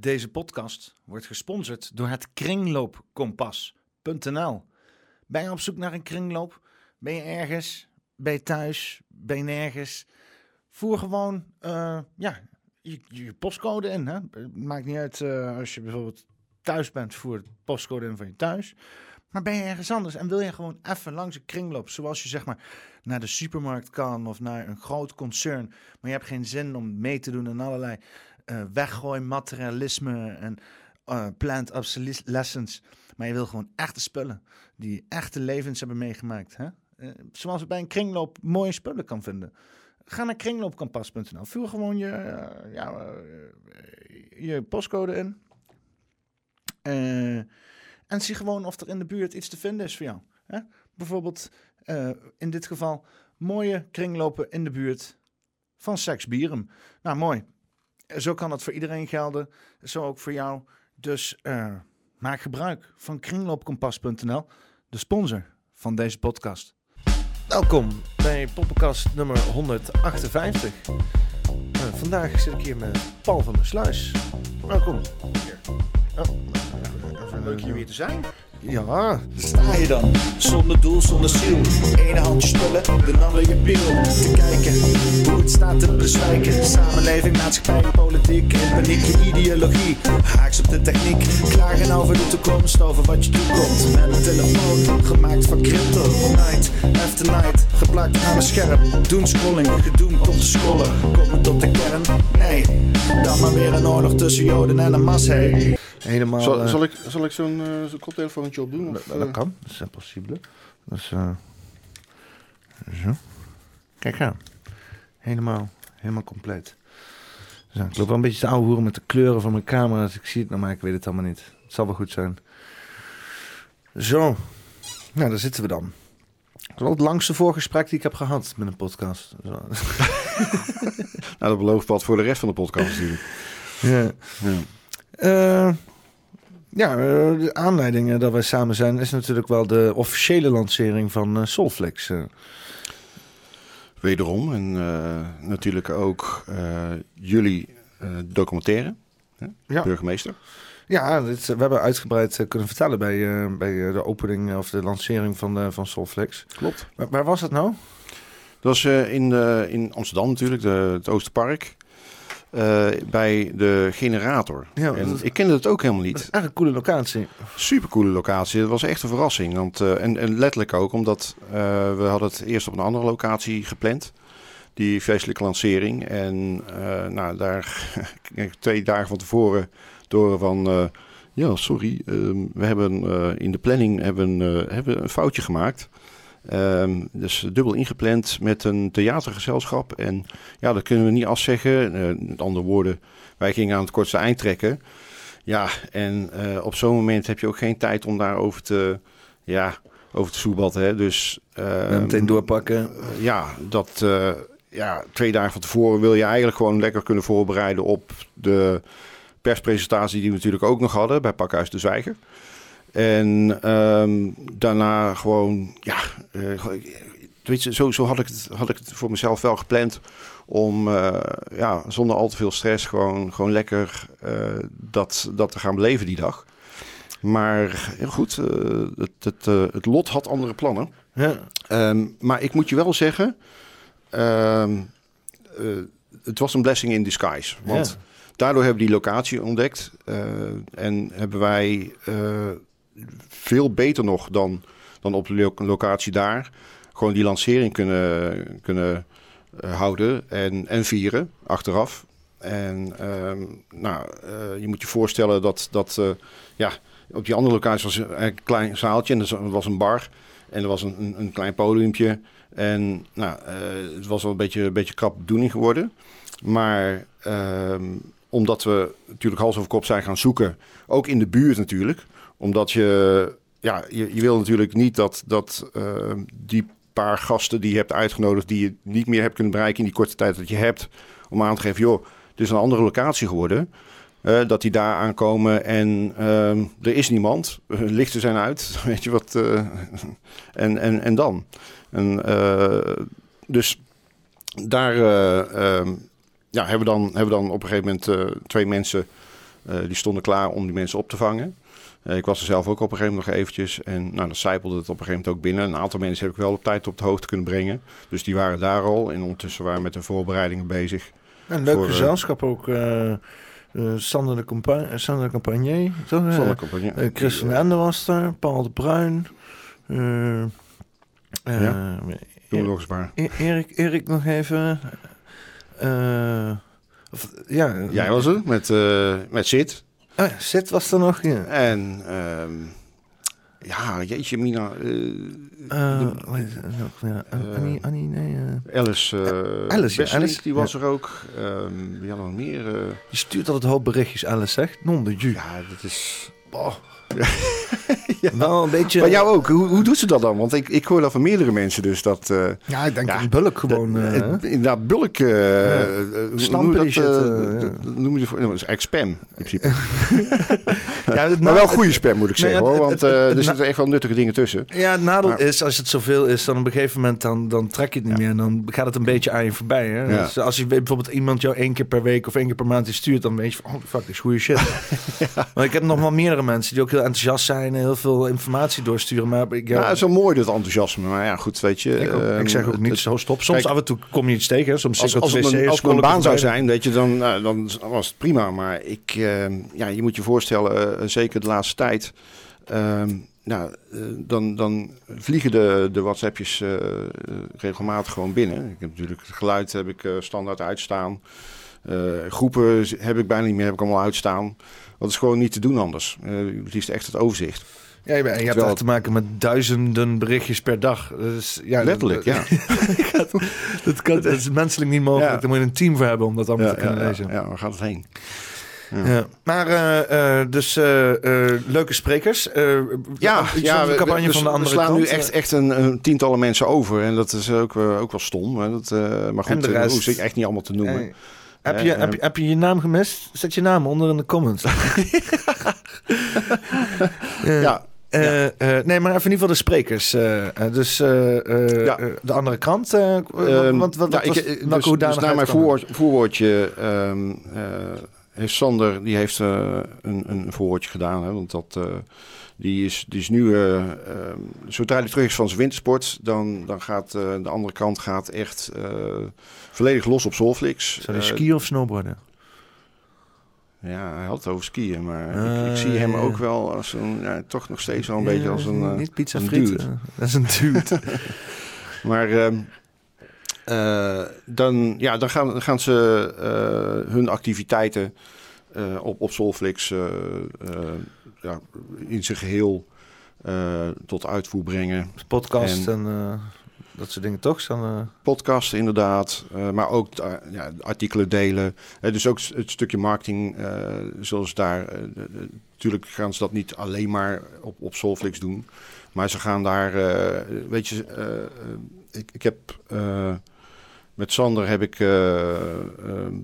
Deze podcast wordt gesponsord door het kringloopkompas.nl. Ben je op zoek naar een kringloop? Ben je ergens? Ben je thuis? Ben je nergens? Voer gewoon uh, ja, je, je, postcode in. Hè? Maakt niet uit uh, als je bijvoorbeeld thuis bent, voer het postcode in van je thuis. Maar ben je ergens anders en wil je gewoon even langs een kringloop, zoals je zeg maar naar de supermarkt kan of naar een groot concern, maar je hebt geen zin om mee te doen aan allerlei uh, weggooi materialisme en uh, plant obsolescence. Maar je wil gewoon echte spullen die echte levens hebben meegemaakt. Hè? Uh, zoals je bij een kringloop mooie spullen kan vinden. Ga naar kringloopkampas.nl. Vul gewoon je, ja, je postcode in. en zie gewoon of er in de buurt iets te vinden is voor jou. Hè? Bijvoorbeeld in dit geval mooie kringlopen in de buurt van Sex Bierum. Nou, mooi. Zo kan het voor iedereen gelden, zo ook voor jou. Dus uh, maak gebruik van kringloopkompas.nl, de sponsor van deze podcast. Welkom bij Poppenkast nummer 158. Uh, eh, vandaag zit ik hier met Paul van der Sluis. Welkom. Oh, Leuk hier weer te zijn. Ja. Sta je dan, zonder doel, zonder ziel. Ene handje spullen, de andere je piel. Te kijken hoe het staat te bezwijken. Samenleving, maatschappij, politiek en paniek, ideologie. Haaks op de techniek, klagen over de toekomst, over wat je toekomt. Met een telefoon, gemaakt van crypto. Night after night, geplakt aan een scherm. Doen scrolling, gedoemd tot de scrollen. Komen tot de kern? Nee, dan maar weer een oorlog tussen Joden en een mas. Hey helemaal... Zal, zal ik, zal ik zo'n uh, zo'n koptelefoontje opdoen? Of, dat, kan, dat is possible. Dus, uh, zo. Kijk aan. Helemaal, helemaal compleet. Zo, ik loop wel een beetje te ouwe hoeren met de kleuren van mijn camera. Als ik zie het nou, maar ik weet het allemaal niet. Het zal wel goed zijn. Zo. Nou, daar zitten we dan. Dat is wel het langste voorgesprek die ik heb gehad met een podcast. Zo. nou, dat belooft wat voor de rest van de podcast natuurlijk. Ja. ja. Uh, ja, eh, de aanleiding dat wij samen zijn is natuurlijk wel de officiële lancering van uh, Solflex. Wederom en uh, natuurlijk ook jullie documentaire, ja. burgemeester. Ja, dit, we hebben uitgebreid kunnen vertellen bij, bij de opening of de lancering van, van Solflex. Klopt. Waar, waar, was dat nou? Dat was in, in Amsterdam natuurlijk, de, het Oosterpark. Uh, bij de generator. Ja, en ik kende het ook helemaal niet. Dat is echt een coole locatie. Super coole locatie. Het was echt een verrassing. Want, uh, en, en, letterlijk ook, omdat uh, we hadden het eerst op een andere locatie gepland. Die feestelijke lancering. En nou, daar twee dagen van tevoren door van... ja, sorry, ehm, we hebben in de planning hebben, hebben een foutje gemaakt. Um, dus dubbel ingepland met een theatergezelschap. En ja, dat kunnen we niet afzeggen. Uh, met andere woorden, wij gingen aan het kortste eind trekken. Ja, en uh, op zo'n moment heb je ook geen tijd om daarover te, ja, over te soebatten. Hè. Dus, uh, meteen doorpakken. Uh, ja, dat, ja, twee dagen van tevoren wil je eigenlijk gewoon lekker kunnen voorbereiden op de perspresentatie die we natuurlijk ook nog hadden bij Pakhuis de Zwijger. En um, daarna gewoon, ja, uh, weet je, zo, zo had, ik het, had ik het voor mezelf wel gepland. Om uh, ja, zonder al te veel stress gewoon, gewoon lekker uh, dat, dat te gaan beleven die dag. Maar goed, het, het, het lot had andere plannen. Ja. Um, maar ik moet je wel zeggen, um, het was een blessing in disguise. Want ja. daardoor hebben we die locatie ontdekt. en hebben wij veel beter nog dan, dan op de locatie daar. Gewoon die lancering kunnen, kunnen uh, houden en, en vieren achteraf. En uh, nou, uh, je moet je voorstellen dat, dat uh, ja, op die andere locatie was een klein zaaltje en er was een bar. En er was een, een, een klein podiumpje. En nou, het was wel een beetje, een beetje krap bedoeling geworden. Maar ehm, omdat we natuurlijk hals over kop zijn gaan zoeken, ook in de buurt natuurlijk omdat je, ja, je, wil natuurlijk niet dat, dat uh, die paar gasten die je hebt uitgenodigd, die je niet meer hebt kunnen bereiken in die korte tijd dat je hebt, om aan te geven, joh, het is een andere locatie geworden. Uh, dat die daar aankomen en uh, er is niemand, lichten zijn uit, weet je wat, uh, en, en, en dan. En, dus daar ehm, ja, hebben, we dan, hebben we dan op een gegeven moment twee mensen Eh, die stonden klaar om die mensen op te vangen. Eh, ik was er zelf ook op een gegeven moment nog eventjes. En nou, dan zijpelde het op een gegeven moment ook binnen. Een aantal mensen heb ik wel op tijd op de hoogte kunnen brengen. Dus die waren daar al. En ondertussen waren we met de voorbereidingen bezig. Een leuk Voor, eh, gezelschap ook. eh eh, Sander de, Compa eh, Sander de Campagné. Toch? Zonder campagne. Chris van den Ende was er. Paul de Bruin. Ja. Doe nog eens maar. E- Erik, Erik nog even. of, ja, Jij was er met, met Sid. Oh ja, Sid was er nog. Ja. En ehm, ja, jeetje Mina. de- hoe heet het nog? Ja, Eh, Annie, Annie, nee. Alice, Alice, ja, Besselink, Alice, die was er ook. Ehm wie hadden we nog meer? die stuurt altijd een hoop berichtjes, Alice zegt. Non de ju. ja, dat is... Wel een beetje... Maar jou ook. Hoe, hoe doet ze dat dan? Want ik, ik hoor dat van meerdere mensen dus dat... eh, ja, ik denk Ja, een bulk gewoon. dat- eh, inderdaad, bulk... hoe Stampen noem die je dat, ja. dat noem je voor, dat is eigenlijk spam, in principe. ja, het maar wel goede spam, moet ik zeggen, hoor. Want het- eh, het- er zitten echt wel nuttige dingen tussen. Ja, het nadeel Maar- is, als het zoveel is, dan op een gegeven moment dan, dan trek je het niet meer. En dan gaat het een beetje aan je voorbij. Hè? Ja. Dus als je bijvoorbeeld iemand jou één keer per week of één keer per maand stuurt, dan weet je van, oh fuck, dit is goede shit. Maar ik heb nog wel meerdere mensen die ook heel enthousiast zijn en heel veel informatie doorsturen. Maar ik, Ja, het is wel mooi, dat enthousiasme. Maar ja, goed, weet je... ik, ook. ehm, ik zeg ook het- niet zo stop. Soms Kijk, af en toe kom je iets tegen. Soms Als, als, het een, als het een baan zou zijn, weet je, dan, nou, dan was het prima. Maar ik, ehm, ja, je moet je voorstellen, eh, zeker de laatste tijd, ehm, nou, eh, dan, dan vliegen de, de WhatsAppjes eh, eh, regelmatig gewoon binnen. Ik heb natuurlijk het geluid heb ik eh, standaard uitstaan. Eh, groepen heb ik bijna niet meer, heb ik allemaal uitstaan. Dat is gewoon niet te doen anders. Eh het is echt het overzicht. Ja, je, bent- je hebt echt te maken met duizenden berichtjes per dag. Dus, ja, Letterlijk, ja. dat, kan, dat is menselijk niet mogelijk. Ja. Daar moet je een team voor hebben om dat allemaal Ja, te kunnen ja, lezen. ja, ja, waar gaat het heen? Ja. Maar eh, eh, dus leuke sprekers. Ja, ja de we- campagne we, van de we andere slaan kant. nu echt, echt een, een tientallen mensen over. En dat is ook, ook wel stom. Hè. Dat, maar goed, dat hoef ik echt niet allemaal te noemen. Hey, heb, Eh, je, eh, heb, je, heb je je naam gemist? Zet je naam onder in de comments. Eh, Ja, eh, eh, nee, maar even in ieder geval de sprekers. eh, eh, dus eh, eh, Ja. eh, de andere kant. eh, Ehm, want wat, ja, was, ik, welke dus, dus naar mijn voorwoord, voorwoordje ehm, eh, heeft Sander die heeft, eh, een, een voorwoordje gedaan. Hè, want dat, eh, die, is, die is nu, eh, ehm, zodra hij terug is van zijn wintersport, dan, dan gaat eh, de andere kant gaat echt eh, volledig los op Solflix. Zou Eh, skiën of snowboarden? Ja, hij had het over skiën, maar ik, Ah, ik zie hem ook wel als een, ja, toch nog steeds wel een beetje als een... Niet pizza een friet. Dat is een dude. Maar ehm, eh, dan, ja, dan, gaan, gaan ze hun activiteiten eh, op, op Solflix eh, eh, ja, in zijn geheel eh, tot uitvoer brengen. Podcast en, En- dat soort dingen toch? Dan, eh, Podcasten inderdaad, maar ook ja, artikelen delen. Dus ook het stukje marketing, zoals daar. natuurlijk gaan ze dat niet alleen maar op, op Solflix doen. Maar ze gaan daar, weet je, ik, ik heb met Sander heb ik eh, ehm,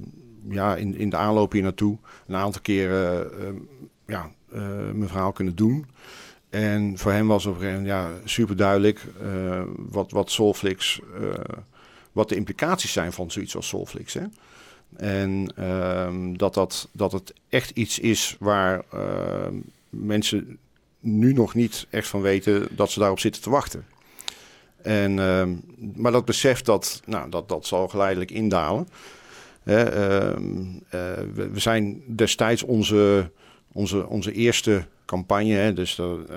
ja, in, in de aanloop hier naartoe een aantal keren eh, ja, eh, mijn verhaal kunnen doen. En voor hem was op een gegeven moment ja, super duidelijk wat, wat Solflix, eh, wat de implicaties zijn van zoiets als Solflix. Hè? En ehm, dat, dat, dat het echt iets is waar ehm, mensen nu nog niet echt van weten dat ze daarop zitten te wachten. En, ehm, maar dat besef dat, nou, dat, dat zal geleidelijk indalen. Ehm, eh, we, zijn destijds onze, onze, onze eerste campagne, hè, dus dat, eh,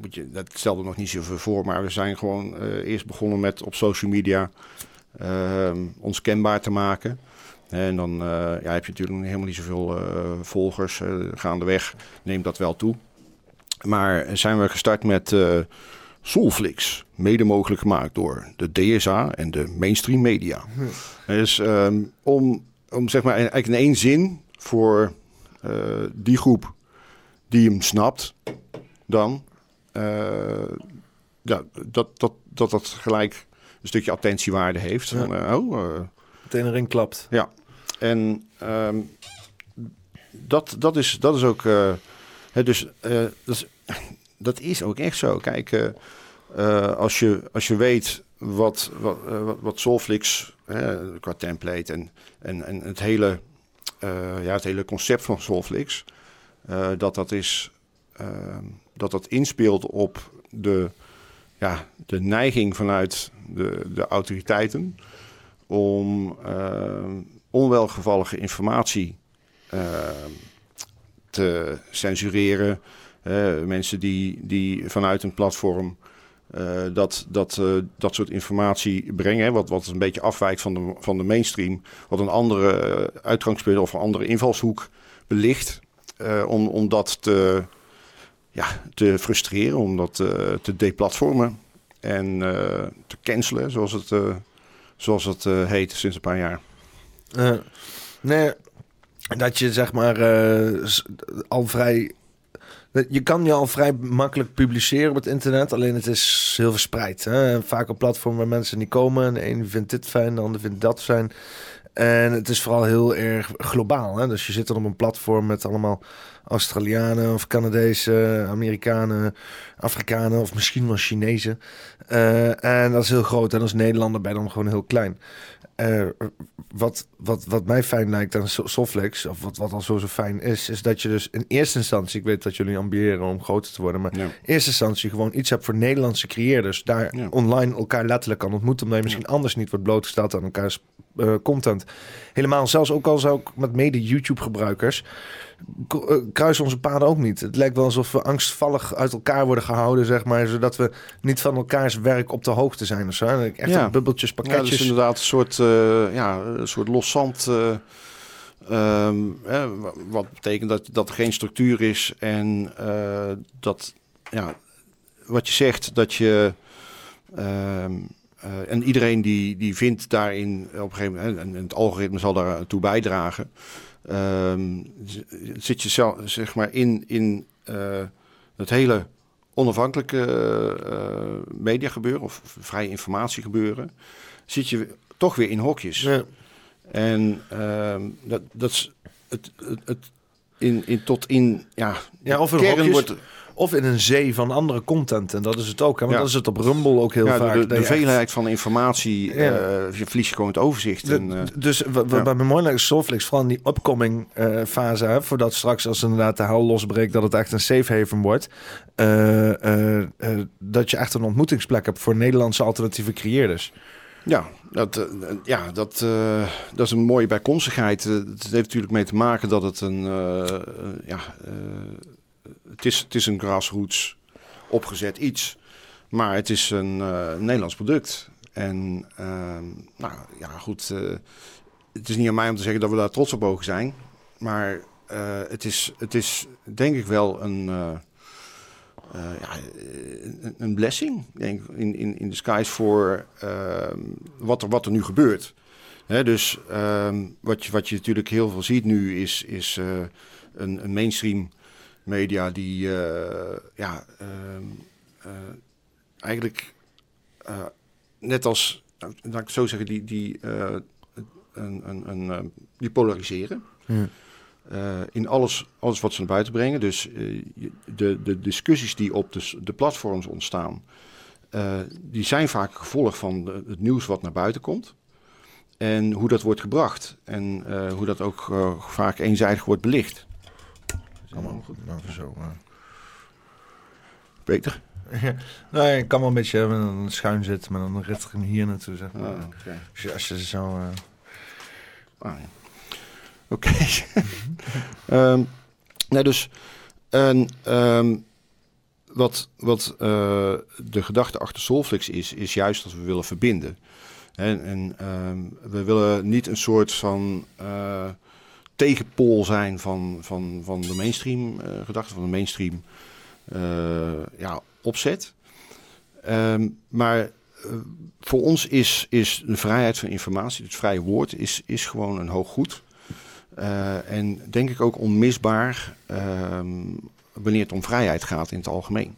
moet je, dat stelde nog niet zoveel voor, maar we zijn gewoon eh, eerst begonnen met op social media ehm, ons kenbaar te maken. En dan ja, heb je natuurlijk helemaal niet zoveel volgers. gaandeweg neemt dat wel toe. Maar zijn we gestart met Solflix, mede mogelijk gemaakt door de DSA en de mainstream media. Dus ehm, om, om zeg maar eigenlijk in één zin voor eh, die groep die hem snapt, dan eh, ja, dat, dat, dat dat gelijk een stukje attentiewaarde heeft. Ja. Van, eh, oh, meteen erin klapt. en ehm, dat, dat, is, dat is ook. hè, dus dat, is, dat is ook echt zo. Kijk, eh, eh, als, je, als je weet wat, wat, eh, wat, wat Solflix, qua template en, en, en het hele ja, het hele concept van Solflix, dat dat is ehm, dat dat inspeelt op de, ja, de neiging vanuit de, de autoriteiten om onwelgevallige informatie ehm, te censureren. Eh, mensen die, die vanuit een platform eh, dat, dat, eh, dat soort informatie brengen, wat, wat een beetje afwijkt van de, van de mainstream, wat een andere uitgangspunt of een andere invalshoek belicht, om, om dat te, ja, te frustreren, om dat te deplatformen en te cancelen, zoals het, zoals het heet sinds een paar jaar. nee, dat je zeg maar al vrij je kan je al vrij makkelijk publiceren op het internet, alleen het is heel verspreid. Hè? Vaak op platformen waar mensen niet komen. De een vindt dit fijn, de ander vindt dat fijn. En het is vooral heel erg globaal. Hè? Dus je zit dan op een platform met allemaal Australianen of Canadezen, Amerikanen, Afrikanen of misschien wel Chinezen. Uh, en dat is heel groot. En als Nederlander ben dan gewoon heel klein. Uh, wat, wat, wat mij fijn lijkt aan Soflex, of wat, wat al zo zo fijn is, is dat je dus in eerste instantie, ik weet dat jullie ambiëren om groter te worden, maar in eerste instantie gewoon iets hebt voor Nederlandse creëerders. Daar online elkaar letterlijk kan ontmoeten, omdat je misschien anders niet wordt blootgesteld aan elkaars uh, content. Helemaal, zelfs ook al zou ik met mede YouTube-gebruikers eh, kruisen onze paden ook niet. Het lijkt wel alsof we angstvallig uit elkaar worden gehouden, zeg maar, zodat we niet van elkaars werk op de hoogte zijn of zo. Echt ja. bubbeltjes, pakketjes. Ja, dat is inderdaad een soort, uh, ja, een soort loszand. Uh, um, wat betekent dat, dat er geen structuur is en uh, dat, ja, wat je zegt, dat je. Ehm, en iedereen die, die vindt daarin op een gegeven moment, en, en het algoritme zal daartoe bijdragen. Um, zit je zelf, zeg maar in, in uh, het hele onafhankelijke uh, media gebeuren of vrije informatie gebeuren, zit je toch weer in hokjes. Ja. En um, dat, dat is het, het, het, in, in, tot in ja, ja of kern hokjes, wordt of in een zee van andere content. En dat is het ook. Hè? Want dat is het op Rumble ook heel vaak. De, de veelheid van informatie, ja. uh, je verlies gewoon het overzicht. De, en, uh, dus wat bij me mooi lijkt Soulflix, vooral in die upcoming uh, fase, hè, voordat straks als inderdaad de hel losbreekt, dat het echt een safe haven wordt. dat je echt een ontmoetingsplek hebt voor Nederlandse alternatieve creëerders. Ja, dat, ja dat, dat is een mooie bijkomstigheid. het heeft natuurlijk mee te maken dat het een, ja, het, is, het is een grassroots opgezet iets. Maar het is een uh, Nederlands product. En uh, nou ja, goed. Uh, het is niet aan mij om te zeggen dat we daar trots op mogen zijn. Maar uh, het, is, het is denk ik wel een, ja, een blessing denk in, in, in the skies voor ehm, wat, er, wat er nu gebeurt. Dus ehm, wat, je, wat je natuurlijk heel veel ziet nu is, is een, een mainstream media die uh, ja, uh, uh, eigenlijk net als, nou, laat ik zo zeggen, die, die, een, een, een, die polariseren. Ja. in alles, alles wat ze naar buiten brengen. Dus de, de discussies die op de, de platforms ontstaan, die zijn vaak gevolg van de, het nieuws wat naar buiten komt. En hoe dat wordt gebracht. En hoe dat ook vaak eenzijdig wordt belicht. Allemaal goed. Nou, zo. Maar... Beter? nee, ik kan wel een beetje met een schuin zitten, maar dan richt ik hem hier naartoe, zeg maar. Oh, als, je, als je zo... Uh... Ah, ja. Oké. Okay. um, nou, dus... En, um, wat wat uh, de gedachte achter Solflix is, is juist dat we willen verbinden. En, en um, we willen niet een soort van... Uh, tegenpool zijn van, van, van de mainstream uh, gedachte, van de mainstream uh, ja, opzet. Um, maar uh, voor ons is, is de vrijheid van informatie, het vrije woord, is, is gewoon een hoog goed. en denk ik ook onmisbaar um, wanneer het om vrijheid gaat in het algemeen.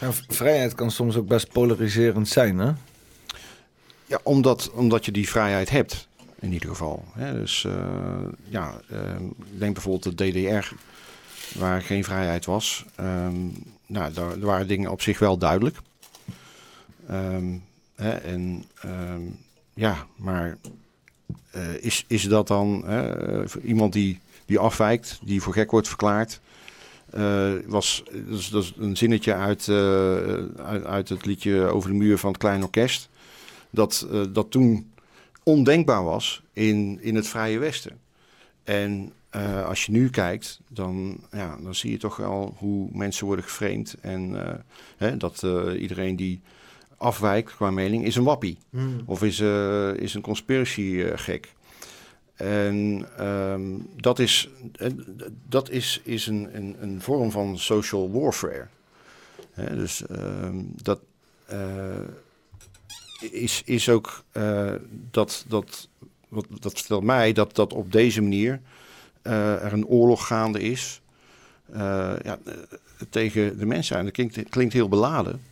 Ja, vrijheid kan soms ook best polariserend zijn, hè? Ja, omdat, omdat je die vrijheid hebt in ieder geval. Hè. Dus uh, ja, uh, denk bijvoorbeeld de DDR, waar geen vrijheid was. Um, nou, daar, waren dingen op zich wel duidelijk. Um, hè, en ja, maar eh, is, is dat dan eh, iemand die, die afwijkt, die voor gek wordt verklaard? eh, was, dat, is, een zinnetje uit, eh, uit, uit het liedje Over de muur van het Klein Orkest. Dat, eh, dat toen ondenkbaar was in, in het Vrije Westen. En eh, als je nu kijkt, dan, ja, dan zie je toch wel hoe mensen worden geframed. En eh, hè, dat eh, iedereen die afwijkt qua mening is een wappie. Of is, is een conspiracy gek. En ehm, dat is, dat is, is een, een, een vorm van social warfare. Hè, dus ehm, dat is, is ook eh, dat, dat, wat, dat vertelt mij dat, dat op deze manier eh, er een oorlog gaande is eh, ja, tegen de mensen. Dat klinkt, klinkt heel beladen.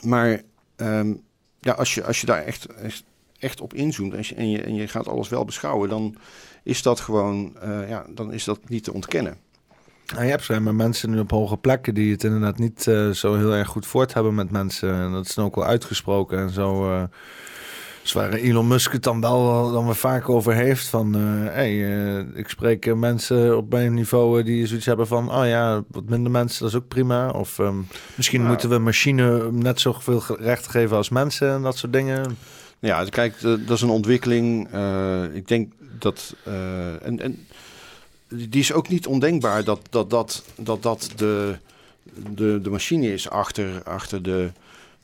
Maar ehm, ja, als, je, als je daar echt, echt, echt op inzoomt en je, en, je, en je gaat alles wel beschouwen, dan is dat gewoon ja, dan is dat niet te ontkennen. Nou, je hebt schijnbaar mensen nu op hoge plekken die het inderdaad niet eh, zo heel erg goed voort hebben met mensen. En dat is dan ook wel uitgesproken en zo. eh dus waar Elon Musk het dan wel dan weer vaak over heeft. Van, eh, hey, eh, ik spreek eh, mensen op mijn niveau eh, die zoiets hebben van... Oh ja, wat minder mensen, dat is ook prima. Of ehm, misschien Ja. moeten we machine net zoveel recht geven als mensen en dat soort dingen. Ja, kijk, eh, dat is een ontwikkeling. eh, ik denk dat. eh, en, en die is ook niet ondenkbaar dat dat, dat, dat, dat de, de, de machine is achter, achter de.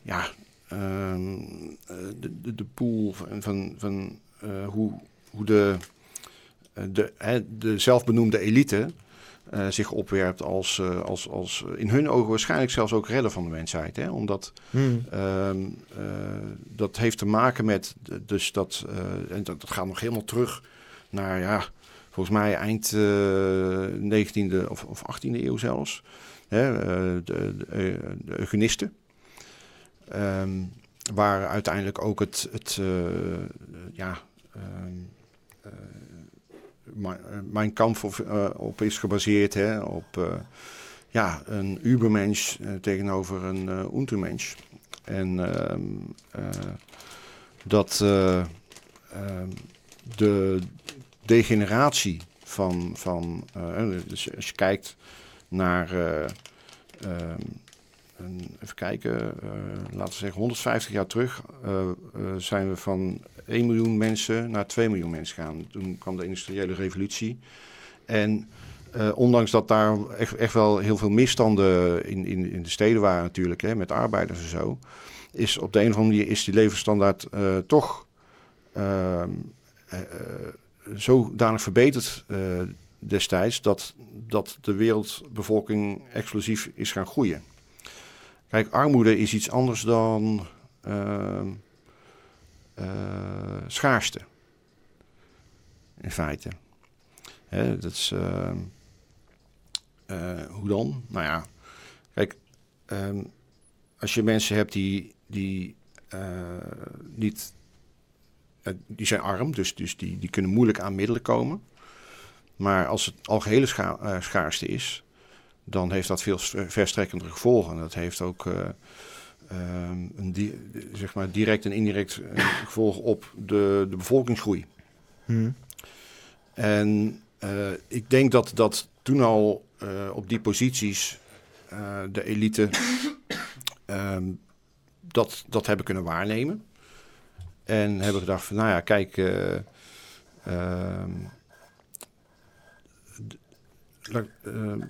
Ja, ehm, eh, de, de, de pool van, van, van eh, hoe, hoe de, eh, de, hè, de zelfbenoemde elite. eh, zich opwerpt als, als, als in hun ogen waarschijnlijk zelfs ook redder van de mensheid. Hè? Omdat Ehm, eh, dat heeft te maken met, dus dat, en dat, dat gaat nog helemaal terug naar, ja, volgens mij eind eh 19e of, of 18e eeuw zelfs. Hè, eh, de, de, eh, de eugenisten. Ehm, waar uiteindelijk ook het, het eh, ja, eh, mijn, eh, kamp op, eh, op is gebaseerd, hè, op eh, ja, een Ubermensch eh, tegenover een eh Untermensch. En ehm, eh, dat eh, ehm, de degeneratie van, van eh, dus als je kijkt naar, eh, ehm, even kijken, eh, laten we zeggen 150 jaar terug, zijn we van 1 miljoen mensen naar 2 miljoen mensen gegaan. Toen kwam de industriële revolutie. En ondanks dat daar echt, echt wel heel veel misstanden in, in, in de steden waren natuurlijk, hè, met arbeiders en zo, is op de een of andere manier is die levensstandaard toch ehm, eh, eh, zodanig verbeterd eh, destijds dat, dat de wereldbevolking explosief is gaan groeien. Kijk, armoede is iets anders dan ehm, eh, schaarste. In feite. Hè, dat is, ehm, eh, hoe dan? Nou ja, kijk, ehm, als je mensen hebt die, die niet, die zijn arm, dus, dus die, die kunnen moeilijk aan middelen komen. Maar als het algehele scha eh, schaarste is, dan heeft dat veel ver- verstrekkendere gevolgen. Dat heeft ook eh, ehm, een di- zeg maar direct en indirect eh, gevolg op de, de bevolkingsgroei. Hm. En eh, ik denk dat, dat toen al eh, op die posities eh, de elite ehm, dat, dat hebben kunnen waarnemen. En hebben gedacht van, nou ja, kijk, eh, ehm, ehm,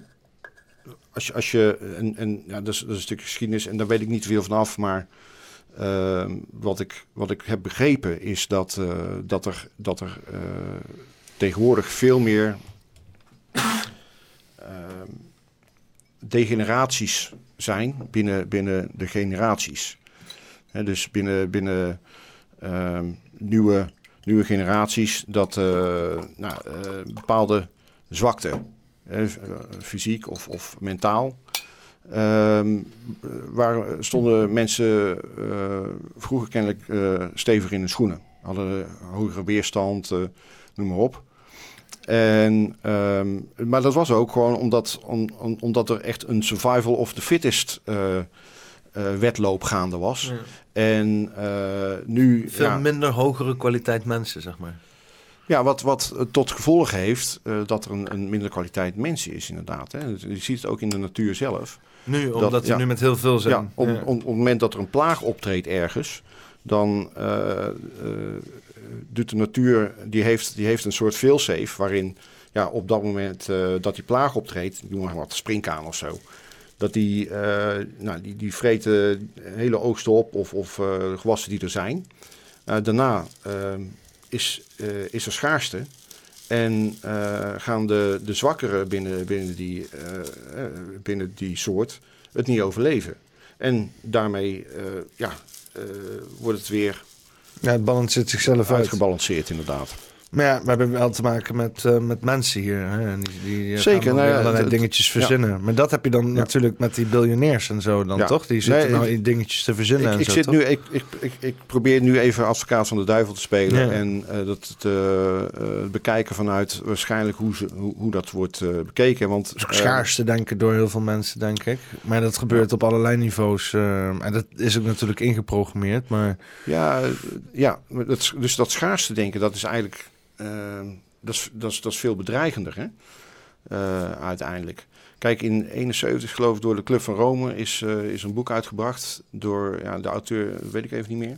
als je, als je en, en ja, dat is, dat is een stukje geschiedenis en daar weet ik niet veel van af, maar ehm, wat, ik, wat ik heb begrepen is dat, eh, dat er, dat er eh, tegenwoordig veel meer degeneraties zijn binnen, binnen de generaties. Hè, dus binnen, binnen nieuwe, nieuwe generaties dat eh, nou, eh, bepaalde zwakte, eh, fysiek of, of mentaal, ehm, waar stonden mensen vroeger kennelijk eh, stevig in de schoenen. Hadden hogere weerstand, noem maar op. En, ehm, maar dat was ook gewoon omdat, om, om- omdat er echt een survival of the fittest eh, wedloop gaande was. En eh, nu... Veel ja, minder hogere kwaliteit mensen, zeg maar. Ja, wat, wat tot gevolg heeft eh, dat er een, een minder kwaliteit mens is, inderdaad. Hè. Je ziet het ook in de natuur zelf. Nu, omdat we ja. nu met heel veel zijn. Ja, op, Ja. op, op het moment dat er een plaag optreedt ergens, dan eh, eh, doet de natuur, die heeft, die heeft een soort failsafe waarin ja, op dat moment eh, dat die plaag optreedt, noem maar wat, springkaan of zo, dat die, eh, nou, die, die vreten hele oogsten op of, of eh, gewassen die er zijn. Eh, daarna is, is er schaarste. En gaan de, de zwakkeren binnen, binnen, die, binnen die soort het niet overleven. En daarmee ja, wordt het weer ja, het balanceert zichzelf uit. uitgebalanceerd inderdaad. Maar ja, we hebben wel te maken met, eh, met mensen hier. Hè? En Die, die Zeker, nou ja, allerlei het- dingetjes ja. verzinnen. Maar dat heb je dan natuurlijk met die biljonairs en zo dan, toch? Die zitten Nee, nou in dingetjes te verzinnen Ik, en ik, zo, zit toch? nu, ik, ik, ik, ik probeer nu even advocaat van de duivel te spelen. En eh, dat te eh, bekijken vanuit waarschijnlijk hoe, ze, hoe, hoe dat wordt bekeken. Want, schaars te denken door heel veel mensen, denk ik. Maar dat gebeurt op allerlei niveaus. en dat is ook natuurlijk ingeprogrammeerd. Maar Ja, ja dat, dus dat schaarste denken, dat is eigenlijk dat is, dat is, dat is veel bedreigender, hè? Eh, uiteindelijk. Kijk, in 71 geloof ik door de Club van Rome is, eh, is een boek uitgebracht door ja, de auteur, weet ik even niet meer.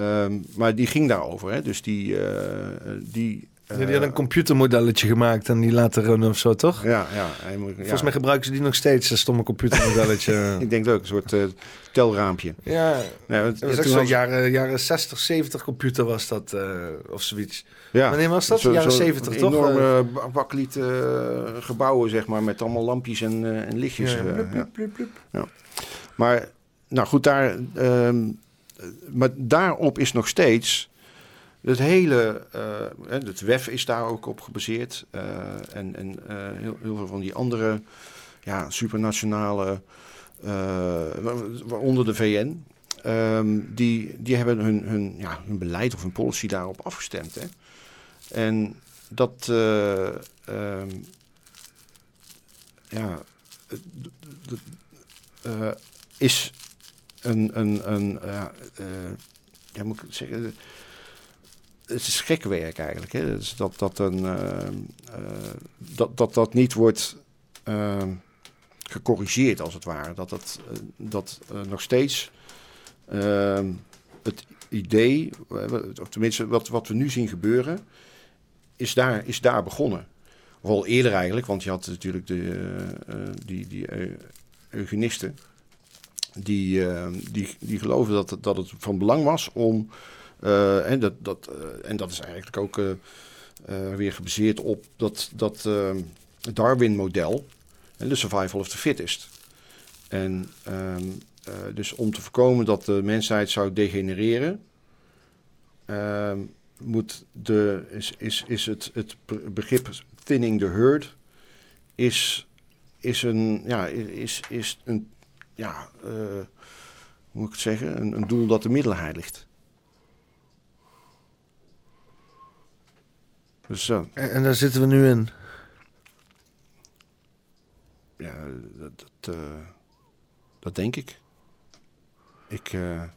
Ehm, maar die ging daarover, hè? Dus die... eh, die die hadden een computermodelletje gemaakt en die laten runnen of zo, toch? Ja, ja, ja. Volgens mij gebruiken ze die nog steeds, een stomme computermodelletje. Ik denk dat ook een soort eh, telraampje. ja, Nee, dat was echt zo'n was- jaren, jaren 60, 70 computer was dat, eh, of zoiets. Ja. Wanneer was dat? Zo- jaren zo 70, toch? Enorme eh, gebouwen, zeg maar, met allemaal lampjes en, en lichtjes. Ja, blup, ja. blup, blup, blup. Maar, nou goed, daar, ehm, maar daarop is nog steeds het hele, hè, het WEF is daar ook op gebaseerd. eh, en en eh, heel, heel veel van die andere ja, supranationale, wa- waaronder de VN, ehm, die, die hebben hun, hun, ja, hun beleid of hun policy daarop afgestemd. Hè? En dat ehm, ja, is een, een, een ja, moet ik zeggen, het is gekwerk eigenlijk. Hè? Dus dat, dat, een, eh, eh, dat, dat dat niet wordt eh, gecorrigeerd als het ware. Dat, dat, eh, dat eh, nog steeds eh, het idee, of tenminste wat, wat we nu zien gebeuren, is daar, is daar begonnen. Of al eerder eigenlijk, want je had natuurlijk de, die, die eugenisten. Die, eh, die, die geloofden dat, dat het van belang was om. Eh, en, dat, dat, eh, en dat is eigenlijk ook eh, weer gebaseerd op dat, dat Darwin-model. En de survival of the fittest. En ehm, eh, dus om te voorkomen dat de mensheid zou degenereren. ehm, moet de, is, is, is het, het begrip thinning the herd is, is een, ja, is, is een, ja, hoe moet ik het zeggen, een, een doel dat de middelen heiligt. Dus zo, En, en daar zitten we nu in. ja, dat, dat, eh, dat denk ik. Ik, eh, eh,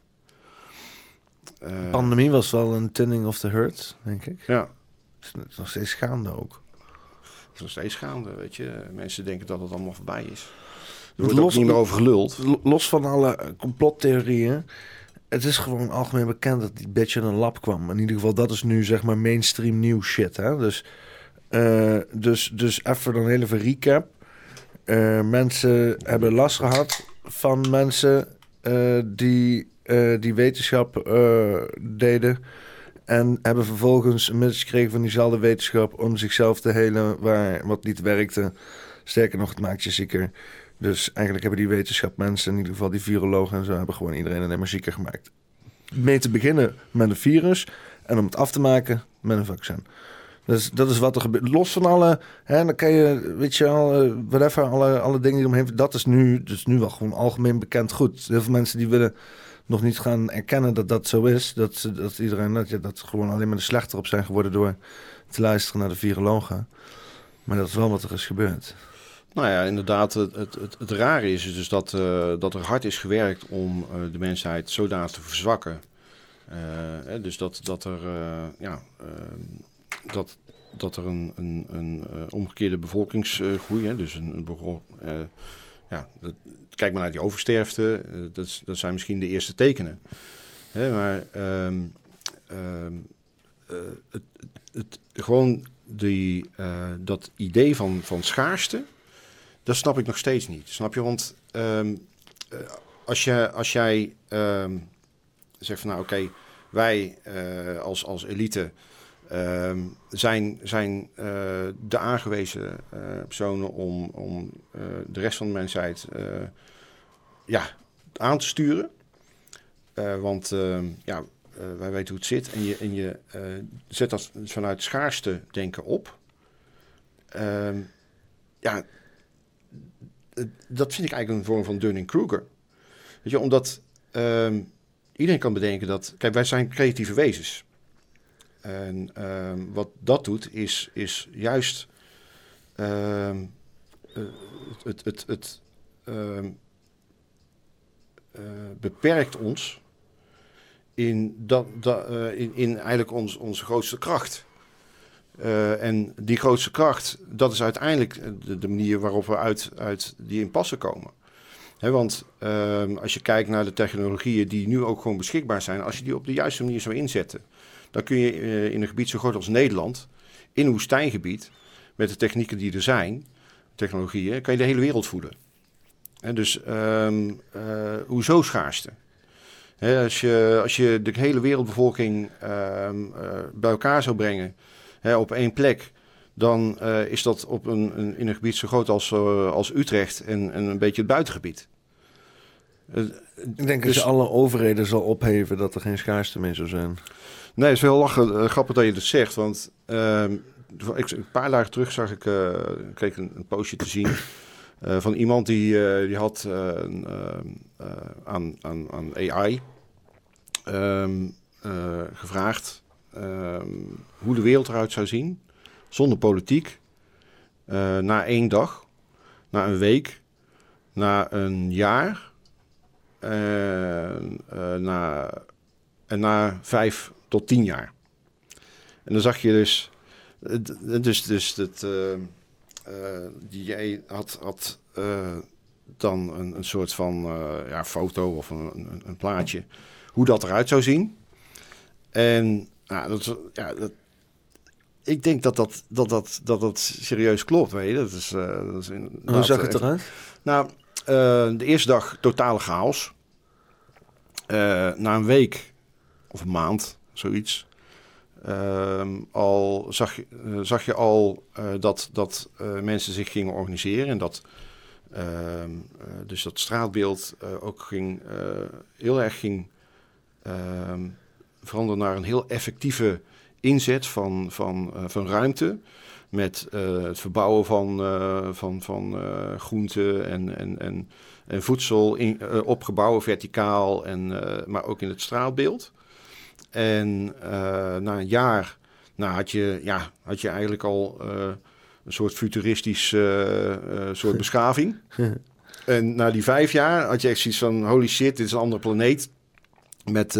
pandemie was wel een thinning of the herd, denk ik. ja, Het is nog steeds gaande ook. het is nog steeds gaande, weet je. Mensen denken dat het allemaal voorbij is. Er wordt ook los- niet meer over geluld. Lo- Los van alle complottheorieën. Het is gewoon algemeen bekend dat die bitch in een lab kwam. In ieder geval, dat is nu zeg maar mainstream nieuws shit. Hè? Dus, eh, dus, dus even dan heel even recap. Eh, mensen hebben last gehad van mensen eh, die, die wetenschap deden. En hebben vervolgens een message gekregen van diezelfde wetenschap om zichzelf te helen waar wat niet werkte. Sterker nog, het maakt je zieker. Dus eigenlijk hebben die wetenschapmensen, in ieder geval die virologen en zo, hebben gewoon iedereen alleen maar zieker gemaakt. Mee te beginnen met een virus en om het af te maken met een vaccin. Dus dat is wat er gebeurt. Los van alle, hè, dan kan je, weet je wel, eh, whatever, alle, alle dingen die omheen, dat is nu, is nu wel gewoon algemeen bekend goed. Heel veel mensen die willen nog niet gaan erkennen dat dat zo is. Dat, dat iedereen, dat, ja, dat gewoon alleen maar de slechter op zijn geworden door te luisteren naar de virologen. Maar dat is wel wat er is gebeurd. Nou ja, inderdaad, het, het, het, rare is dus dat, eh, dat er hard is gewerkt om eh, de mensheid zodanig te verzwakken. Eh, dus dat, dat er, ja, dat, dat er een, een, een omgekeerde bevolkingsgroei, hè, dus een, ja, kijk maar naar die oversterfte, dat, dat zijn misschien de eerste tekenen. Hè, maar ehm, ehm, eh, het, het, gewoon die, dat idee van, van schaarste, dat snap ik nog steeds niet. Snap je? Want ehm, eh, als, je, als jij ehm, zegt van nou oké, wij eh, als, als elite ehm, zijn, zijn eh, de aangewezen personen om, om de rest van de mensheid ja, aan te sturen. Want ja, wij weten hoe het zit en je, en je zet dat vanuit schaarste denken op. Ja, dat vind ik eigenlijk een vorm van Dunning-Kruger. Weet je, omdat ehm, iedereen kan bedenken dat... Kijk, wij zijn creatieve wezens. En ehm, wat dat doet, is, is juist... ehm, eh, het, het, het eh, beperkt ons in, dat, dat, eh, in, in eigenlijk ons, onze grootste kracht. Eh, en die grootste kracht, dat is uiteindelijk de, de manier waarop we uit, uit die impasse komen. Want ehm, als je kijkt naar de technologieën die nu ook gewoon beschikbaar zijn, als je die op de juiste manier zou inzetten, dan kun je eh, in een gebied zo groot als Nederland, in een woestijngebied, met de technieken die er zijn, technologieën, kan je de hele wereld voeden. Dus ehm eh, hoezo schaarste? Als, je, als je de hele wereldbevolking ehm, eh, bij elkaar zou brengen hè, op één plek, dan eh, is dat op een, een, in een gebied zo groot als, eh, als Utrecht en, en een beetje het buitengebied. Eh, Ik denk Dus- dat je alle overheden zal opheven dat er geen schaarste meer zou zijn. Nee, het is wel lachen, grappig dat je dat zegt. Want ehm, ik, een paar dagen terug zag ik, kreeg een, een postje te zien van iemand die, die had aan, aan, aan AI ehm, eh, gevraagd hoe de wereld eruit zou zien zonder politiek. eh, na één dag, na een week, na een jaar, eh, na, en na vijf tot tien jaar. En dan zag je dus, dus, dus dat, eh, jij had, had dan een, een soort van ja, foto of een, een plaatje, hoe dat eruit zou zien. En nou, dat, ja, dat, ik denk dat dat, dat, dat, dat, dat serieus klopt. Weet je? Dat is, eh, dat is Hoe zag het eh, eruit? nou, eh, de eerste dag totale chaos. Na een week of een maand, zoiets, ehm, al zag, je- zag je al dat, dat mensen zich gingen organiseren. En dat ehm, eh, dus dat straatbeeld ook ging, heel erg ging veranderen naar een heel effectieve inzet van, van, eh, van ruimte. Met eh, het verbouwen van, eh, van, van groenten en, en, en, en voedsel in, eh, op gebouwen verticaal, en, maar ook in het straatbeeld. En na een jaar nou, had, je, ja, had je eigenlijk al een soort futuristisch soort beschaving. en na die vijf jaar had je echt zoiets van: holy shit, dit is een andere planeet. Met,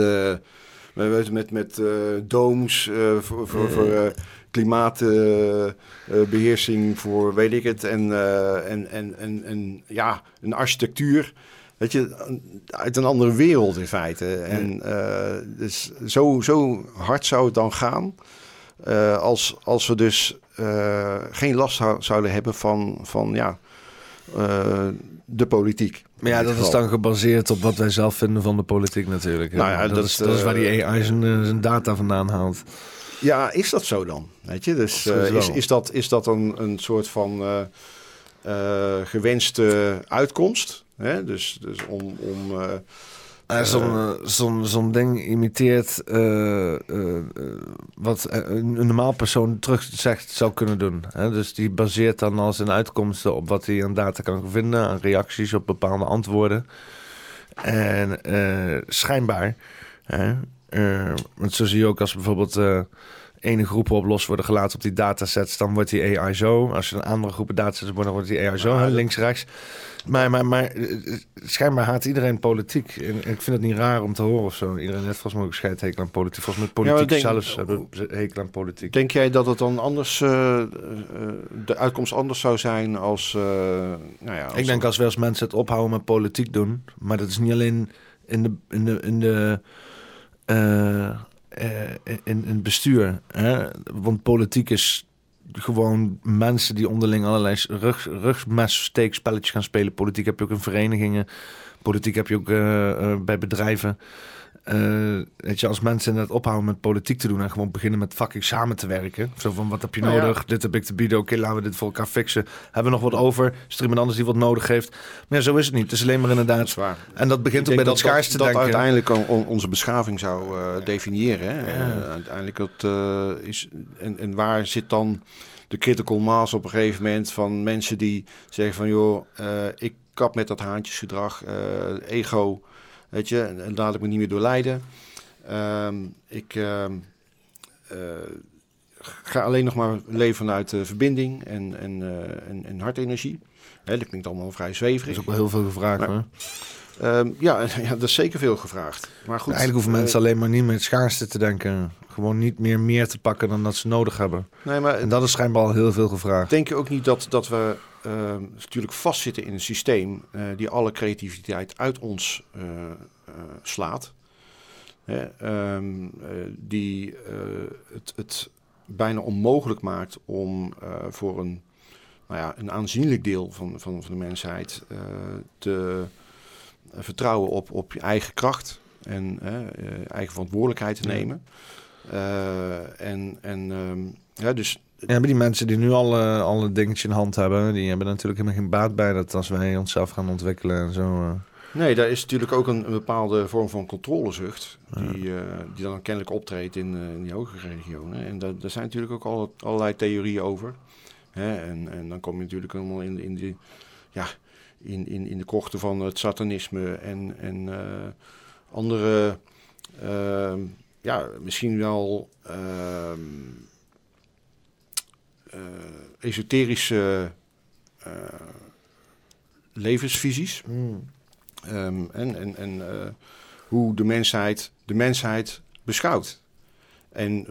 met, met, met eh, domes eh, voor, voor, voor eh, klimaatbeheersing, voor weet ik het. En, en, en, en, en ja, een architectuur. Weet je, uit een andere wereld in feite. En dus zo, zo hard zou het dan gaan. als, als we dus geen last zou- zouden hebben van, van ja, de politiek. Maar ja, dat is dan gebaseerd op wat wij zelf vinden van de politiek natuurlijk. Nou ja, dat, dat, is, dat is waar eh, die AI zijn, eh, zijn data vandaan haalt. Ja, is dat zo dan? Weet je, dus is eh, is, dat, is dat een, een soort van eh, eh, gewenste uitkomst? Hè? Dus, dus om. om eh, Uh, Zo'n eh, zo'n zo'n ding imiteert eh, eh, eh, wat eh, een een normaal persoon terug zegt zou kunnen doen. Hè? Dus die baseert dan al zijn uitkomsten op wat hij aan data kan vinden, aan reacties op bepaalde antwoorden. En eh, schijnbaar, hè? eh, want zo zie je ook als bijvoorbeeld eh, ene groepen op los worden gelaten op die datasets, dan wordt die AI zo. Als je een andere groepen datasets wordt, dan wordt die AI zo, hè, links, rechts. Maar, maar, maar eh, schijnbaar haat iedereen politiek. En, en ik vind het niet raar om te horen of zo. Iedereen heeft volgens mij ook scheidt hekel aan politiek. Volgens mij Ja, politiek denk- zelfs hebben ze hekel aan politiek. Denk jij dat het dan anders, eh, eh, de uitkomst anders zou zijn als, eh, nou ja, als Ik denk als we als mensen het ophouden met politiek doen, maar dat is niet alleen in de, in de, in de eh, eh, in, in het bestuur. Hè? Want politiek is gewoon mensen die onderling allerlei rug, rugmessteekspelletjes gaan spelen. Politiek heb je ook in verenigingen. Politiek heb je ook eh, eh, bij bedrijven. Eh, weet je, als mensen inderdaad ophouden met politiek te doen en gewoon beginnen met fucking samen te werken. Zo van, wat heb je ja. nodig? Dit heb ik te bieden. Oké, laten we dit voor elkaar fixen. Hebben we nog wat over? Is er iemand anders die wat nodig heeft? Maar ja, zo is het niet. Het is alleen maar dat inderdaad... is waar. En dat begint Ik ook bij denk dat schaarste dat, denken. uiteindelijk on- on- onze beschaving zou definiëren. Hè? Ja. Uiteindelijk dat, is. En, en waar zit dan de critical mass op een gegeven moment van mensen die zeggen van joh, ik kap met dat haantjesgedrag, eh, ego, weet je, en, en laat ik me niet meer door leiden. Ehm, ik ehm, eh, ga alleen nog maar leven vanuit eh, verbinding en, en, en, en hartenergie. Hè, dat klinkt allemaal vrij Er zweverig. is ook wel heel veel gevraagd. Maar-. Ehm, ja, ja, dat is zeker veel gevraagd. Maar goed, Eigenlijk hoeven mensen alleen maar niet meer het schaarste te denken. Gewoon niet meer meer te pakken dan dat ze nodig hebben. Nee, maar En dat is schijnbaar al heel veel gevraagd. denk je ook niet dat, dat we ehm, natuurlijk vastzitten in een systeem eh, die alle creativiteit uit ons eh, eh, slaat? Hè, ehm, eh, die het, het bijna onmogelijk maakt om voor een, nou ja, een aanzienlijk deel van, van, van de mensheid te vertrouwen op, op je eigen kracht en eigen verantwoordelijkheid te nemen. En en ehm, ja, dus Ja, maar die mensen die nu al, eh, al een dingetje in hand hebben, die hebben natuurlijk helemaal geen baat bij dat als wij onszelf gaan ontwikkelen en zo. eh. Nee, daar is natuurlijk ook een, een bepaalde vorm van controlezucht. Die, eh, die dan kennelijk optreedt in, in die hogere regionen. En daar, daar zijn natuurlijk ook alle, allerlei theorieën over. Hè? En, en dan kom je natuurlijk allemaal in, in, die, ja, in, in, in de krochten van het satanisme en, en andere, ja, misschien wel ehm, eh, esoterische eh, levensvisies. Ehm, en en, en eh, hoe de mensheid de mensheid beschouwt. En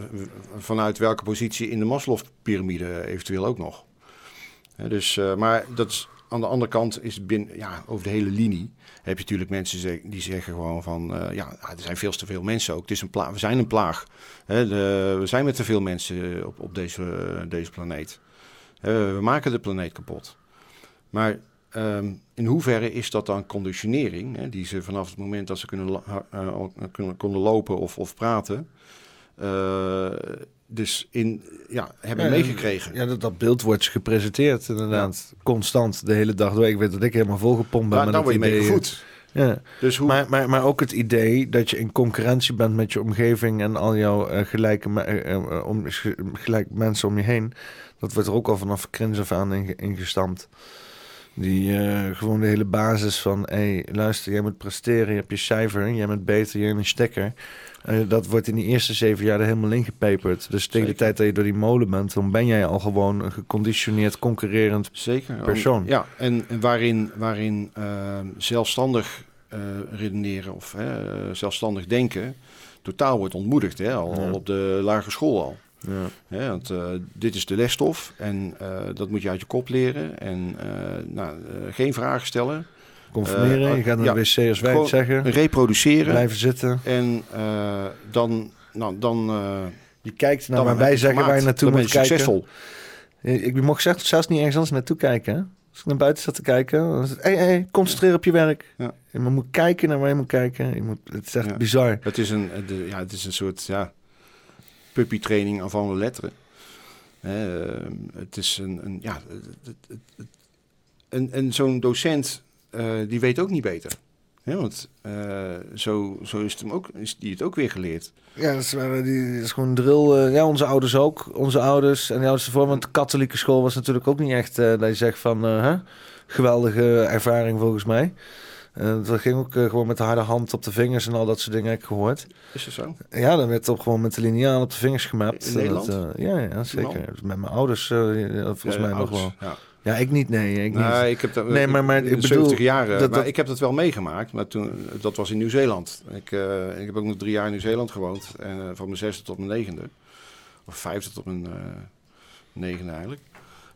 vanuit welke positie in de Maslow-pyramide eventueel ook nog. Dus, eh, maar dat is, aan de andere kant is binnen, ja, over de hele linie heb je natuurlijk mensen die zeggen gewoon van eh, ja, er zijn veel te veel mensen ook. Het is een pla we zijn een plaag. Hè, we zijn met te veel mensen op, op deze, deze planeet. We maken de planeet kapot. Maar Ehm, in hoeverre is dat dan conditionering, hè, die ze vanaf het moment dat ze kunnen, eh, kunnen, konden lopen of, of praten, eh, dus in, ja, hebben Ja, meegekregen? Ja, dat, dat beeld wordt gepresenteerd inderdaad. Constant, de hele dag door. Ik weet dat ik helemaal volgepompt ben Daar, met daar het word je idee. gevoed. Ja. Dus hoe, Maar, maar, maar ook het idee dat je in concurrentie bent met je omgeving en al jouw eh, gelijke, eh, eh, gelijk mensen om je heen. Dat wordt er ook al vanaf kinds af aan inge- ingestampt. Die eh, gewoon de hele basis van, hé, hey, luister, jij moet presteren, je hebt je cijfer, jij bent beter, je hebt een stekker. Eh, dat wordt in die eerste zeven jaar er helemaal ingepeperd. Dus tegen de tijd dat je door die molen bent, dan ben jij al gewoon een geconditioneerd, concurrerend Zeker. persoon. Ja, en, en waarin, waarin ehm, zelfstandig eh, redeneren of zelfstandig denken totaal wordt ontmoedigd. Hè, al, Ja. al op de lagere school al. Ja. Want eh, dit is de lesstof en eh, dat moet je uit je kop leren. En eh, nou, geen vragen stellen. Conformeren, je gaat naar ja, de wc als wij zeggen. Reproduceren. Blijven zitten. En dan, nou, dan, Je kijkt naar waar wij zeggen waar je naartoe moet kijken. succesvol. Ik mocht zelfs, zelfs niet ergens anders naartoe kijken. hè. Als ik naar buiten zat te kijken, is het, hey, hey, concentreer op je werk. Ja. Je moet kijken naar waar je moet kijken. Je moet, het is echt Ja. bizar. Het is een, de, ja, het is een soort ja, puppytraining aan van de letteren. Hè, eh, het is een, een ja, en, en zo'n docent eh, die weet ook niet beter. Want eh, zo, zo is, het hem ook, is die het ook weer geleerd. Ja, dat is, waar, die, dat is gewoon drill. eh, ja, onze ouders ook. Onze ouders en de ouders ervoor. Want de katholieke school was natuurlijk ook niet echt... eh, dat je zegt van... eh, geweldige ervaring volgens mij. Eh, dat ging ook eh, gewoon met de harde hand op de vingers en al dat soort dingen heb ik gehoord. Is dat zo? Ja, dan werd ook gewoon met de lineaal op de vingers gemapt. In En Nederland? Dat, eh, ja, ja, zeker. Met mijn ouders eh, volgens mij nog wel. Ja. Ja, ik niet, nee. Ik niet. Nee, ik heb dat, Nee, maar- maar ik bedoel 70 jaar, eh, dat- maar dat- ik heb dat wel meegemaakt, maar toen, dat was in Nieuw-Zeeland. Ik, eh, ik heb ook nog drie jaar in Nieuw-Zeeland gewoond, en, eh, van mijn zesde tot mijn negende. Of vijfde tot mijn eh, negende eigenlijk.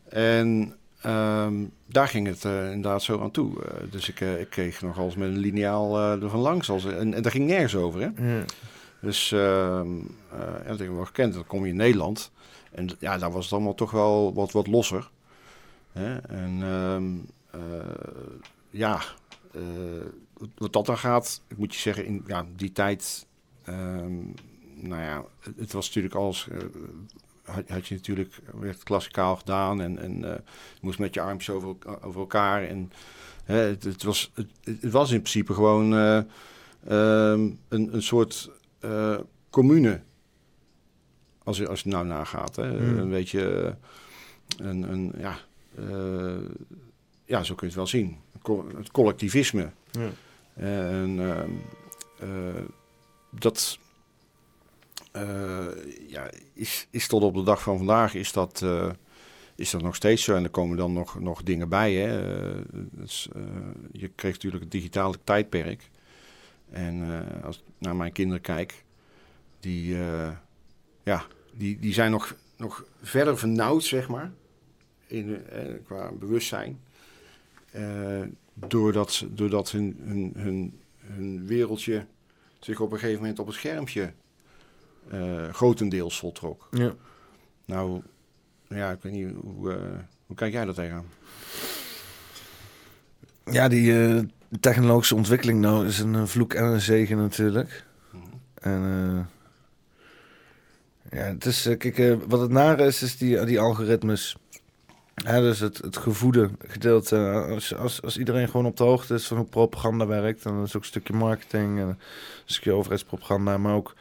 En ehm, daar ging het eh, inderdaad zo aan toe. Eh, dus ik, eh, ik kreeg nogal eens met een lineaal eh ervan langs. Als, en, en daar ging nergens over, hè. Dus ehm eh, ja, dat heb ik wel gekend. Dan kom je in Nederland. En ja, daar was het allemaal toch wel wat, wat losser. Hè? En ehm, eh, ja, wat dat dan gaat, ik moet je zeggen, in ja, die tijd, nou ja, het, het was natuurlijk alles, had, had je natuurlijk, werd klassikaal gedaan en, en eh, je moest met je armpjes over, over elkaar. En het, het, was, het, het was in principe gewoon eh, ehm, een, een soort eh, commune. Als je, als je nou nagaat, hè? Hmm. een beetje een, een ja, ja, zo kun je het wel zien. Co- Het collectivisme. Ja. En ehm, eh, dat ja, is, is tot op de dag van vandaag is dat, eh, is dat nog steeds zo. En er komen dan nog, nog dingen bij. Hè. Eh, dus, eh, je kreeg natuurlijk het digitale tijdperk. En eh, als ik naar mijn kinderen kijk, die, eh, ja, die, die zijn nog, nog verder vernauwd, zeg maar, in, eh, qua bewustzijn. Eh, doordat, doordat hun, hun, hun, hun wereldje zich op een gegeven moment op het schermpje eh, grotendeels voltrok. Ja. Nou, ja, ik weet niet, hoe, eh, hoe kijk jij dat tegenaan? Ja, die eh, technologische ontwikkeling nou is een eh, vloek en een zegen natuurlijk. En eh, ja, het is, eh, kijk, eh, wat het nare is, is die, die algoritmes. Ja, dus het, het gevoede gedeelte. Als, als, als iedereen gewoon op de hoogte is van hoe propaganda werkt, dan is ook een stukje marketing, en een stukje overheidspropaganda, maar ook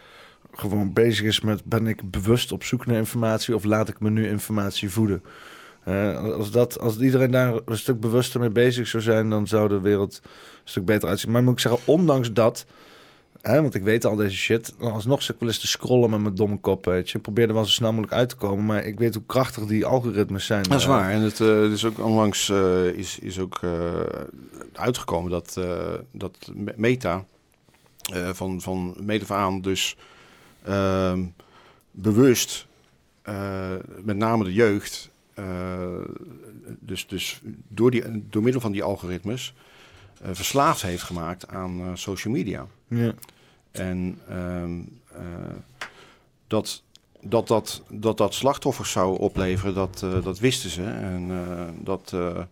gewoon bezig is met ben ik bewust op zoek naar informatie of laat ik me nu informatie voeden. Eh, als, dat, als iedereen daar een stuk bewuster mee bezig zou zijn, dan zou de wereld een stuk beter uitzien. Maar moet ik zeggen, ondanks dat, hè, want ik weet al deze shit, dan alsnog zit ik wel eens te scrollen met mijn domme kop. Weet je. Ik probeer er wel zo snel mogelijk uit te komen, maar ik weet hoe krachtig die algoritmes zijn. Dat is Eh, waar. En het, eh, het is ook onlangs is, is ook uitgekomen dat, dat Me- Meta van, van aan dus bewust, eh, met name de jeugd, eh, dus, dus door, die, door middel van die algoritmes, eh, verslaafd heeft gemaakt aan social media. Ja. En ehm, eh, dat, dat, dat, dat dat slachtoffers zou opleveren, dat, dat wisten ze. En dat, dat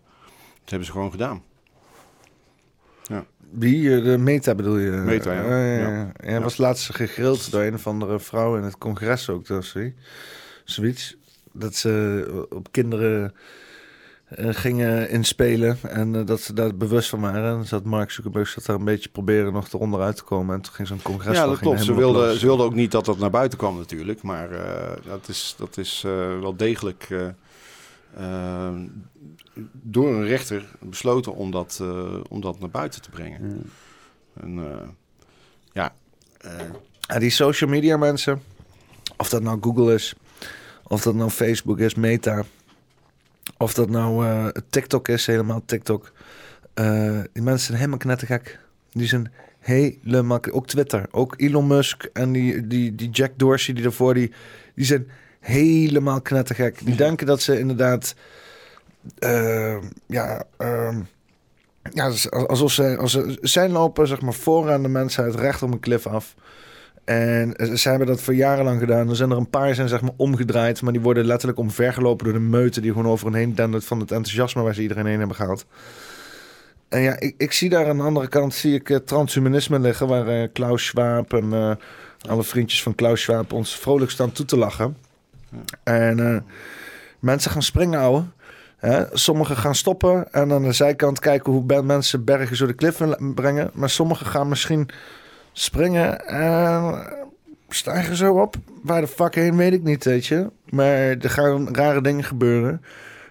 hebben ze gewoon gedaan. Wie? eh, De Meta bedoel je? Meta, ja. Eh, ja. Ja. Hij was laatst gegrild door een of andere vrouw in het congres ook. Dat die. zoiets. Dat ze op kinderen eh, gingen inspelen en eh, dat ze daar bewust van waren. En zat Mark Zuckerberg zat daar een beetje proberen nog eronder uit te komen. En toen ging zo'n congres ja, dat klopt. Ze wilden, ze wilden ook niet dat dat naar buiten kwam natuurlijk. Maar eh, dat is, dat is eh, wel degelijk eh, eh, door een rechter besloten om dat, eh, om dat naar buiten te brengen. En, eh, ja, Ja, die social media mensen, of dat nou Google is, of dat nou Facebook is, Meta, of dat nou eh, TikTok is, helemaal TikTok. Die mensen zijn helemaal knettergek. Die zijn helemaal, ook Twitter, ook Elon Musk en die, die, die Jack Dorsey die daarvoor, die, die zijn helemaal knettergek. Die denken dat ze inderdaad, ja, ehm, ja, dus alsof ze, als ze, zij lopen zeg maar vooraan de mensheid recht op een klif af. En eh, ze hebben dat voor jarenlang gedaan. Er zijn er een paar zijn zeg maar omgedraaid, maar die worden letterlijk omvergelopen door de meute die gewoon over hen heen dendert van het enthousiasme waar ze iedereen heen hebben gehaald. En ja, ik, ik zie daar aan de andere kant zie ik eh, transhumanisme liggen, waar eh, Klaus Schwab en eh, alle vriendjes van Klaus Schwab ons vrolijk staan toe te lachen. En eh, mensen gaan springen, ouwe. Hè, sommigen gaan stoppen en aan de zijkant kijken hoe mensen bergen zo de klif willen brengen. Maar sommigen gaan misschien springen en stijgen zo op. Waar de fuck heen weet ik niet, weet je. Maar er gaan rare dingen gebeuren.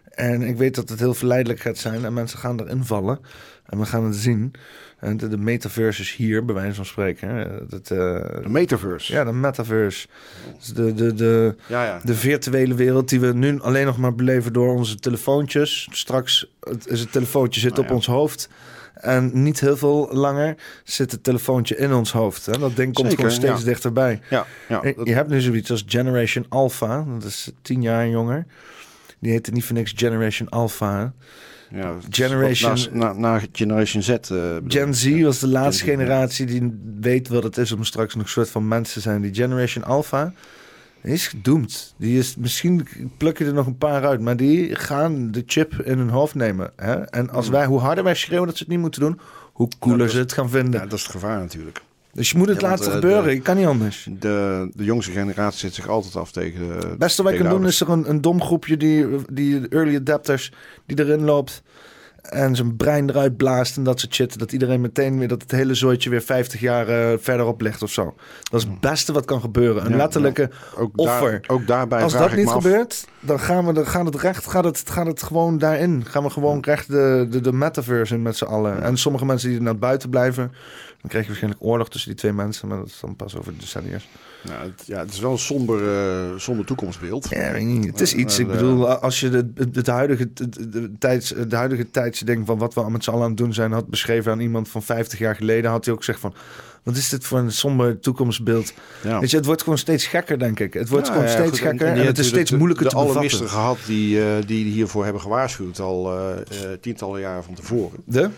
En ik weet dat het heel verleidelijk gaat zijn en mensen gaan erin vallen. En we gaan het zien. En de, de metaverse is hier, bij wijze van spreken. hè. Dat, eh, De metaverse. ja, de metaverse. Dus de, de, de, ja. ja. de virtuele wereld die we nu alleen nog maar beleven door onze telefoontjes. Straks het- is het telefoontje zit Nou op ja. ons hoofd. En niet heel veel langer zit het telefoontje in ons hoofd. Hè? Dat ding komt Zeker, gewoon steeds ja. dichterbij. ja, ja, dat- Je hebt nu zoiets als Generation Alpha. Dat is tien jaar jonger. Die heette niet voor niks Generation Alpha. hè. Ja, Generation- Na, na, na Generation Z. eh, Gen. Z was de laatste Gen Z, ja. generatie die weet wat het is om straks nog een soort van mensen te zijn. Die Generation Alpha is gedoemd. Die is, misschien pluk je er nog een paar uit, maar die gaan de chip in hun hoofd nemen. Hè? En als wij, hoe harder wij schreeuwen dat ze het niet moeten doen, hoe cooler dat ze het gaan vinden. Ja, dat is het gevaar natuurlijk. Dus je moet het Ja, laten eh, gebeuren. de- Je kan niet anders. De, de jongste generatie zet zich altijd af tegen de. Het beste wat je kan doen is er een, een dom groepje die, die early adapters die erin loopt en zijn brein eruit blaast en dat soort shit. Dat iedereen meteen weer dat het hele zooitje weer 50 jaar eh, verderop ligt of zo. Dat is het beste wat kan gebeuren. Een Ja, letterlijke Ook, offer. daar, ook daarbij Als dat ik niet af. gebeurt, dan gaan we, dan gaat het recht, gaat het, gaat het gewoon daarin. Gaan we gewoon recht de, de, de metaverse in met z'n allen. En sommige mensen die er naar buiten blijven, dan krijg je waarschijnlijk oorlog tussen die twee mensen, maar dat is dan pas over decennia's. Nou, het, ja, het is wel een somber, eh, somber toekomstbeeld. Ja. Het is iets. Ik bedoel, als je de, de, de huidige, de, de, tijds, de huidige van wat we met z'n allen aan het doen zijn, had beschreven aan iemand van 50 jaar geleden, had hij ook gezegd van. Wat is dit voor een somber toekomstbeeld? Ja. Weet je, het wordt gewoon steeds gekker, denk ik. Het wordt Ja, gewoon ja, steeds goed, gekker en, het is steeds de- moeilijker de, te de bevatten. gehad die, eh, die hiervoor hebben gewaarschuwd al eh, eh, tientallen jaren van tevoren. De?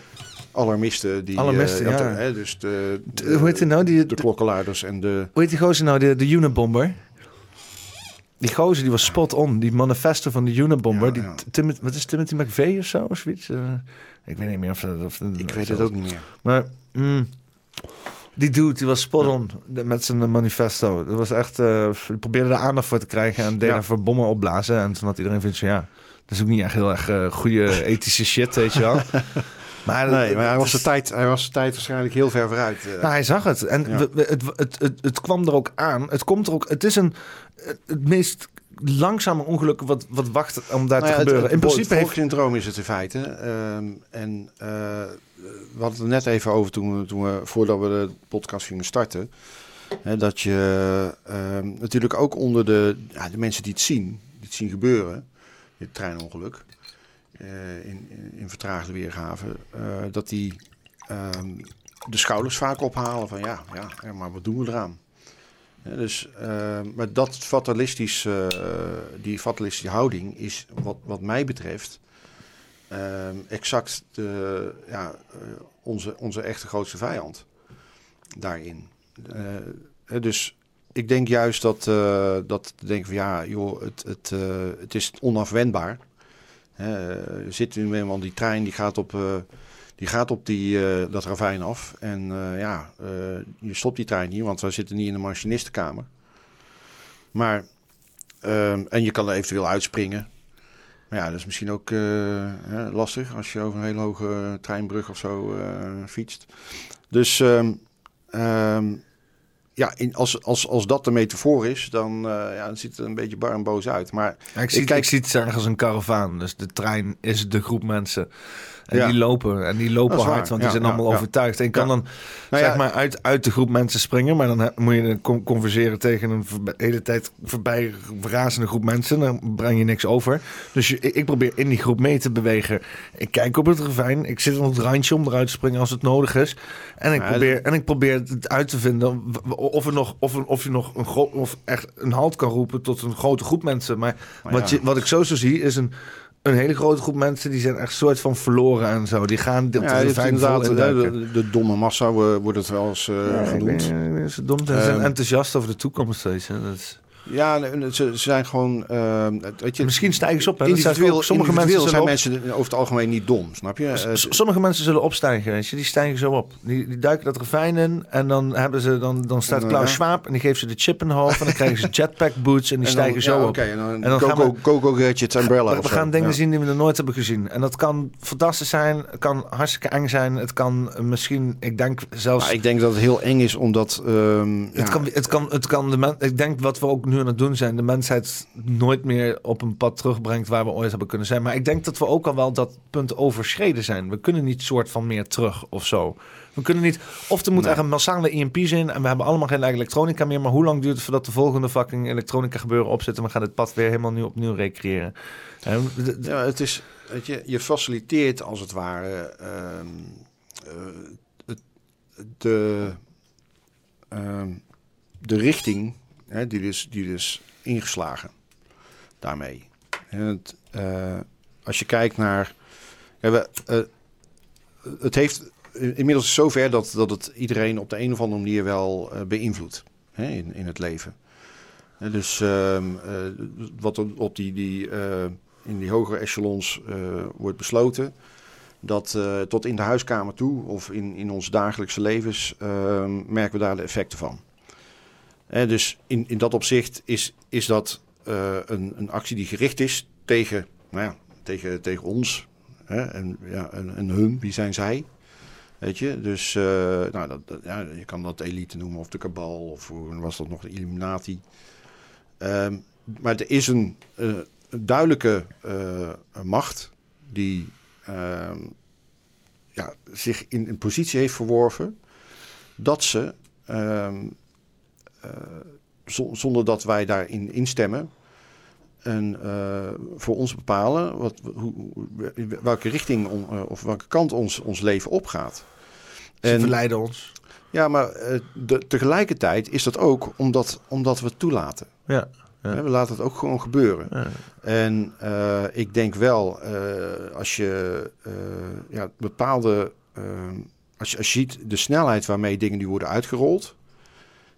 Alarmisten die... Alarmisten, eh, ja. hè, dus de, de- hoe heet die nou? Die, de de- klokkenluiders en de... hoe heet die gozer nou? De, de Unabomber? Die gozer die was spot on. Die manifesto van de Unabomber. Ja, die, ja. Timothy, wat is Timothy McVeigh of zo? Of zoiets? Eh, ik weet niet meer of dat... Of, Ik weet het ook niet meer. Maar mm, die dude, die was spot on met zijn manifesto. Dat was echt, die probeerde er aandacht voor te krijgen en deed Ja. voor bommen opblazen. En toen had iedereen vindt van ja, dat is ook niet echt heel erg goede ethische shit, weet je wel. Maar, Nee, maar hij was, de tijd, hij was de tijd waarschijnlijk heel ver vooruit. eh. nou, hij zag het. En Ja. we- we- het, het, het, het kwam er ook aan. Het komt er ook. Het is een het meest langzame ongeluk wat, wat wacht om daar Nou te ja, het- gebeuren. Het, In het principe heeft volkssyndroom is het in feite. Ehm, en eh, we hadden het net even over toen we, toen we voordat we de podcast gingen starten. Hè, dat je ehm, natuurlijk ook onder de, ja, de mensen die het zien, die het zien gebeuren, dit treinongeluk, in, in, in vertraagde weergave, eh, dat die ehm, de schouders vaak ophalen van ja, ja, maar wat doen we eraan? Dus, eh, maar dat fatalistisch, eh, die fatalistische houding is wat, wat mij betreft eh, exact de, ja, eh, onze, onze echte grootste vijand daarin. Eh, dus ik denk juist dat, eh, dat denken van ja, joh, het, het, eh, het is onafwendbaar. Hè, er zit nu eenmaal die trein die gaat op, eh, die gaat op die, eh, dat ravijn af. En eh, ja, eh, je stopt die trein niet, want we zitten niet in de machinistenkamer. Maar, en je kan er eventueel uitspringen. Maar ja, dat is misschien ook eh, lastig als je over een hele hoge treinbrug of zo eh, fietst. Dus ehm, ja, in, als, als, als dat de metafoor is, dan, eh, ja, dan ziet het er een beetje bar en boos uit. Maar Ja, ik, zie, Ik kijk- ik zie het erg als een karavaan. Dus de trein is de groep mensen. En Ja. die lopen. En die lopen hard, want die zijn allemaal overtuigd. En kan dan Nou zeg maar uit, uit de groep mensen springen. Maar dan moet je con- converseren tegen een hele tijd voorbij razende groep mensen. Dan breng je niks over. Dus je, ik probeer in die groep mee te bewegen. Ik kijk op het ravijn. Ik zit op het randje om eruit te springen als het nodig is. En ik, probeer, en ik probeer het uit te vinden of, er nog, of, of je nog een, of echt een halt kan roepen tot een grote groep mensen. Maar Maar wat, je, wat ik zo zo zie is een, een hele grote groep mensen die zijn echt soort van verloren en zo. Die gaan ja, inderdaad eh, induiken. de, de domme massa wordt het wel eens eh, Ja, ik genoemd. ben, ik ben zo dom. Ze zijn Ehm, enthousiast over de toekomst. Weet je. Dat is, Ja, ze, zijn gewoon. eh, weet je, misschien stijgen ze op. Hè. Individueel, sommige mensen individueel zijn op, mensen over het algemeen niet dom, snap je? Eh, S- Sommige mensen zullen opstijgen, weet je. Die stijgen zo op. Die, die duiken dat ravijn in en dan, hebben ze, dan, dan staat. Klaus Schwab en die geeft ze de chip in de hoofd en dan krijgen ze jetpack boots en die en dan- stijgen zo ja, op. en dan, En dan gaan Coco, we- Coco Gadget Umbrella We, we gaan dingen Ja. zien die we nog nooit hebben gezien. En dat kan fantastisch zijn. Het kan hartstikke eng zijn. Het kan misschien, ik denk zelfs... Maar ik denk dat het heel eng is omdat... ehm, het, ja, kan, het kan, het kan de men, ik denk wat we ook nu aan het doen zijn, de mensheid nooit meer op een pad terugbrengt waar we ooit hebben kunnen zijn. Maar ik denk dat we ook al wel dat punt overschreden zijn. We kunnen niet soort van meer terug of zo. We kunnen niet, of er moet Nee. er een massale EMP's in en we hebben allemaal geen elektronica meer. Maar hoe lang duurt het voordat de volgende fucking elektronica gebeuren opzet en we gaan het pad weer helemaal nu opnieuw recreëren? Ja, het is, weet je, je faciliteert als het ware ehm, eh, de, ehm, de richting hè, die, dus, die dus ingeslagen daarmee. En het, eh, als je kijkt naar. we, eh, het heeft inmiddels is zover dat, dat het iedereen op de een of andere manier wel eh, beïnvloedt in, in het leven. Hè, dus ehm, eh, wat op die, die, in die hogere echelons wordt besloten, dat tot in de huiskamer toe of in, in ons dagelijkse levens ehm, merken we daar de effecten van. Dus in, in dat opzicht is, is dat eh, een, een actie die gericht is tegen, nou ja, tegen, tegen ons. Hè, en, ja, en, en hun, wie zijn zij? Weet je, dus eh, nou, dat, ja, je kan dat elite noemen of de kabal of hoe was dat nog, de Illuminati. Ehm, maar er is een, eh, duidelijke macht die ehm, ja, zich in een positie heeft verworven dat ze, ehm, eh, zonder dat wij daarin instemmen, en, eh, voor ons bepalen wat, hoe, welke richting on- eh, of welke kant ons, ons leven opgaat. Ze verleiden ons. Ja, maar eh, de, tegelijkertijd is dat ook omdat, omdat we het toelaten. Ja. Ja. We laten het ook gewoon gebeuren. Ja. En eh, ik denk wel, eh, als je eh, ja, bepaalde. eh, als, je, als je ziet de snelheid waarmee dingen nu worden uitgerold,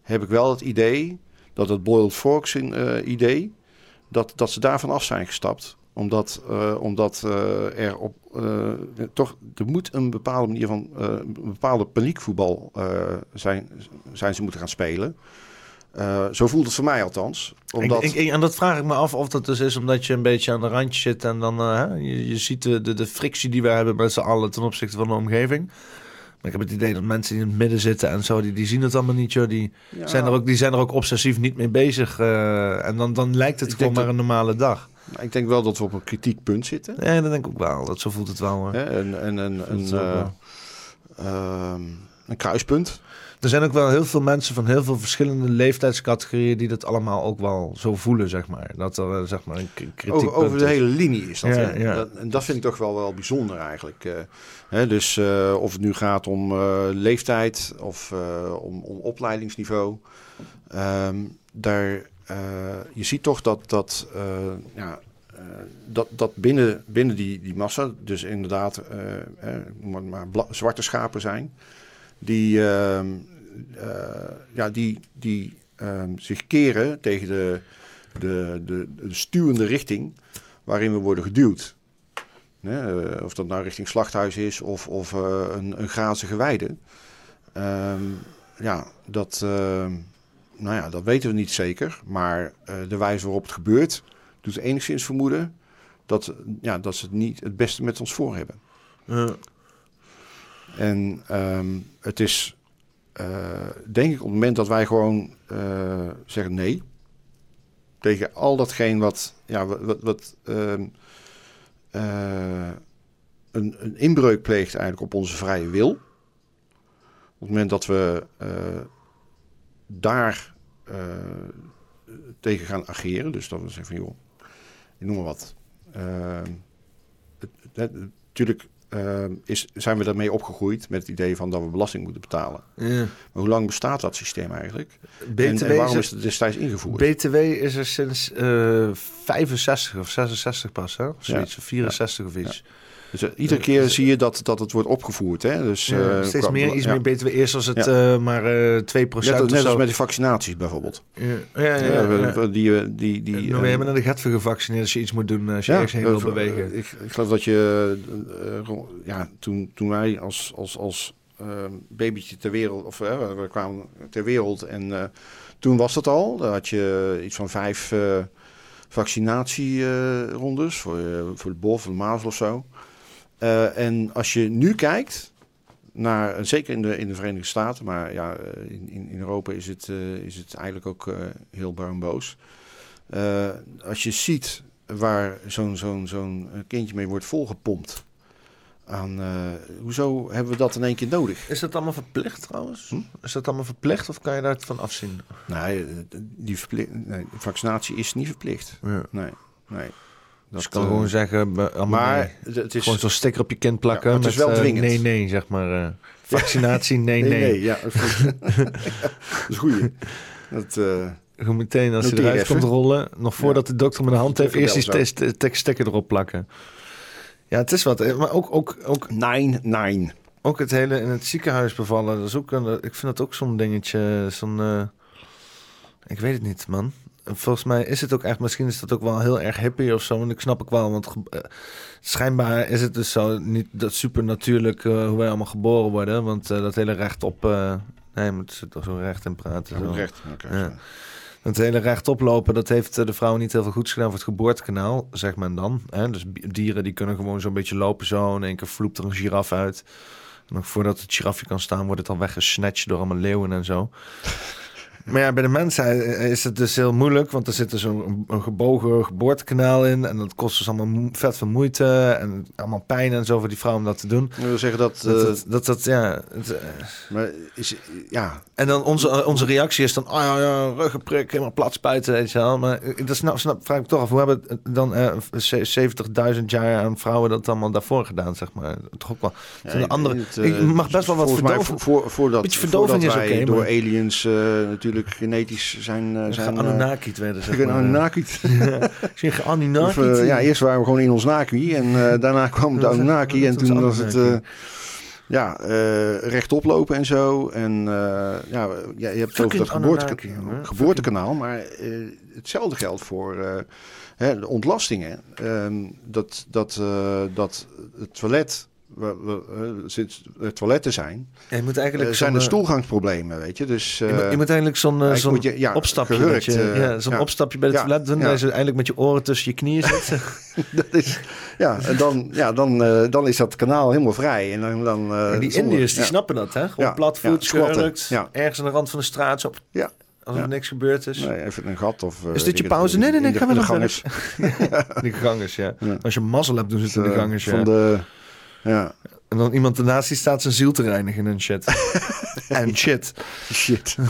heb ik wel het idee dat het boiled forks in, eh, idee, dat, dat ze daarvan af zijn gestapt. Omdat, eh, omdat eh, er op toch, er moet een bepaalde manier van een bepaalde paniekvoetbal zijn, zijn ze moeten gaan spelen. Zo voelt het voor mij althans. Omdat, Ik, ik- en dat vraag ik me af of dat dus is omdat je een beetje aan de randje zit en dan je, je ziet de, de, de frictie die we hebben met z'n allen ten opzichte van de omgeving. Maar ik heb het idee dat mensen die in het midden zitten en zo, die, die zien het allemaal niet, joh. Die, Ja. zijn er ook, die zijn er ook obsessief niet mee bezig. eh, en dan, dan lijkt het Ik gewoon maar een normale dag. Ik denk wel dat we op een kritiek punt zitten. Ja, dat denk ik ook wel. Dat, zo voelt het wel. hoor. Hè? En, en, eh, ehm, een kruispunt. Er zijn ook wel heel veel mensen van heel veel verschillende leeftijdscategorieën die dat allemaal ook wel zo voelen, zeg maar. Dat er eh, zeg maar een kritiek Over, over de hele linie is dat. Ja, hè? ja. Dat, en dat vind ik toch wel, wel bijzonder eigenlijk. eh. hè? Dus eh, of het nu gaat om leeftijd of om, om opleidingsniveau. Ehm, daar, je ziet toch dat, dat, ja, dat, dat binnen, binnen die, die massa, dus inderdaad, eh, eh, maar, zwarte schapen zijn, die, ehm, eh, ja, die, die ehm, zich keren tegen de, de, de, de stuwende richting waarin we worden geduwd. Eh, of dat nou richting slachthuis is of, of eh, een, een grazige weide. Ehm, ja, dat, ehm, nou ja, dat weten we niet zeker. Maar eh, de wijze waarop het gebeurt doet enigszins vermoeden dat, ja, dat ze het niet het beste met ons voor hebben. Ja. En het is, eh, denk ik, op het moment dat wij gewoon eh, zeggen nee. Tegen al datgene wat, ja, wat, wat, ehm, eh, een, een inbreuk pleegt eigenlijk op onze vrije wil. Op het moment dat we eh, daar eh, tegen gaan ageren, dus dat we zeggen van joh, ik noem maar wat. Ehm, het- natuurlijk eh, is, zijn we daarmee opgegroeid met het idee van dat we belasting moeten betalen. Ja. Maar hoe lang bestaat dat systeem eigenlijk? BTW, en, en waarom is, het destijds ingevoerd? BTW is er sinds eh 65 of 66 pas, hè? Of zoiets, of 64 of iets. Dus, eh, iedere keer zie je dat, dat het wordt opgevoerd. Hè? Dus, Ja, eh, steeds qua- meer, iets meer BTW. Eerst was het eh, maar eh 2 Net, procent als- of net zo. als met die vaccinaties bijvoorbeeld. Ja, ja, Die, eh, die, die, Nou, eh, we hebben naar de Getver gevaccineerd als je iets moet doen, als je ergens heen wil eh, bewegen. Ik, ik geloof dat je, eh, eh, ja, toen, toen wij als, als, als eh, babytje ter wereld, of eh, we kwamen ter wereld en eh, toen was dat al. Dan had je iets van vijf eh vaccinatierondes voor, eh, voor de bol, voor de mazelen of zo. Eh, en als je nu kijkt, naar, zeker in de, in de Verenigde Staten, maar ja, eh, in, in in Europa is het, eh, is het eigenlijk ook heel. Eh als je ziet waar zo'n zo'n zo'n kindje mee wordt volgepompt. Aan, hoezo hebben we dat in één keer nodig? Is dat allemaal verplicht trouwens? Hm? Is dat allemaal verplicht of kan je daarvan afzien? Nee, die nee, vaccinatie is niet verplicht. Ja. Nee, nee. Dus je Dat, kan eh, gewoon zeggen, maar nee. het- is Gewoon zo'n sticker op je kind plakken. Ja, maar het is met, wel eh, dwingend. nee, nee, zeg maar. eh, vaccinatie, nee, nee. ja, dat is dat is goed. Dat, Gewoon meteen als Noteer eruit even. komt rollen, nog voordat de dokter met de hand heeft, eerst die bel zo. st- st- st- sticker erop plakken. Ja, het is wat. Maar ook, ook, ook, nine, nine. ook het hele in het ziekenhuis bevallen, dat is ook een, ik vind dat ook zo'n dingetje, zo'n, ik weet het niet, man. Volgens mij is het ook echt, misschien is dat ook wel heel erg hippie of zo. En ik snap ook wel, want eh, schijnbaar is het dus zo niet dat supernatuurlijk eh hoe wij allemaal geboren worden. Want eh, dat hele recht op, nee, moet er toch zo recht in praten. Zo. Recht. Ja. Het hele rechtop lopen, dat heeft de vrouw niet heel veel goeds gedaan voor het geboortekanaal, zegt men dan. Hè? Dus dieren die kunnen gewoon zo'n beetje lopen zo. In één keer vloept er een giraf uit. En nog voordat het girafje kan staan, wordt het al weggesnatcht door allemaal leeuwen en zo. Maar ja, bij de mensen eh, is het dus heel moeilijk, want er zit dus een, een gebogen geboortekanaal in. En dat kost dus allemaal vet veel moeite en allemaal pijn en zo voor die vrouw om dat te doen. Dat wil zeggen dat... Dat, eh, dat, dat, dat, ja, het, eh, maar is, ja, en dan onze, eh, onze reactie is dan, ah ja, ja, ruggenprik, helemaal plat spuiten, weet je wel. Maar eh, dat snap, snap, vraag ik toch af, hoe hebben dan eh, ze- 70.000 jaar aan vrouwen dat allemaal daarvoor gedaan, zeg maar. Toch ook wel. ja, er andere, het, eh, ik mag best wel wat volgens mij verdoven. voor, voor, voordat, voordat is wij door maar- aliens eh, natuurlijk genetisch zijn... eh, zijn eh, werden, zeg Geen maar. Anunnaki. Ik zeg Anunnaki. Of, eh, ja, eerst waren we gewoon in ons Naki en eh, daarna kwam de Anunnaki en toen was het eh, ja, eh, rechtop lopen en zo. En eh, ja, ja, je hebt het over Fucking dat geboorte, geboortekanaal, maar eh, hetzelfde geldt voor eh, hè, de ontlastingen. Ehm, dat, dat, eh, dat het toilet, we, we, eh, sinds er toiletten zijn, Ja, je moet eh, eigenlijk zijn er eh, stoelgangsproblemen, weet je. Dus je, moet, eh, je moet eigenlijk zo'n eh, zo'n ja, opstapje, gehurkt, je, eh, ja, zo'n ja. opstapje bij het toilet doen, ja. dat je eigenlijk met je oren tussen je knieën zit. Dat is, ja, en dan, ja, dan, eh, dan is dat kanaal helemaal vrij. En dan, dan, eh, En die zonder- Indiërs, die snappen dat, hè? Gewoon platvoet, ja, gehurkt, ergens aan de rand van de straat, zo, Ja. als er Ja. niks gebeurd is. Nee, even een gat of... eh, Is dit je pauze? Nee, nee, nee, in ik ga weer in de gangers. In de gangers, ja. Ja. Als je mazzel hebt, doen ze het in de Eh, gangers, ja. Van de... Ja, En dan iemand ernaast die staat zijn ziel te reinigen en shit. en shit. shit.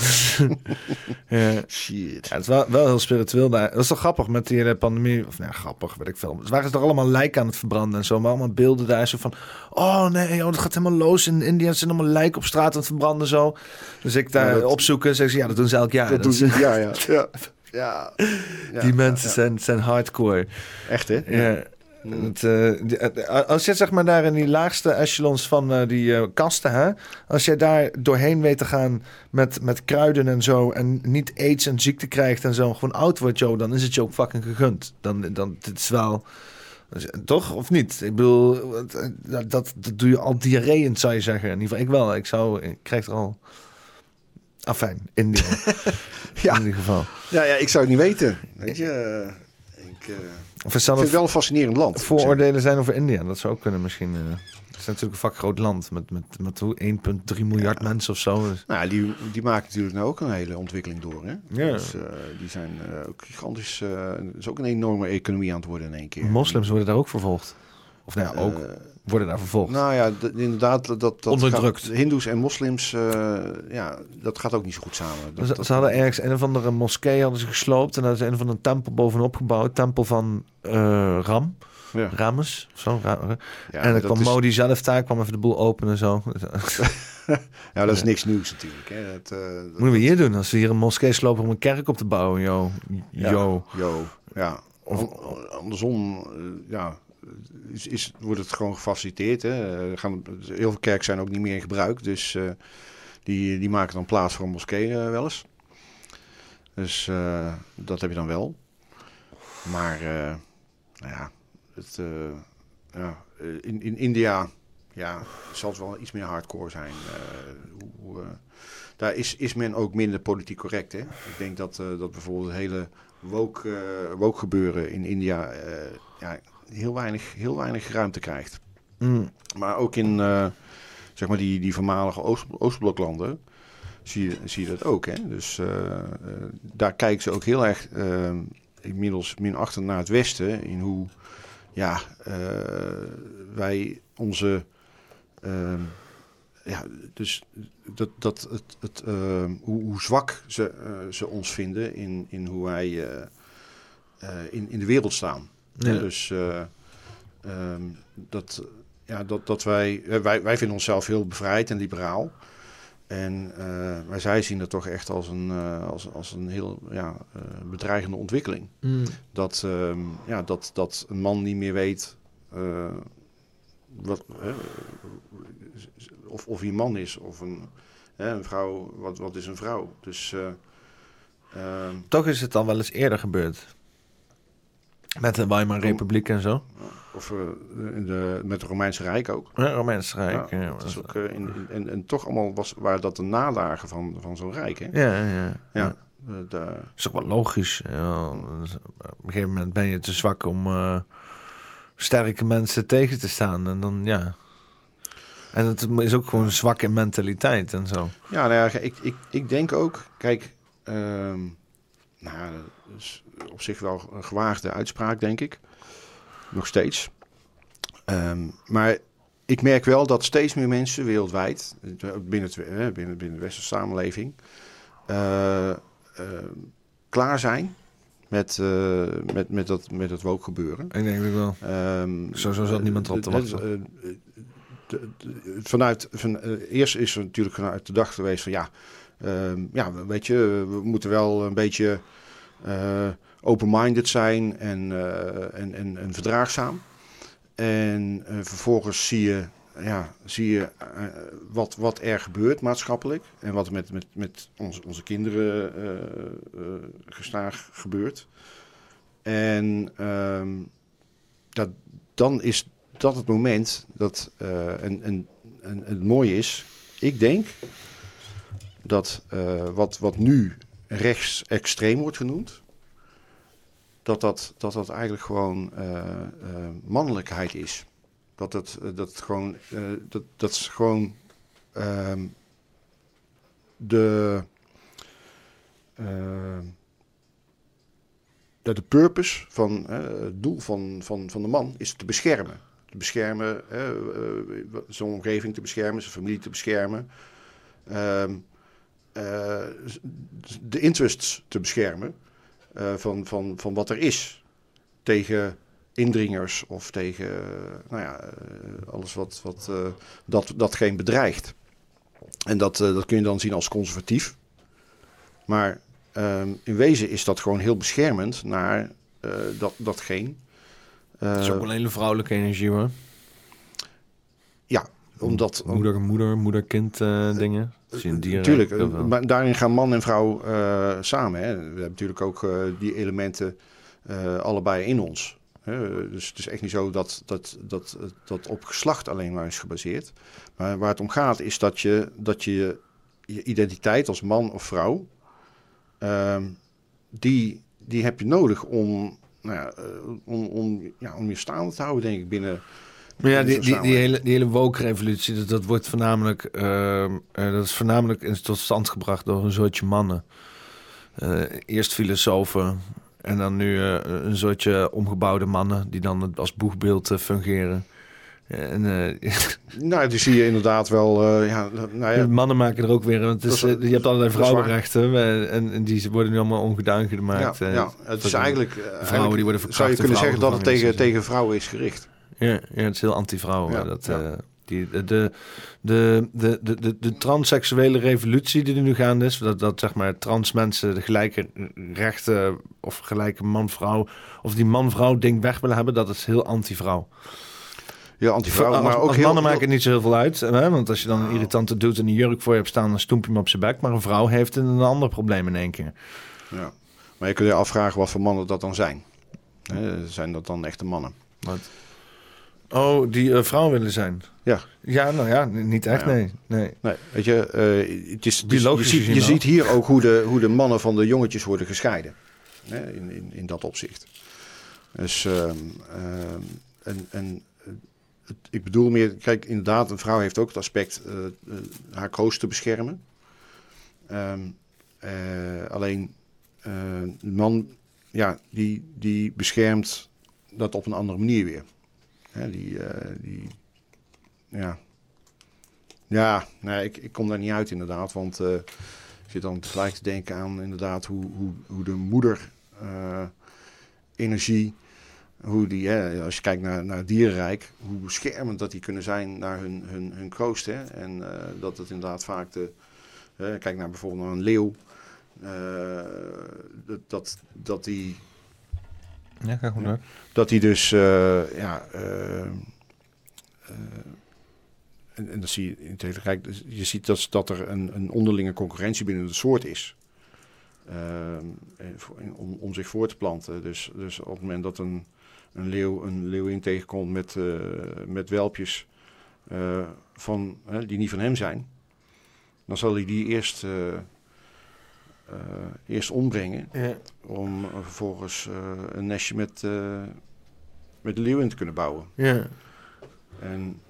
Ja. Shit. Ja, het is wel, wel heel spiritueel daar. Dat is toch grappig met die hele pandemie. Of nou, ja, grappig, weet ik veel. Ze waren toch allemaal lijken aan het verbranden en zo. Maar allemaal beelden daar zo van... Oh nee, oh, dat gaat helemaal los. In India zijn allemaal lijken op straat aan het verbranden zo. Dus ik daar Ja, dat- opzoeken. Zeg ze, ja, dat doen ze elk jaar. Dat doen is- ze, ja, ja. ja. Ja. Ja, die mensen. Zijn, zijn hardcore. Echt, hè? Ja. Het, eh, die- eh, als je zeg maar daar in die laagste echelons van eh, die eh, kasten, hè, als je daar doorheen weet te gaan met, met kruiden en zo en niet aids en ziekte krijgt en zo, gewoon oud wordt, joh, dan is het je ook fucking gegund. Dan, dan het is wel, toch of niet? Ik bedoel, eh, dat, dat, dat doe je al diarreeën, zou je zeggen. In ieder geval, ik wel. Ik zou, ik krijg er al. Afijn, in ieder, Ja. in ieder geval. Ja, ja, ik zou het niet weten. Weet je, eh, ik eh, Of vind zal het het wel een fascinerend land. vooroordelen zijn over India. Dat zou ook kunnen misschien. eh. het is natuurlijk een vak groot land met, met, met hoe 1,3 miljard mensen of zo. Dus, Nou, die, die maken natuurlijk nou ook een hele ontwikkeling door. Hè? Ja. Dus, eh, die zijn eh, ook gigantisch. Het is ook een enorme economie aan het worden in één keer. moslims worden daar ook vervolgd. Of nou ja, ook worden daar vervolgd. nou ja, inderdaad, dat, dat Onderdrukt. Gaat, Hindoes en moslims, eh, ja, dat gaat ook niet zo goed samen. Dat, ze, dat- ze hadden ergens een of andere moskee hadden ze gesloopt en daar is een of andere tempel bovenop gebouwd. Tempel van eh, Ram, ja, Rames. of Zo, Ra- ja, en dan kwam is, Modi zelf daar, kwam even de boel openen en zo. ja, dat is niks nieuws natuurlijk. Hè. Dat, eh, dat- Moeten we hier doen als we hier een moskee slopen om een kerk op te bouwen. Ja. Yo. Jo, ja. Of- An- andersom, ja, is, is, wordt het gewoon gefaciliteerd. Hè. Gaan, heel veel kerken zijn ook niet meer in gebruik, dus eh, die, die maken dan plaats voor een moskee eh, wel eens. Dus eh, dat heb je dan wel. Maar, nou ja, het, ja in, in India ja, zal het wel iets meer hardcore zijn. Hoe, daar is, is men ook minder politiek correct. Hè? Ik denk dat, dat bijvoorbeeld het hele woke, woke gebeuren in India ja, heel, weinig, heel weinig ruimte krijgt. Mm. Maar ook in, eh, zeg maar die, die voormalige Oost, Oostbloklanden, zie je, zie je dat ook. Hè? Dus eh, eh, daar kijken ze ook heel erg inmiddels minachtend naar het Westen. In hoe ja, wij onze. ja, dus dat, dat het, het, hoe, hoe zwak ze, ze ons vinden in, in hoe wij in, in de wereld staan. Ja. Dus eh, ehm, dat, ja, dat, dat wij, eh, wij, wij vinden onszelf heel bevrijd en liberaal. En eh, maar zij zien dat toch echt als een, als, als een heel ja, bedreigende ontwikkeling. Mm. Dat, ehm, ja, dat, dat een man niet meer weet wat, of, of hij een man is of een, een vrouw. Wat, wat is een vrouw? Dus eh, ehm, Toch is het dan wel eens eerder gebeurd. Met de Weimar Republiek en zo. of eh, in de, met het Romeinse Rijk ook. Ja, Romeinse Rijk. Ja, Ja, dat is ook, eh, in, in- en, en toch allemaal was, waren dat de nalagen van, van zo'n rijk. Hè? ja, ja, ja. Eh, de- Dat is ook wel logisch. Ja, dus op een gegeven moment ben je te zwak om sterke mensen tegen te staan. En dan, ja... En het is ook gewoon zwak in mentaliteit en zo. Ja, nou ja, ik, ik, ik denk ook, kijk, ehm, nou, is op zich wel een gewaagde uitspraak, denk ik. Nog steeds. Ehm, maar ik merk wel dat steeds meer mensen wereldwijd, binnen, het, binnen, binnen de westerse samenleving, eh, eh, klaar zijn met, eh, met, met, dat, met dat woke gebeuren. Ik denk dat wel. Ehm, Zo- zo zat niemand op te wachten. vanuit, van, eerst is er natuurlijk vanuit de dag geweest van ja, ehm, ja, weet je, we moeten wel een beetje open-minded zijn en, eh, en, en, en verdraagzaam. En eh, vervolgens zie je, ja, zie je eh, wat, wat er gebeurt maatschappelijk en wat er met, met, met onze, onze kinderen gestaag gebeurt. En ehm, dat, dan is dat het moment dat, en, en, en het mooie is, ik denk dat wat, wat nu rechtsextreem wordt genoemd, dat dat, dat, dat eigenlijk gewoon eh, eh, mannelijkheid is. Dat het, eh, dat gewoon, dat, dat is gewoon ehm, de, ehm, dat de purpose van het doel van, van, van de man is te beschermen. Te beschermen, zijn omgeving te beschermen, zijn familie te beschermen. Ehm, eh, de interests te beschermen van, van, van wat er is. Tegen indringers of tegen eh, nou ja, eh, alles wat, wat eh, dat, datgene bedreigt. En dat, eh, dat kun je dan zien als conservatief. Maar ehm, in wezen is dat gewoon heel beschermend naar eh, dat, datgene. Het is ook Eh, wel een hele vrouwelijke energie hoor. Omdat, Moeder, moeder, moeder-kind eh, dingen. Dat zie je in dieren Natuurlijk, maar daarin gaan man en vrouw eh, samen. Hè. We hebben natuurlijk ook eh, die elementen eh, allebei in ons. Hè. Dus het is echt niet zo dat, dat, dat, dat op geslacht alleen maar is gebaseerd. Maar waar het om gaat is dat je dat je, je identiteit als man of vrouw... ehm, die, die heb je nodig om, nou ja, eh, om, om, ja, om je staande te houden, denk ik, binnen... Maar ja, die, die, hele, die hele woke-revolutie, dat, dat wordt voornamelijk, ehm, eh, dat is voornamelijk in tot stand gebracht door een soortje mannen. Eh, eerst filosofen en dan nu eh, een soortje omgebouwde mannen die dan als boegbeeld eh, fungeren. En, eh, Nou, die zie je inderdaad wel... eh, ja, nou ja, mannen maken er ook weer, want het is, eh, je hebt allerlei vrouwenrechten eh, en, en die worden nu allemaal ongedaan gemaakt. ja, eh, ja, het is eigenlijk, eh, vrouwen die worden verkracht zou je kunnen zeggen dat het tegen, tegen vrouwen is gericht. Ja, ja het is heel anti-vrouw. Ja, dat, ja. eh, die, de, de, de, de, de, de, transseksuele revolutie die er nu gaande is, dat, dat zeg maar trans mensen de gelijke rechten of gelijke man-vrouw, of die man-vrouw ding weg willen hebben, dat is heel anti-vrouw. Ja, anti-vrouw, Als- maar ook als heel... mannen maken het niet zo heel veel uit, hè? want als je dan een irritante doet en een jurk voor je hebt staan, dan stoemp je hem op zijn bek. Maar een vrouw heeft een ander probleem in één keer. ja. Maar je kunt je afvragen wat voor mannen dat dan zijn. Hè, zijn dat dan echte mannen? Oh, die eh, vrouw willen zijn. Ja. Ja, nou ja, niet echt, Ja. nee. nee. Nee, weet je, eh, het is, het is- Biologisch je, ziet, je hier ook hoe de, hoe de mannen van de jongetjes worden gescheiden. Hè, in, in, in dat opzicht. Dus, ehm, ehm, en, en, eh, het- ik bedoel meer, kijk, inderdaad, een vrouw heeft ook het aspect haar kroost te beschermen. Ehm, eh, alleen de man, ja, die, die beschermt dat op een andere manier weer. Die, eh, die, ja. Ja, nee, ik, ik kom daar niet uit inderdaad, want eh, ik zit dan tegelijk te denken aan inderdaad hoe, hoe, hoe de moeder eh, energie, hoe die, hè, als je kijkt naar, naar het dierenrijk, hoe beschermend dat die kunnen zijn naar hun, hun, hun kroost. Hè? En eh, dat het inderdaad vaak de, kijk naar bijvoorbeeld naar een leeuw, dat, dat, dat die Ja, ga goed door. dat hij dus, eh, ja, eh, eh, en, en dat zie je in het hele rijk. Dus je ziet dat, dat er een, een onderlinge concurrentie binnen de soort is. En om, om zich voor te planten. Dus, dus op het moment dat een, een leeuw een leeuwin tegenkomt met, eh, met welpjes eh, van, die niet van hem zijn, dan zal hij die eerst, eh, eerst ombrengen Ja. om vervolgens eh, een nestje met, eh, met de leeuw in te kunnen bouwen. Ja. En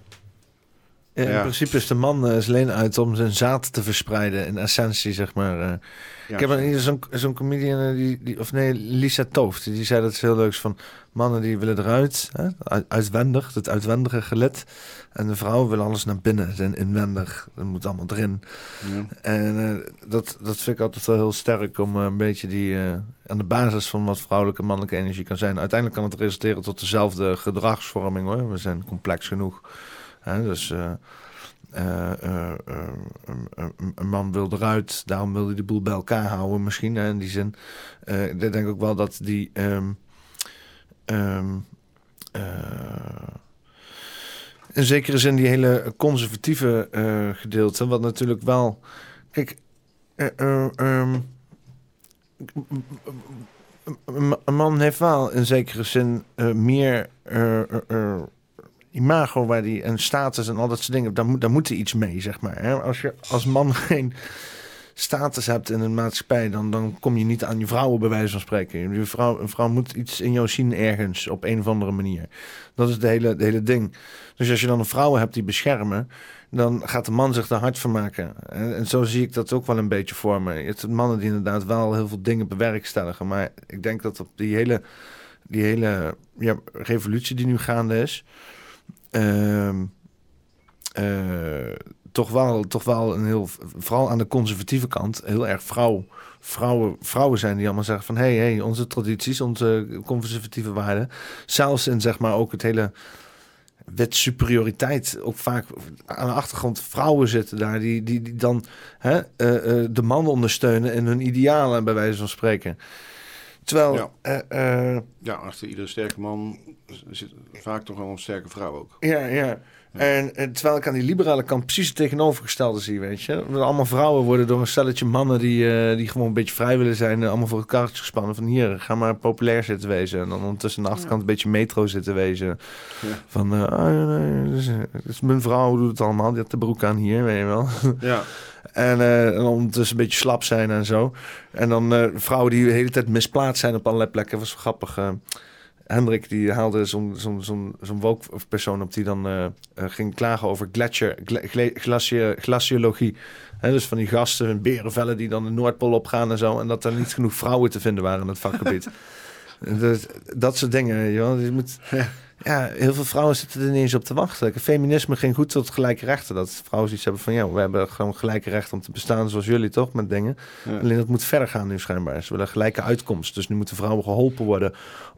in Ja. principe is de man eh, is alleen uit om zijn zaad te verspreiden. In essentie, zeg maar. eh. ja, ik heb een, zo'n zo'n comedian, eh, die, die, of nee, Lisa Tooft. Die zei dat is heel leuks van mannen die willen eruit, hè, uit- uitwendig, het uitwendige gelid. En de vrouwen willen alles naar binnen, zijn inwendig. Dat moet allemaal erin. ja, En dat, dat vind ik altijd wel heel sterk om een beetje die aan de basis van wat vrouwelijke en mannelijke energie kan zijn. Uiteindelijk kan het resulteren tot dezelfde gedragsvorming hoor. We zijn complex genoeg. Dus eh, eh, eh, een- man wil eruit, daarom wil hij de boel bij elkaar houden misschien. In die zin. Ik denk ook wel dat die. ehm, eh, in zekere zin die hele conservatieve gedeelte, wat natuurlijk wel. Kijk, ehm, een- man heeft wel in zekere zin meer imago waar die en status en al dat soort dingen. Daar moet, daar moet er iets mee, zeg maar. Hè? Als je als man geen status hebt in een maatschappij, dan, dan kom je niet aan je vrouwen, bij wijze van spreken. Je vrouw, een vrouw moet iets in jou zien ergens, op een of andere manier. Dat is het hele, de hele ding. Dus als je dan een vrouw hebt die beschermen, dan gaat de man zich er hard van maken. En, en zo zie ik dat ook wel een beetje voor me. Het zijn mannen die inderdaad wel heel veel dingen bewerkstelligen. Maar ik denk dat op die hele, die hele ja, revolutie die nu gaande is... ehm, eh, toch, wel, toch wel een heel... Vooral aan de conservatieve kant heel erg vrouw, vrouwen, vrouwen zijn die allemaal zeggen van... hé, hey, hey, onze tradities, onze conservatieve waarden... zelfs in zeg maar ook het hele wet superioriteit ook vaak aan de achtergrond vrouwen zitten daar die, die, die dan hè, eh, eh, de mannen ondersteunen in hun idealen bij wijze van spreken. Terwijl, Ja. ja, achter iedere sterke man zit vaak toch wel een sterke vrouw ook. ja, ja. En, en terwijl ik aan die liberale kant precies het tegenovergestelde zie, weet je. We allemaal vrouwen worden door een stelletje mannen die, eh, die gewoon een beetje vrij willen zijn, eh, allemaal voor het karretje gespannen. Van hier, ga maar populair zitten wezen. En dan ondertussen aan de achterkant een beetje metro zitten wezen. Ja. Van, eh, ah, nee, dus, mijn vrouw doet het allemaal, die had de broek aan hier, weet je wel. Ja, En, eh, en ondertussen een beetje slap zijn en zo. En dan eh, vrouwen die de hele tijd misplaatst zijn op allerlei plekken. was grappig. Hendrik die haalde zo'n zo'n zo'n zo'n woke persoon op die dan eh, ging klagen over glacier, gla, gla- glacier, glaciologie. Hè, dus van die gasten en berenvellen die dan de Noordpool opgaan en zo. En dat er niet genoeg vrouwen te vinden waren in het vakgebied. Dus, dat soort dingen, joh. Je moet, ja, heel veel vrouwen zitten er niet eens op te wachten. Feminisme ging goed tot gelijke rechten. Dat vrouwen zoiets hebben van, ja, we hebben gewoon gelijke rechten om te bestaan zoals jullie toch, met dingen. Ja. Alleen dat moet verder gaan nu schijnbaar. Ze willen gelijke uitkomst. Dus nu moeten vrouwen geholpen worden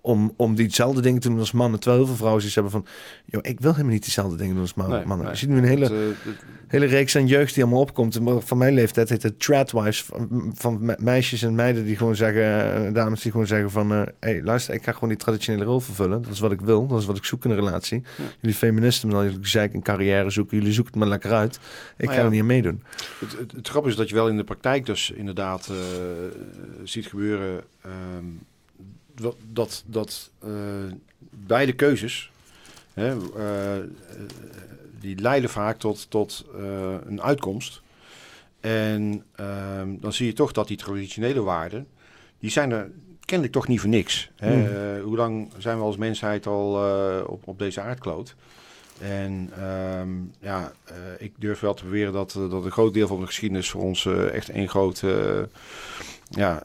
om, om diezelfde dingen te doen als mannen. Terwijl heel veel vrouwen zoiets hebben van, joh, ik wil helemaal niet diezelfde dingen doen als Nee, mannen. nee. Je ziet nu een hele het, eh, hele reeks aan jeugd die allemaal opkomt. Van mijn leeftijd heet het tradwives. Van, van me- meisjes en meiden die gewoon zeggen, eh, dames die gewoon zeggen van... eh hey, luister, ik ga gewoon die traditionele rol vervullen. Dat is wat ik wil, dat is wat ik zoek in een relatie. Jullie feministen al jullie zeik een carrière zoeken. Jullie zoeken het maar lekker uit. Ik Maar ga ja. er niet aan meedoen. Het, het, het grappige is dat je wel in de praktijk dus inderdaad ziet gebeuren ehm, dat, dat, eh, beide keuzes, hè, eh, die leiden vaak tot, tot eh, een uitkomst. En ehm, dan zie je toch dat die traditionele waarden, die zijn er kennelijk toch niet voor niks. Hè? Hmm. Hoe lang zijn we als mensheid al op, op deze aardkloot? En ehm, ja, ik durf wel te beweren dat, dat een groot deel van de geschiedenis voor ons echt een grote, ja,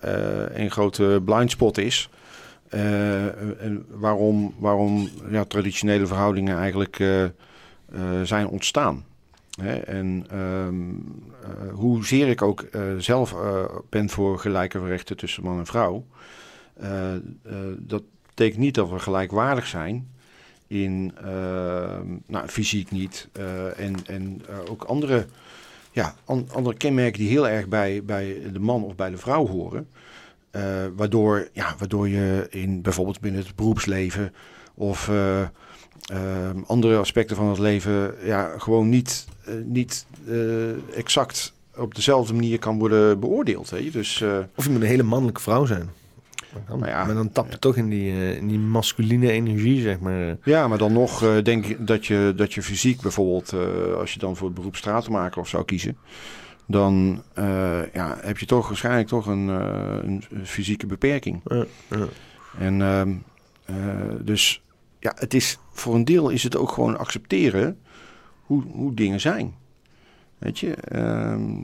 een grote blindspot is. Eh, waarom waarom ja, traditionele verhoudingen eigenlijk eh, eh, zijn ontstaan. Hè? En eh, hoezeer ik ook zelf ben voor gelijke rechten tussen man en vrouw, dat betekent niet dat we gelijkwaardig zijn in ehm, nou, fysiek niet en, en ook andere, ja, an- andere kenmerken die heel erg bij, bij de man of bij de vrouw horen. Eh, waardoor, ja, waardoor je in bijvoorbeeld binnen het beroepsleven of eh, ehm, andere aspecten van het leven ja, gewoon niet, eh, niet exact op dezelfde manier kan worden beoordeeld. Je? Dus Of je moet een hele mannelijke vrouw zijn. Maar ja, maar dan tap je toch in die, in die masculine energie, zeg maar. ja, maar dan nog denk ik dat je, dat je fysiek bijvoorbeeld, als je dan voor het beroep stratenmaker of zou kiezen, dan eh, ja, heb je toch waarschijnlijk toch een, eh, een fysieke beperking. En ehm, eh, dus ja, het is voor een deel is het ook gewoon accepteren hoe, hoe dingen zijn. Weet je, ehm,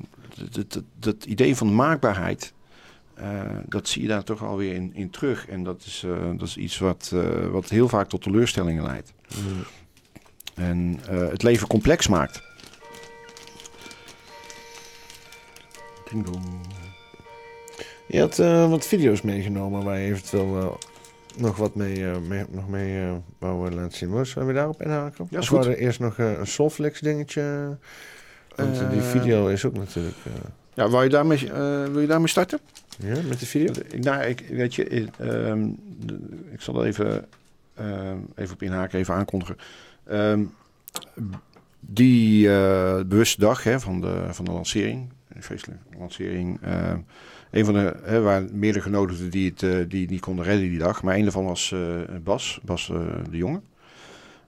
dat, dat, idee van maakbaarheid, dat zie je daar toch alweer in, in terug. En dat is, dat is iets wat, wat heel vaak tot teleurstellingen leidt. En het leven complex maakt. Ding dong. Je had eh, wat video's meegenomen waar je eventueel eh, nog wat mee, eh, mee, nog mee eh, wou laten zien. Was, zullen we daarop inhaken? Ja, is goed. we eerst nog eh, een Soulflex dingetje? Want eh, die Eh, video is ook natuurlijk... eh, Ja, wil je daarmee, eh, wil je daarmee starten? ja, met de video? Nou, ik, weet je, ik, ehm, ik zal er even, ehm, even op inhaken, even aankondigen. Ehm, die eh, bewuste dag hè, van, de, van de lancering, de feestelijke lancering, ehm, een van de, hè, waren meerdere genodigden die het eh, die niet konden redden die dag, maar een daarvan was eh, Bas, Bas eh, de Jonge.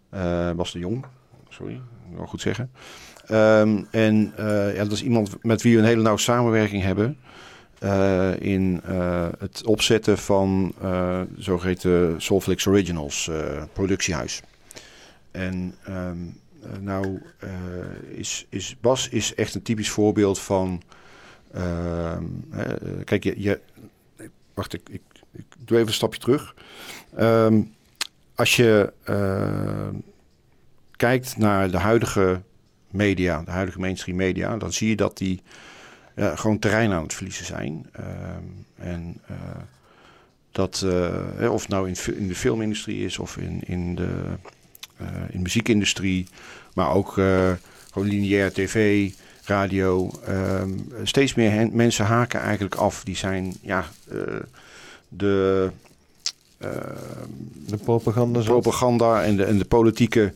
Eh, Bas de Jong, sorry, wil goed zeggen. Ehm, en eh, ja, dat is iemand met wie we een hele nauwe samenwerking hebben eh, in eh, het opzetten van eh zogeheten Soulflix Originals eh, productiehuis. En eh, nou eh, is, is Bas is echt een typisch voorbeeld van. ehm, eh, kijk, je, je, wacht, ik, ik, doe even een stapje terug. Ehm, als je ehm, kijkt naar de huidige media, de huidige mainstream media, dan zie je dat die gewoon terrein aan het verliezen zijn. En eh, dat, eh, of het nou in, in de filmindustrie is of in, in, de, eh, in de muziekindustrie, maar ook eh, gewoon lineair tv, radio. ehm, steeds meer hen- mensen haken eigenlijk af. Die zijn ja, eh, de ehm, De propaganda. propaganda en de, en de politieke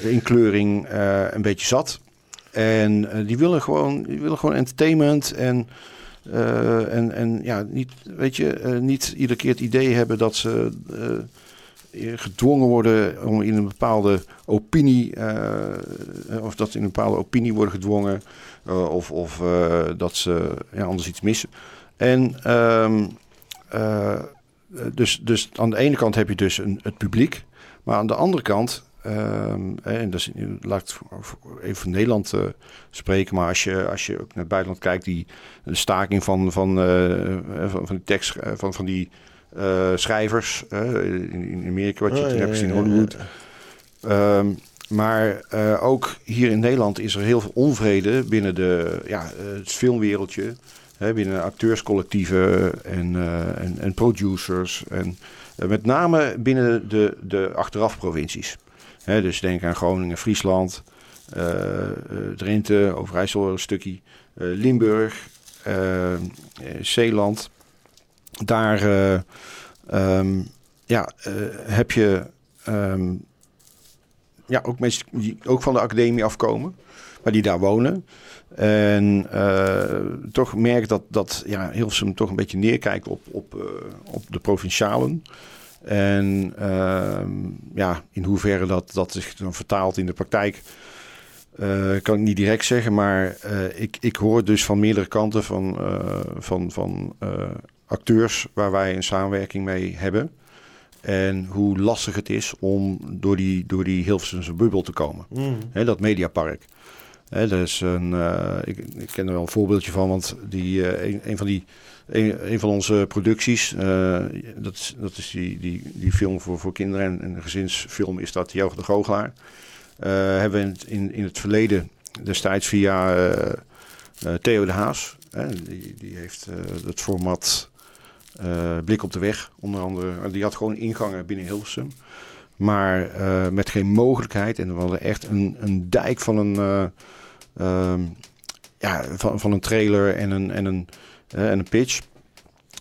inkleuring eh, een beetje zat. En eh, die willen gewoon, die willen gewoon entertainment en, eh, en, en ja, niet, weet je, eh, niet iedere keer het idee hebben dat ze eh, gedwongen worden om in een bepaalde opinie, eh, of dat ze in een bepaalde opinie worden gedwongen, eh, of, of eh, dat ze ja, anders iets missen. En ehm, eh, dus, dus aan de ene kant heb je dus een, het publiek, maar aan de andere kant, ehm, en dat laat ik even van Nederland eh, spreken, maar als je, als je ook naar het buitenland kijkt, die de staking van, van, eh, eh, van, van die tekst, eh, van, van die eh, schrijvers in, in Amerika, wat je Oh, toen hebt gezien Hollywood. Ehm, maar eh, ook hier in Nederland is er heel veel onvrede binnen de, ja, het filmwereldje. Hè, binnen acteurscollectieven en, eh, en, en producers. En met name binnen de, de achterafprovincies. Hè, dus denk aan Groningen, Friesland, eh, Drenthe, Overijssel een stukje, Limburg, Zeeland. Daar eh, ehm, ja, eh, heb je ehm, ja, ook mensen die ook van de academie afkomen, maar die daar wonen. En eh, toch merk dat, dat ja, Hilversum toch een beetje neerkijkt op, op, op de provincialen. En ehm, ja, in hoeverre dat, dat zich dan vertaalt in de praktijk, kan ik niet direct zeggen. Maar ik, ik hoor dus van meerdere kanten van, van, van acteurs waar wij een samenwerking mee hebben. En hoe lastig het is om door die, door die Hilversumse bubbel te komen. Mm. Dat Mediapark. Hè, dat is een, eh, ik, ik ken er wel een voorbeeldje van, want die, eh, een, een van die, een, een van onze producties, eh, dat, is, dat is die, die, die film voor, voor kinderen en, en een gezinsfilm, is dat Joog de Goochelaar. Hebben we in, het- in, in het verleden destijds via Theo de Haas, hè, die, die heeft het format Blik op de Weg, onder andere, die had gewoon ingangen binnen Hilversum. Maar eh, met geen mogelijkheid. En we hadden echt een, een dijk van een, eh, ehm, ja, van, van een trailer en een, en een, eh, en een pitch.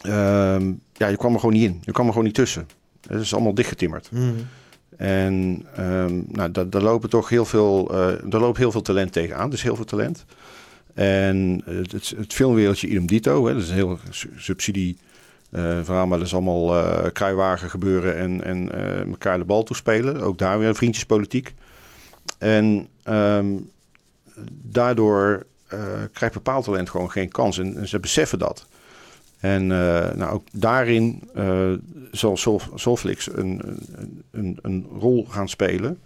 Ehm, ja, je kwam er gewoon niet in. Je kwam er gewoon niet tussen. Het is allemaal dichtgetimmerd. Mm. En ehm, nou, daar, daar lopen toch heel veel, eh daar loopt heel veel talent tegenaan. Dus heel veel talent. En het, het, het filmwereldje idem dito. Hè, dat is een heel su- subsidie eh, verhaal, maar is allemaal eh kruiwagen gebeuren en, en eh, elkaar de bal toespelen. Ook daar weer vriendjespolitiek. En ehm, daardoor eh, krijgt bepaald talent gewoon geen kans. En, ze beseffen dat. En nou, ook daarin zal Sol- Solflix een, een, een, een rol gaan spelen.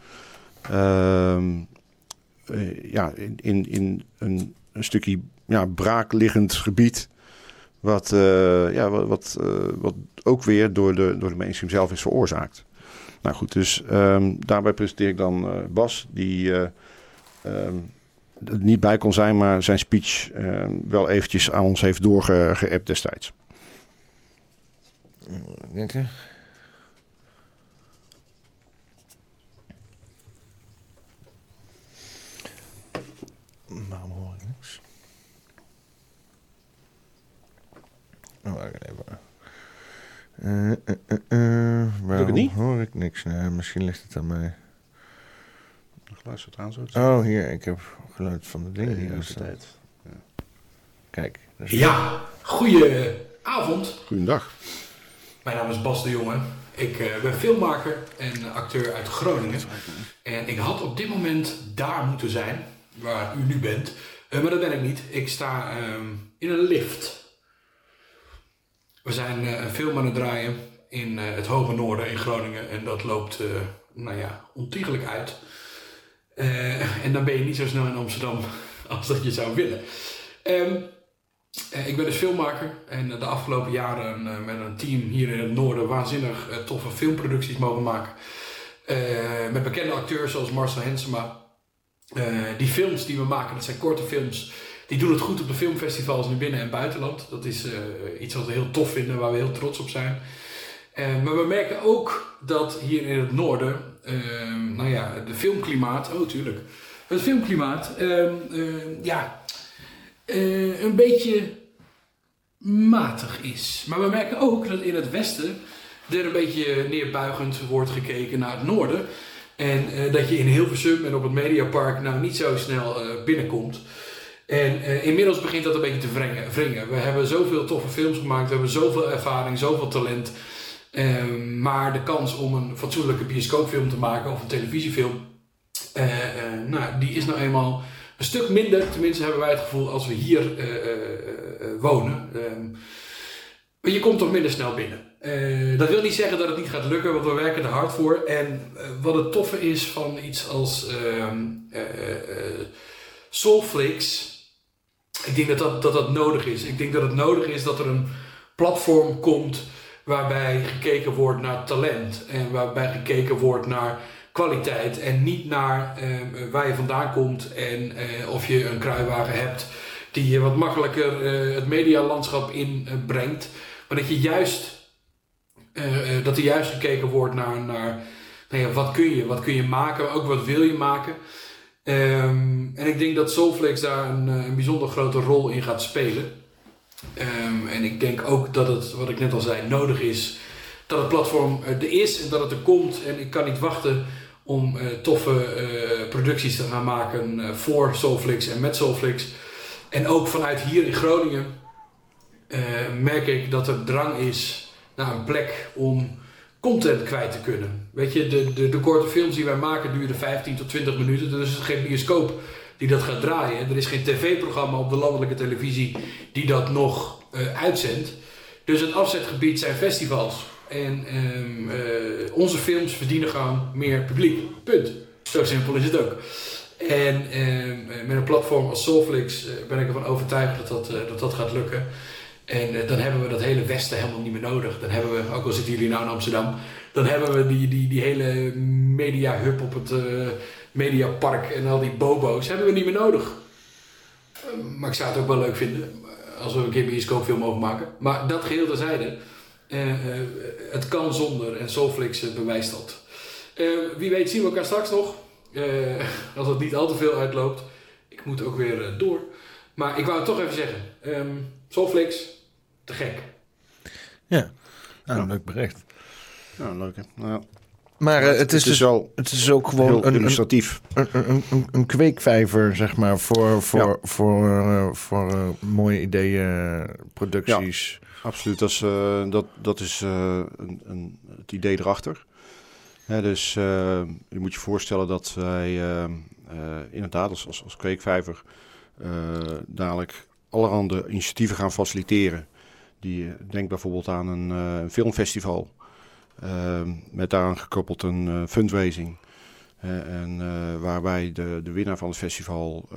Ehm, eh, ja, in, in, in een, een stukje ja, braakliggend gebied. Wat, eh, ja, wat, wat, eh, wat ook weer door de, door de mainstream zelf is veroorzaakt. Nou goed, dus ehm, daarbij presenteer ik dan eh, Bas, die eh, ehm, er niet bij kon zijn, maar zijn speech ehm, wel eventjes aan ons heeft doorgeappt destijds. Denk je? Waarom hoor ik niks? Oh, wacht even. Eh, eh, eh, eh, waarom niet? hoor ik niks? Nee, misschien ligt het aan mij. Geluisterd aan zo. Oh, hier, ik heb geluid van de dingen hier aanstaan. tijd. Kijk. dat is- Ja, goeie avond. Goedendag. Mijn naam is Bas de Jonge. Ik eh, ben filmmaker en acteur uit Groningen. En ik had op dit moment daar moeten zijn, waar u nu bent. Eh, maar dat ben ik niet. Ik sta ehm, in een lift. We zijn eh, een film aan het draaien in eh, het hoge noorden in Groningen. En dat loopt, eh, nou ja, ontiegelijk uit. En dan ben je niet zo snel in Amsterdam als dat je zou willen. Ehm, eh, ik ben dus filmmaker en de afgelopen jaren met een team hier in het noorden waanzinnig toffe filmproducties mogen maken. Met bekende acteurs zoals Marcel Hensema. Die films die we maken, dat zijn korte films. Die doen het goed op de filmfestivals in binnen- en buitenland. Dat is eh, iets wat we heel tof vinden, waar we heel trots op zijn. Eh, maar we merken ook dat hier in het noorden, eh, nou ja, de filmklimaat, oh tuurlijk, het filmklimaat, ehm, eh, ja, eh, een beetje matig is. Maar we merken ook dat in het westen er een beetje neerbuigend wordt gekeken naar het noorden. En dat je in Hilversum en op het Mediapark nou niet zo snel binnenkomt. En eh, inmiddels begint dat een beetje te wringen. We hebben zoveel toffe films gemaakt, we hebben zoveel ervaring, zoveel talent. Ehm, maar de kans om een fatsoenlijke bioscoopfilm te maken of een televisiefilm, eh, eh, nou, die is nou eenmaal een stuk minder, tenminste hebben wij het gevoel, als we hier wonen. Ehm, maar je komt toch minder snel binnen. Dat wil niet zeggen dat het niet gaat lukken, want we werken er hard voor. En wat het toffe is van iets als eh, Soulflix, ik denk dat dat, dat dat nodig is. Ik denk dat het nodig is dat er een platform komt waarbij gekeken wordt naar talent en waarbij gekeken wordt naar kwaliteit en niet naar eh, waar je vandaan komt en eh, of je een kruiwagen hebt die je wat makkelijker eh, het medialandschap inbrengt. maar dat je juist eh, eh, dat er juist gekeken wordt naar, naar nou wat kun je, wat kun je maken, ook wat wil je maken. Ehm, en ik denk dat Soulflex daar een, eh, een bijzonder grote rol in gaat spelen. Ehm, en ik denk ook dat het, wat ik net al zei, nodig is dat het platform er is en dat het er komt. En ik kan niet wachten om eh, toffe eh, producties te gaan maken eh, voor Soulflix en met Soulflix. En ook vanuit hier in Groningen eh, merk ik dat er drang is naar een plek om content kwijt te kunnen. Weet je, de, de, de korte films die wij maken duren 15 tot 20 minuten. Er is geen bioscoop die dat gaat draaien. Er is geen tv-programma op de landelijke televisie die dat nog eh, uitzendt. Dus het afzetgebied zijn festivals. En ehm, eh, onze films verdienen gewoon meer publiek. Punt. Zo simpel is het ook. En ehm, eh, met een platform als Soulflix eh, ben ik ervan overtuigd dat dat, dat, dat gaat lukken. En eh, dan hebben we dat hele Westen helemaal niet meer nodig. Dan hebben we, ook al zitten jullie nou in Amsterdam, dan hebben we die, die, die hele media-hub op het eh, mediapark en al die bobo's, hebben we niet meer nodig. Eh, maar ik zou het ook wel leuk vinden als we een keer een bioscoopfilm mogen maken. Maar dat geheel terzijde, het kan zonder en Soulflix bewijst dat. Wie weet zien we elkaar straks nog. Als het niet al te veel uitloopt. Ik moet ook weer door. Maar ik wou het toch even zeggen. Ehm Soulflix, te gek. Ja, nou, Ja. leuk bericht. Ja, leuk hè. Nou, Maar eh, het, is dus, wel het is ook gewoon een, een, illustratief. een, een, een, een kweekvijver, zeg maar, voor, voor, voor, eh, voor eh, mooie ideeën, producties. Absoluut, dat is, eh, dat, dat is eh, een, een, het idee erachter. Hè, dus eh, je moet je voorstellen dat wij inderdaad als, als, als kweekvijver eh, dadelijk allerhande initiatieven gaan faciliteren. Die, eh, denk bijvoorbeeld aan een eh, filmfestival eh, met daaraan gekoppeld een fundraising. En waarbij de, de winnaar van het festival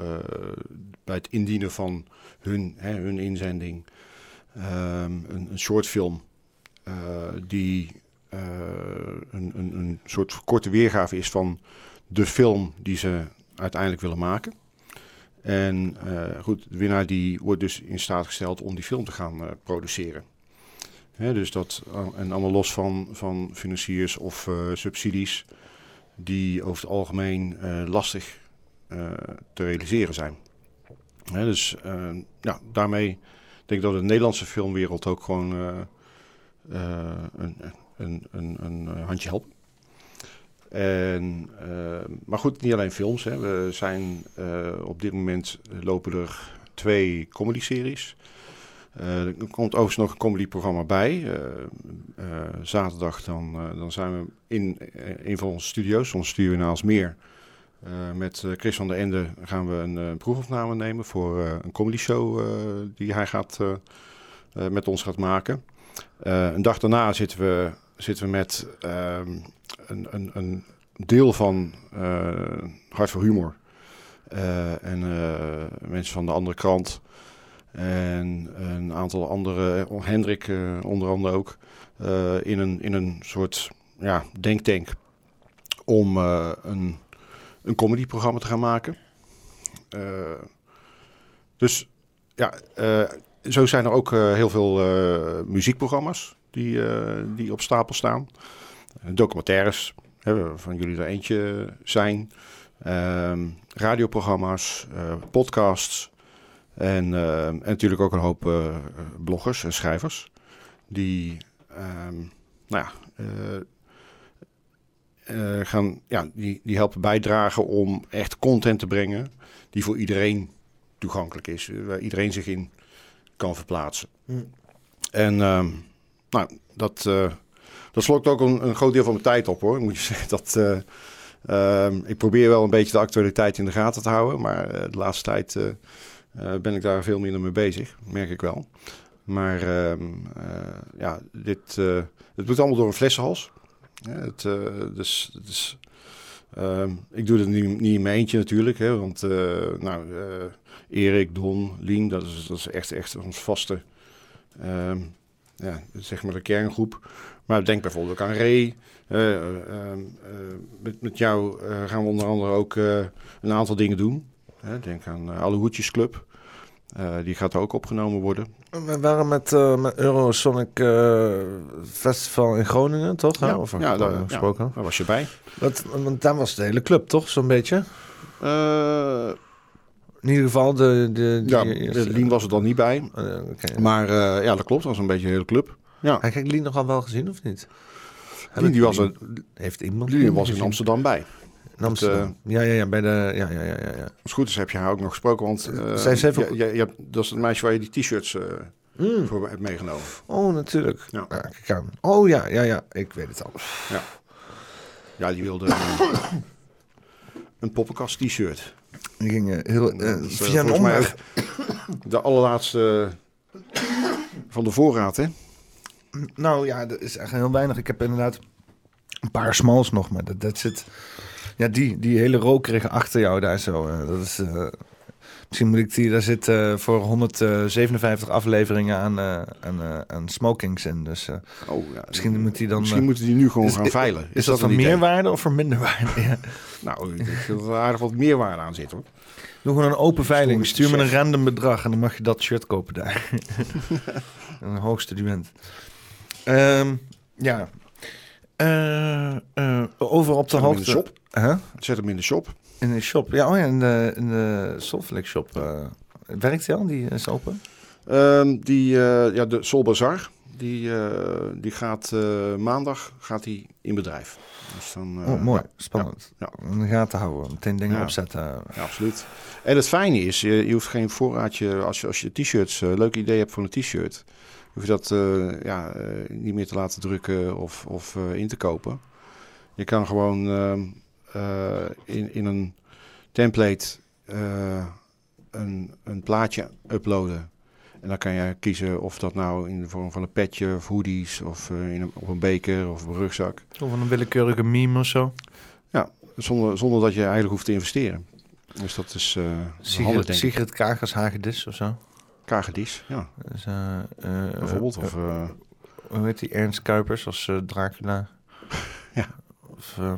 bij het indienen van hun, hè, hun inzending ehm, een, een shortfilm eh, die een, een, een soort korte weergave is van de film die ze uiteindelijk willen maken. En eh, goed, de winnaar die wordt dus in staat gesteld om die film te gaan eh, produceren. Dus dat, en allemaal los van, van financiers of eh, subsidies, die over het algemeen eh, lastig eh, te realiseren zijn. Dus eh, ja, daarmee denk ik dat de Nederlandse filmwereld ook gewoon eh, eh, een, een, een, een eh, handje helpt. En, eh, maar goed, niet alleen films. Hè. We zijn eh, op dit moment lopen er twee comedy-series. Eh, er komt overigens nog een comedyprogramma bij. Zaterdag dan, dan zijn we in een van onze studio's, onze studio in Aalsmeer. Met Chris van der Ende gaan we een eh, proefopname nemen voor een comedy show die hij gaat, met ons gaat maken. Een dag daarna zitten we, zitten we met ehm, een, een, een deel van eh, Hart voor Humor. eh, en eh, mensen van de andere krant. En een aantal andere, Hendrik onder andere ook. in, een, in een soort ja, denktank om een, een comedyprogramma te gaan maken. Dus ja, zo zijn er ook heel veel muziekprogramma's die, eh, die op stapel staan. Documentaires, hè, waarvan jullie er eentje zijn. Ehm, radioprogramma's, eh, podcasts. En, eh, en natuurlijk ook een hoop eh, bloggers en schrijvers. Die, ehm, nou ja, eh, eh, gaan, ja die, die helpen bijdragen om echt content te brengen die voor iedereen toegankelijk is. eh, Waar iedereen zich in kan verplaatsen. Hm. En ehm, nou, dat, eh, dat slokt ook een, een groot deel van mijn tijd op hoor. Moet je zeggen dat. eh, ehm, ik probeer wel een beetje de actualiteit in de gaten te houden. Maar eh, de laatste tijd ben ik daar veel minder mee bezig. Merk ik wel. Maar ehm, eh, ja, dit, het moet allemaal door een flessenhals. Het, dus, ehm, ik doe het niet, niet in mijn eentje natuurlijk. Hè, want eh, nou, Erik, Don, Lien, dat is, dat is echt, echt ons vaste, ja, zeg maar de kerngroep. Maar denk bijvoorbeeld ook aan Ray. Eh, eh, eh, met, met jou gaan we onder andere ook een aantal dingen doen. Denk aan uh, Alle Hoedjes Club. Die gaat ook opgenomen worden. We waren met, met Eurosonic Festival in Groningen, toch? Ja, Of ja, daar- gesproken. Daar was je bij. Want daar was de hele club, toch? Zo'n beetje. Eh, In ieder geval de... de, die ja, eerste- Lien was er dan niet bij. Eh, oké. Maar eh, ja, dat klopt. Dat was een beetje een hele club. Ja, Heb ik Lien nogal wel gezien, of niet? Lien die was, er, Heeft iemand Lien was in? Amsterdam bij. In Amsterdam. ja, ja, ja, bij de... Ja, ja, ja, ja. ja. Als het goed is heb je haar ook nog gesproken. Want eh, Zij even- je, je, je hebt- dat is het meisje waar je die t-shirts eh, Mm. voor hebt meegenomen. Oh, natuurlijk. Ja. Ja. kijk aan. Oh ja, ja, ja. Ik weet het al. Ja, die wilde een, een poppenkast t-shirt. Die ging eh, heel... eh, eh, via een omweg. De allerlaatste van de voorraad, hè? Nou ja, dat is echt heel weinig. Ik heb inderdaad een paar smalls nog, maar dat, dat zit... Ja, die, die hele rokerige achter jou daar zo. eh, dat is... misschien moet ik die... Daar zit eh, voor 157 afleveringen aan, eh, aan, aan smokings in. Dus Oh, ja, misschien moet die dan... Misschien moeten die nu gewoon is- gaan veilen. Is, dat een voor idee? meerwaarde of voor minderwaarde? ja. Nou, ik denk dat er aardig wat meerwaarde aan zit hoor. Doe gewoon een open veiling. Stuur me een random bedrag en dan mag je dat shirt kopen daar. een hoog student. Ehm, ja. Over op de Zet hem in hoogte. de shop. Huh? Zet hem in de shop. In de shop. Ja, oh ja, in de, in de Soulflix shop. eh, werkt die al? Die is open? Ehm, die, eh, ja, de Sol Bazaar, die, eh, die gaat maandag gaat die in bedrijf. Dus dan, oh, mooi. ja, Spannend. Ja. In de gaten houden. Meteen dingen Ja. opzetten. Ja, absoluut. En het fijne is, je, je hoeft geen voorraadje, als je, als je t-shirts, een leuk idee hebt voor een t-shirt, hoef je dat ja, niet meer te laten drukken of, of in te kopen. Je kan gewoon ehm, eh, in, in een template eh, een, een plaatje uploaden. En dan kan je kiezen of dat nou in de vorm van een petje of hoodies of eh, in een, op een beker of op een rugzak. Of een willekeurige meme of zo. Zonder, zonder dat je eigenlijk hoeft te investeren. Dus dat is eh handig, Sigrid, denk ik. Sigrid Kagers Hagedis of zo. Kagedis, ja, Dus, eh, eh, bijvoorbeeld. eh, Of, eh, hoe heet die Ernst Kuipers als eh, Dracula? Ja. Of eh,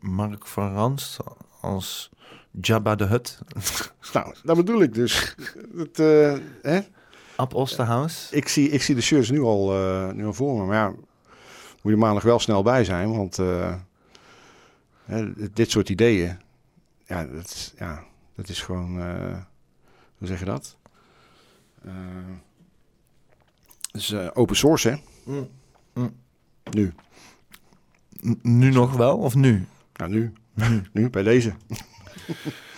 Mark van Ranst als Jabba de Hut? nou, dat bedoel ik dus. Het, eh, hè? Ab Osterhaus? Ik, zie, ik zie de shirts nu al, eh, nu al voor me. Maar ja, moet je maandag wel snel bij zijn. Want eh, hè, dit soort ideeën, ja, dat is, ja, dat is gewoon, hoe zeg je dat? Het is open source, hè? Mm. Mm. Nu. Nu nog wel of nu? Nou, nu. nu, bij deze.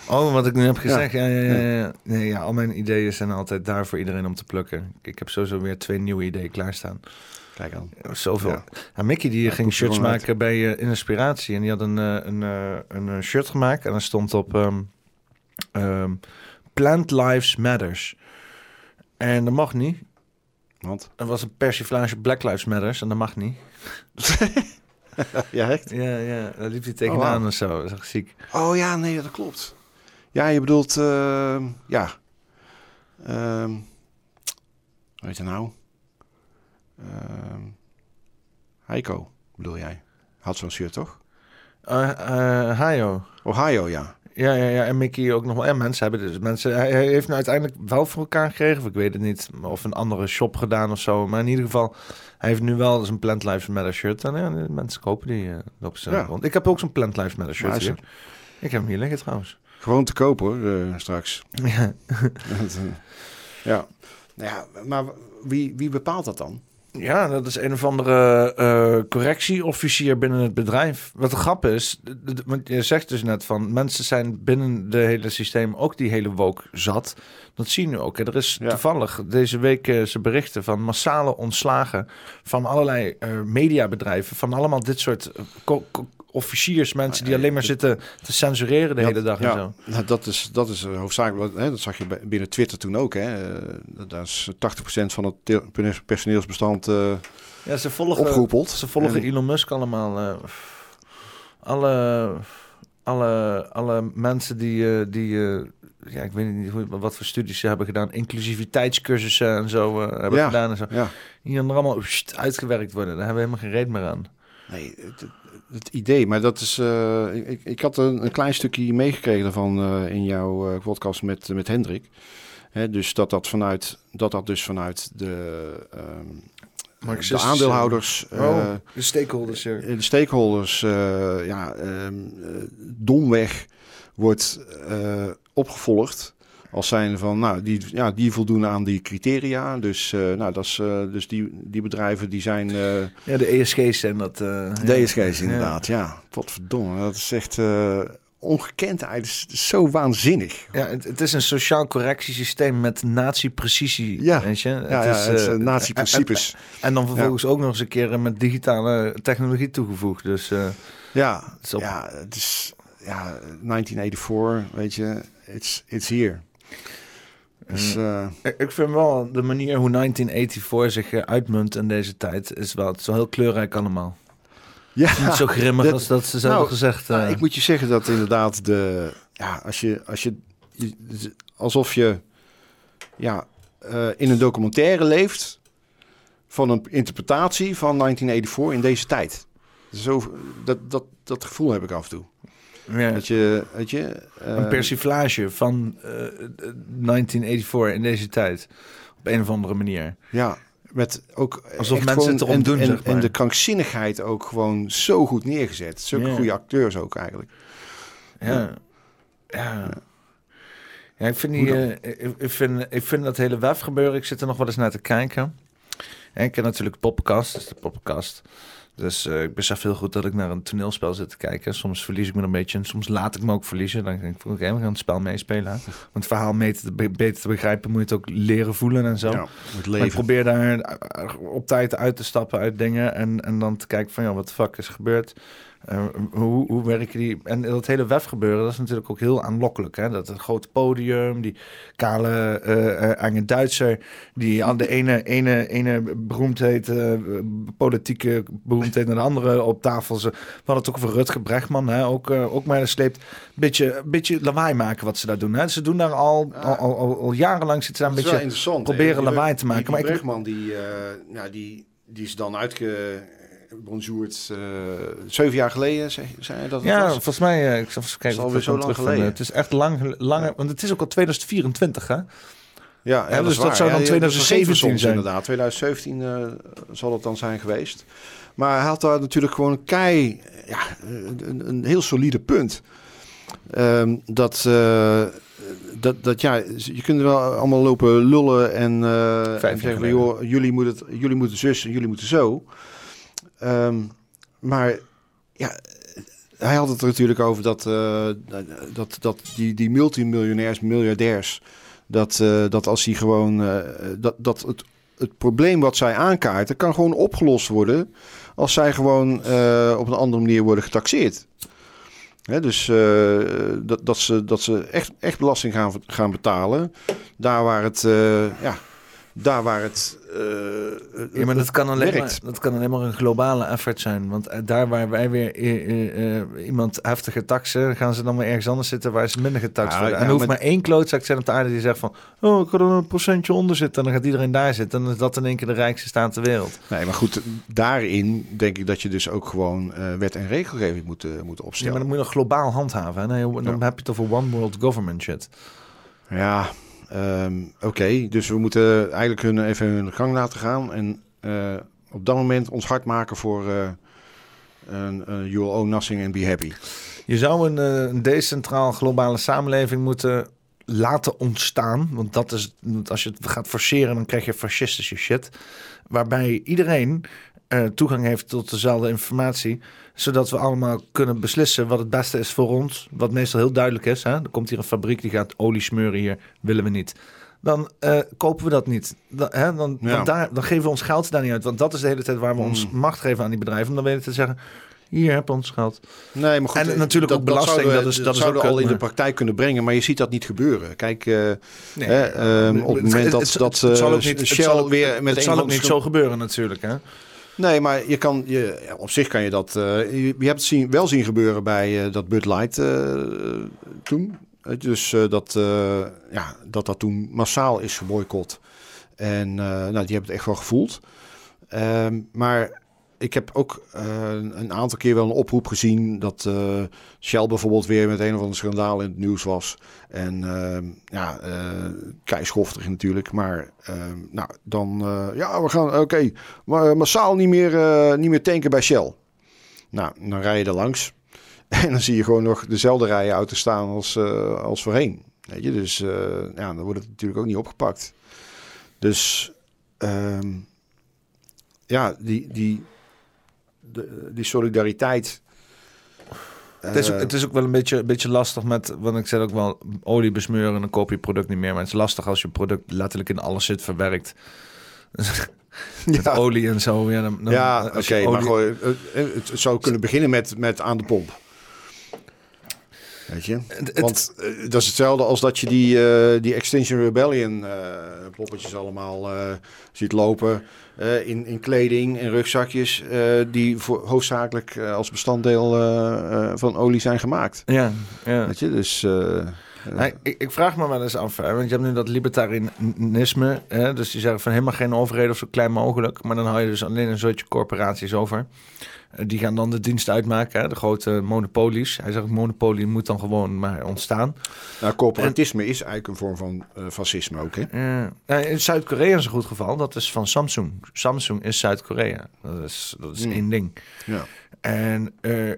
Oh, wat ik nu heb gezegd. Ja, ja, ja, ja. Nee, ja, al mijn ideeën zijn altijd daar voor iedereen om te plukken. Ik heb sowieso weer twee nieuwe ideeën klaarstaan. Kijk aan. Zoveel. Ja. Ja. Mickey die ging shirts uit. maken bij eh, Inspiratie. En die had een, eh, een, eh, een, shirt gemaakt. En daar stond op ehm, ehm, Plant Lives Matters. En dat mag niet. Want? Er was een persiflage Black Lives Matters. En dat mag niet. Ja, echt? Ja, ja. Daar liep hij tegenaan Oh, zo. Dat is echt ziek. Oh ja, nee, dat klopt. Ja, je bedoelt, ehm, ja. Ehm hoe heet hij nou? Ehm Heiko, bedoel jij? Had zo'n shirt, toch? Eh eh, Hayo. Ohio, ja. Ja, ja, ja. En Mickey ook nog wel. En mensen hebben dus mensen. Hij, heeft nou uiteindelijk wel voor elkaar gekregen. Of ik weet het niet. Of een andere shop gedaan of zo. Maar in ieder geval, hij heeft nu wel een Plant Lives Matter shirt. En ja, mensen kopen die uh, Ja. rond. Ik heb ook zo'n Plant Lives Matter shirt hier. Ik heb hem hier liggen trouwens. Gewoon te kopen, hoor, eh, straks. Ja. Ja. Nou ja, maar wie, wie bepaalt dat dan? Ja, dat is een of andere eh, correctieofficier binnen het bedrijf. Wat de grap is, want je zegt dus net van... mensen zijn binnen de hele systeem ook die hele woke zat. Dat zien we ook. hè. Er is Ja. toevallig deze week eh, ze berichten van massale ontslagen... van allerlei eh, mediabedrijven, van allemaal dit soort co- co- officiers... mensen die alleen maar zitten te censureren de Ja, hele dag en ja, zo. nou, dat is, dat is eh, hoofdzakelijk, hè, dat zag je binnen Twitter toen ook. Hè. Eh, Daar is 80% van het personeelsbestand eh Ja, ze volgen, opgeroepeld. Ze volgen En- Elon Musk allemaal. eh, alle, alle, alle mensen die, eh, die eh, ja, ik weet niet hoe, wat voor studies ze hebben gedaan, inclusiviteitscursussen en zo eh, hebben Ja. gedaan en zo. Ja. Die dan allemaal uitgewerkt worden. Daar hebben we helemaal geen reet meer aan. Nee, het, het idee, maar dat is. eh, ik, ik had een, een klein stukje meegekregen daarvan eh, in jouw eh, podcast met, met Hendrik. Hè, dus dat dat vanuit dat dat dus vanuit de, ehm, de aandeelhouders, eh, oh, de stakeholders. ja. de stakeholders, eh, ja, ehm, eh, domweg wordt opgevolgd. Als zijn van, nou, die, ja, die voldoen aan die criteria. Dus, eh, nou, dat is, eh, dus die, die bedrijven die zijn uh, Ja, de ESG's zijn dat. eh, de ja. ESG's inderdaad, ja. Wat verdomme, dat is echt eh, ongekend eigenlijk. Het is zo waanzinnig. Ja, het, het is een sociaal correctiesysteem met nazi-precisie. Ja. weet je? Ja, ja, het is eh, uh, nazi-principes. En, en dan vervolgens ook nog eens een keer eh, met digitale technologie toegevoegd. Dus eh, Ja, het is op- ja, het is ja, 1984, weet je, it's, it's here. Dus, eh, Ik, vind wel de manier hoe 1984 zich eh, uitmunt in deze tijd... is wel, het is wel heel kleurrijk allemaal. ja, Niet zo grimmig dat- als dat ze zelf nou, gezegd Nou, eh, ik moet je zeggen dat inderdaad de. Ja, als je. Als je, alsof je. Ja, in een documentaire leeft. van een interpretatie van 1984 in deze tijd. Zo, dat, dat, dat gevoel heb ik af en toe. Ja, Dat je. Weet je eh, een persiflage van eh, 1984 in deze tijd. Op een of andere manier. Ja, met ook. Alsof mensen het erom en, doen, En, zeg maar. en de krankzinnigheid ook gewoon zo goed neergezet. Zulke Ja. goede acteurs ook eigenlijk. Ja. Ja. Ja, ik vind, die, eh, ik, ik vind, ik vind dat hele WEF gebeuren, ik zit er nog wel eens naar te kijken. En ik ken natuurlijk Poppenkast, dat is de Poppenkast. Dus eh, ik besef heel goed dat ik naar een toneelspel zit te kijken. Soms verlies ik me een beetje en soms laat ik me ook verliezen. Dan denk ik, oké, we gaan het spel meespelen. Want het verhaal mee te, be- beter te begrijpen moet je het ook leren voelen en zo. Ja, Maar ik probeer daar eh, op tijd uit te stappen uit dingen en, en dan te kijken van ja, wat de fuck is gebeurd. Eh, hoe, hoe werken die? En dat hele WEF gebeuren, dat is natuurlijk ook heel aanlokkelijk. Hè? Dat het grote podium, die kale, eh, enge Duitser, die aan de ene, ene, ene beroemdheid, eh, politieke beroemdheid naar de andere op tafel. Ze, we hadden het ook over Rutger Bregman, hè? Ook, ook maar sleept een beetje, beetje lawaai maken wat ze daar doen. Hè? Ze doen daar al, al, al, jarenlang zitten ze daar een beetje proberen. Die- lawaai te maken, Die, maar ik- Bregman, die, nou, die, die is dan uitge... Bonjourd, eh zeven jaar geleden, zei, dat het Ja, was? volgens mij, eh, ik zal even kijken. alweer of ik zo lang geleden. Het is echt lang, langer, want het is ook al 2024, hè? Ja, ja, dus dat, is zou dan Ja, 2017 dat vergeven we soms zijn. Inderdaad, 2017 eh, zal het dan zijn geweest. Maar hij had daar natuurlijk gewoon een kei, ja, een, een heel solide punt. Ehm, dat, dat, dat, ja, je kunt er wel allemaal lopen lullen en, eh, en zeggen, joh, jullie moeten, het- jullie moeten zus en jullie moeten zo. Ehm, maar ja, hij had het er natuurlijk over dat, eh, dat, dat die, die multimiljonairs, miljardairs, dat, eh, dat als die gewoon, eh, dat, dat het, het probleem wat zij aankaarten, kan gewoon opgelost worden als zij gewoon op een andere manier worden getaxeerd. Dus dat, dat ze, dat ze echt, echt belasting gaan, gaan betalen. Daar waar het, ja, daar waar het. Eh, Ja, maar dat kan, alleen maar, dat kan alleen maar een globale effort zijn. Want eh, daar waar wij weer eh, iemand heftige taxen, gaan ze dan weer ergens anders zitten waar ze minder getaxt worden. En er hoeft maar- één klootzak te zijn op de aarde die zegt van... Oh, ik kan er een procentje onder zitten. En dan gaat iedereen daar zitten. En dan is dat in één keer de rijkste staat ter wereld. Nee, maar goed, daarin denk ik dat je dus ook gewoon wet en regelgeving moet, moet opstellen. maar dan moet je nog globaal handhaven. Nee, dan heb je het over one world government shit. Ja, ehm, oké. Dus we moeten eigenlijk hun even hun gang laten gaan. En eh, op dat moment ons hard maken voor eh een een own nothing and be happy. Je zou een, eh, een decentraal globale samenleving moeten laten ontstaan. Want dat is, als je het gaat forceren, dan krijg je fascistische shit. Waarbij iedereen eh, toegang heeft tot dezelfde informatie. Zodat we allemaal kunnen beslissen wat het beste is voor ons. Wat meestal heel duidelijk is. Hè? Er komt hier een fabriek die gaat olie smeuren hier. Willen we niet. Dan eh, kopen we dat niet. Dan, hè, dan, Ja. daar, dan geven we ons geld daar niet uit. Want dat is de hele tijd waar we ons Mm. macht geven aan die bedrijven. Om dan weten te zeggen, hier heb ons geld. Nee, maar goed. En natuurlijk ook belasting, zouden we- dat is- dat is zouden ook we al in de praktijk kunnen brengen, maar je ziet dat niet gebeuren. Kijk, eh, Nee, hè, ehm, op het moment dat, dat het zal ook niet, het Shell zal ook- weer met het zal ook niet zo gebeuren natuurlijk. Hè? Nee, maar je kan, je, op zich kan je dat. eh, je, hebt het zien, wel zien gebeuren bij eh, dat Bud Light eh, toen. Dus dat, ja, dat dat toen massaal is geboycott. En nou, die hebben het echt wel gevoeld. Ehm, maar ik heb ook eh, een aantal keer wel een oproep gezien dat eh, Shell bijvoorbeeld weer met een of ander schandaal in het nieuws was. En ehm, ja, eh keischoftig natuurlijk. Maar ehm, nou, dan, ja, we gaan, oké, maar massaal niet meer, niet meer tanken bij Shell. Nou, dan rij je er langs. En dan zie je gewoon nog dezelfde rijen auto's staan als, als voorheen. Weet je, dus ja, dan wordt het natuurlijk ook niet opgepakt. Dus ehm, ja, die, die, de, die solidariteit. Het, is, ook- het is ook wel een beetje, een beetje lastig met, want ik zeg ook wel, olie besmeuren en dan koop je product niet meer. Maar het is lastig als je product letterlijk in alles zit verwerkt. Met ja, olie en zo. Ja, dan, dan- ja oké, maar gewoon, eh, eh, het zou kunnen beginnen met, met aan de pomp. Weet je? Want eh, dat is hetzelfde als dat je die, eh, die Extinction Rebellion eh, poppetjes allemaal ziet lopen. in, in kleding en rugzakjes. die voor, hoofdzakelijk als bestanddeel van olie zijn gemaakt. Ja, ja. Weet je, dus... Nee, ik, ik vraag me wel eens af, hè, want je hebt nu dat libertarianisme, hè, dus die zeggen van helemaal geen overheden of zo klein mogelijk, maar dan hou je dus alleen een soortje corporaties over. Eh, Die gaan dan de dienst uitmaken, hè, de grote monopolies. Hij zegt, monopolie moet dan gewoon maar ontstaan. nou, corporatisme is eigenlijk een vorm van eh, fascisme ook, hè? In Zuid-Korea is een goed geval, dat is van Samsung. Samsung is Zuid-Korea, dat is, dat is Hmm. één ding. Ja. En eh,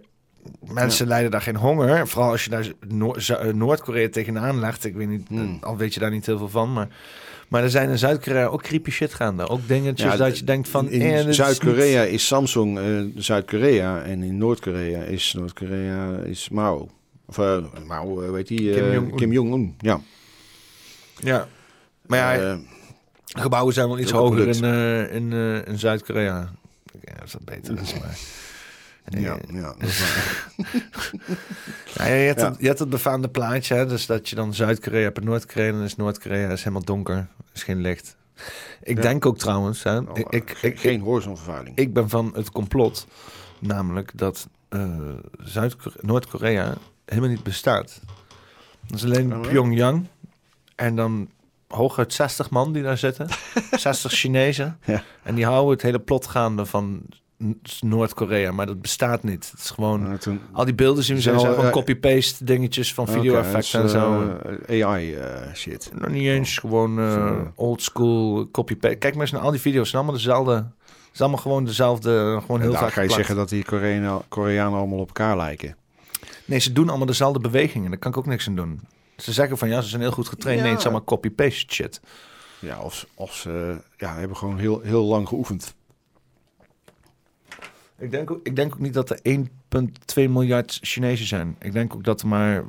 mensen lijden daar geen honger. Vooral als je daar eh, Noord-Korea tegenaan legt. Ik weet niet, Hmm. al weet je daar niet heel veel van. Maar, maar er zijn in Zuid-Korea ook creepy shit gaande. Ook dingetjes Ja, dat je denkt van... In, eh, is Zuid-Korea is, Samsung eh, Zuid-Korea en in Noord-Korea is Noord-Korea is Mao. Of Mao, weet die? Kim Jong-un. Ja. Ja. Maar ja, gebouwen zijn wel iets hoger in, in, in Zuid-Korea. Ja, als dat beter is, maar... ja, ja, dat is waar. Ja, je, hebt Ja. Het, je hebt het befaamde plaatje, hè, dus dat je dan Zuid-Korea hebt en Noord-Korea. En dan is Noord-Korea is helemaal donker, is geen licht. Ik Ja. denk ook trouwens, hè, Oh, ik, ik, ge- ik, geen horizonvervuiling. ik ben van het complot, namelijk dat eh Zuid Noord-Korea helemaal niet bestaat. Dat is alleen Oh? Pyongyang en dan hooguit 60 man die daar zitten, 60 Chinezen. Ja. En die houden het hele plot gaande van Noord-Korea, maar dat bestaat niet. Het is gewoon toen, al die beelden zien we zijn, gewoon eh, copy-paste dingetjes van dat is, en zo. eh, AI eh, shit. Nog niet eens gewoon eh, Zo. old school copy-paste. Kijk maar eens naar al die video's. Het zijn allemaal dezelfde. Het is allemaal gewoon dezelfde. Gewoon heel En vaak ga je geplakt. zeggen dat die Koreanen, Koreanen allemaal op elkaar lijken. Nee, ze doen allemaal dezelfde bewegingen. Daar kan ik ook niks aan doen. Ze zeggen van ja, ze zijn heel goed getraind. Ja. Nee, het is allemaal copy-paste shit. Ja, of, of ze ja, hebben gewoon heel, heel lang geoefend. Ik denk, ook, ik denk ook niet dat er 1,2 miljard Chinezen zijn. Ik denk ook dat er maar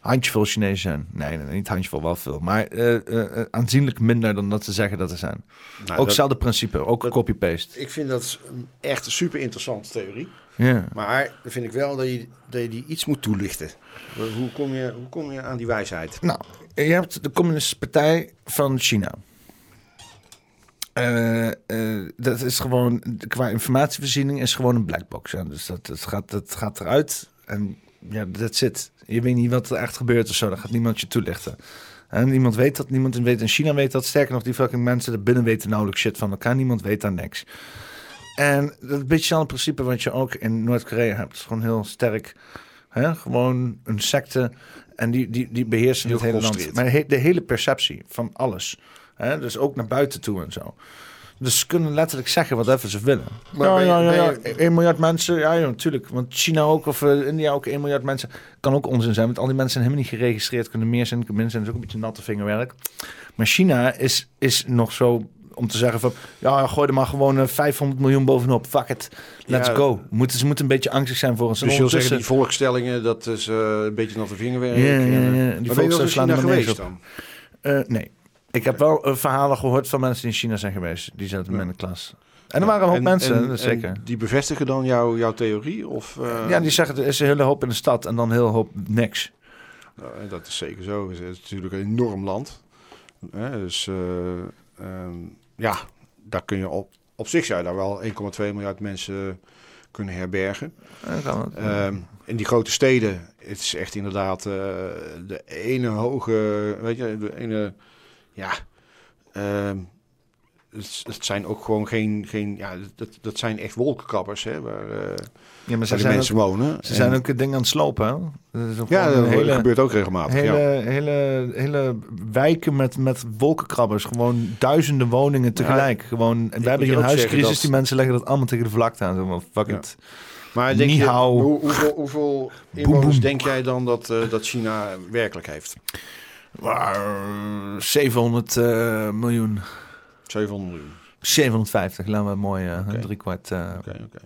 handjevol Chinezen zijn. Nee, nee, niet handjevol, wel veel. Maar eh, eh, eh, aanzienlijk minder dan dat ze zeggen dat er zijn. Nou, ook dat- hetzelfde principe, ook copy-paste. ik vind dat een echt een super interessante theorie. Ja. Maar dan vind ik wel dat je, dat je die iets moet toelichten. Hoe kom, je, hoe kom je aan die wijsheid? Nou, je hebt de Communistische Partij van China. Eh, eh, dat is gewoon, qua informatievoorziening is gewoon een blackbox. Ja. Dus dat, dat, gaat, dat gaat eruit en ja, that's it. Je weet niet wat er echt gebeurt of zo. Dat gaat niemand je toelichten. En niemand weet dat, niemand weet in China weet dat. Sterker nog, die fucking mensen er binnen weten nauwelijks shit van elkaar. Niemand weet daar niks. En dat is een beetje hetzelfde principe wat je ook in Noord-Korea hebt. Het is gewoon heel sterk. Hè? Gewoon een secte. En die, die, die beheersen Heel het hele land. Maar de hele perceptie van alles. Hè? Dus ook naar buiten toe en zo. Dus ze kunnen letterlijk zeggen wat even ze willen. Maar ja, ben je- ja, ja, ja. ben je- 1 miljard mensen. Ja, ja, natuurlijk. Want China ook, of eh, India ook 1 miljard mensen. Kan ook onzin zijn. Want al die mensen zijn helemaal niet geregistreerd. Kunnen meer zijn, kunnen minder zijn. Dat is ook een beetje natte vingerwerk. Maar China is, is nog zo om te zeggen van... Ja, gooi er maar gewoon eh, 500 miljoen bovenop. Fuck it. Let's Ja. go. Moeten, ze moeten een beetje angstig zijn voor ons. Dus je wil zeggen, die volkstellingen, dat is eh, een beetje natte vingerwerk. Ja, ja, ja, En, ja. eh, Die maar ben je wel China er geweest dan? Eh, nee. Ik heb wel eh, verhalen gehoord van mensen die in China zijn geweest. Die zaten Ja. met in de klas. En er waren een hoop En- mensen, en- en zeker. die bevestigen dan jouw jouw theorie? Of, eh, ja, die zeggen er is een hele hoop in de stad en dan heel hoop niks. Nou, dat is zeker zo. Het is natuurlijk een enorm land. Hè, dus eh, ehm, ja, daar kun je op, op zich zou je daar wel 1,2 miljard mensen kunnen herbergen. Kan het. Ehm, in die grote steden, het is echt inderdaad de ene hoge, weet je, de ene, ja, ehm, het, het zijn ook gewoon geen, geen ja, dat, dat zijn echt wolkenkrabbers, hè, waar, eh, ja, maar ze zijn, mensen ook, wonen. ze En- zijn ook het ding aan het slopen. Hè? Dat is ook ja, dat hele, gebeurt ook regelmatig. hele, ja. hele, hele wijken met, met wolkenkrabbers. Gewoon duizenden woningen tegelijk. gewoon, en we hebben hier een huiscrisis. dat- Die mensen leggen dat allemaal tegen de vlakte aan. Zo van, fuck it. Maar denk je, hoe, hoeveel, hoeveel inwoners boem. denk jij dan dat, eh, dat China werkelijk heeft? Maar, 700 eh, miljoen. 700 miljoen. 750, laten we mooi uh, Oké. drie kwart. eh,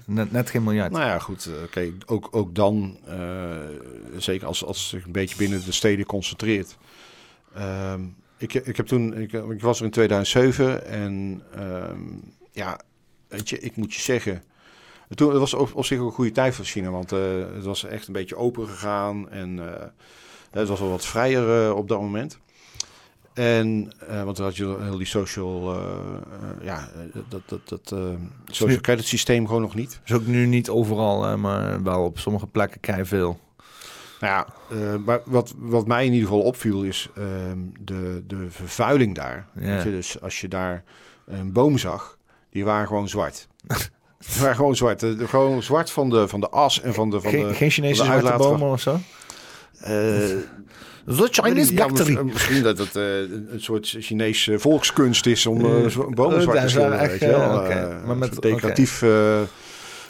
net, net geen miljard. Nou ja, goed. eh, Oké, ook, ook dan, eh, zeker als, als het zich een beetje binnen de steden concentreert. Ehm, ik, ik, heb toen, ik, ik was er in 2007 en ehm, ja, weet je, ik moet je zeggen, Toen, het was op, op zich ook een goede tijd voor China, want eh, het was echt een beetje open gegaan en het was wel wat vrijer eh, op dat moment. En, eh, want dan had je heel die social, eh, ja, dat, dat, dat social credit systeem gewoon nog niet. Is ook nu niet overal, hè, maar wel op sommige plekken kei veel. Nou ja, maar wat, wat mij in ieder geval opviel is ehm, de, de vervuiling daar. Ja. Weet je, dus als je daar een boom zag, die waren gewoon zwart. die waren gewoon zwart. De- de- gewoon zwart van de, van de as en van de... Van Geen, de geen Chinese zwarte bomen of zo? Eh, The Chinese ja, Factory. mis- Misschien dat het eh, een soort Chinese volkskunst is om zo- bomen zwart te schilderen. echt, weet je wel. oké. Maar met- een decoratief eh,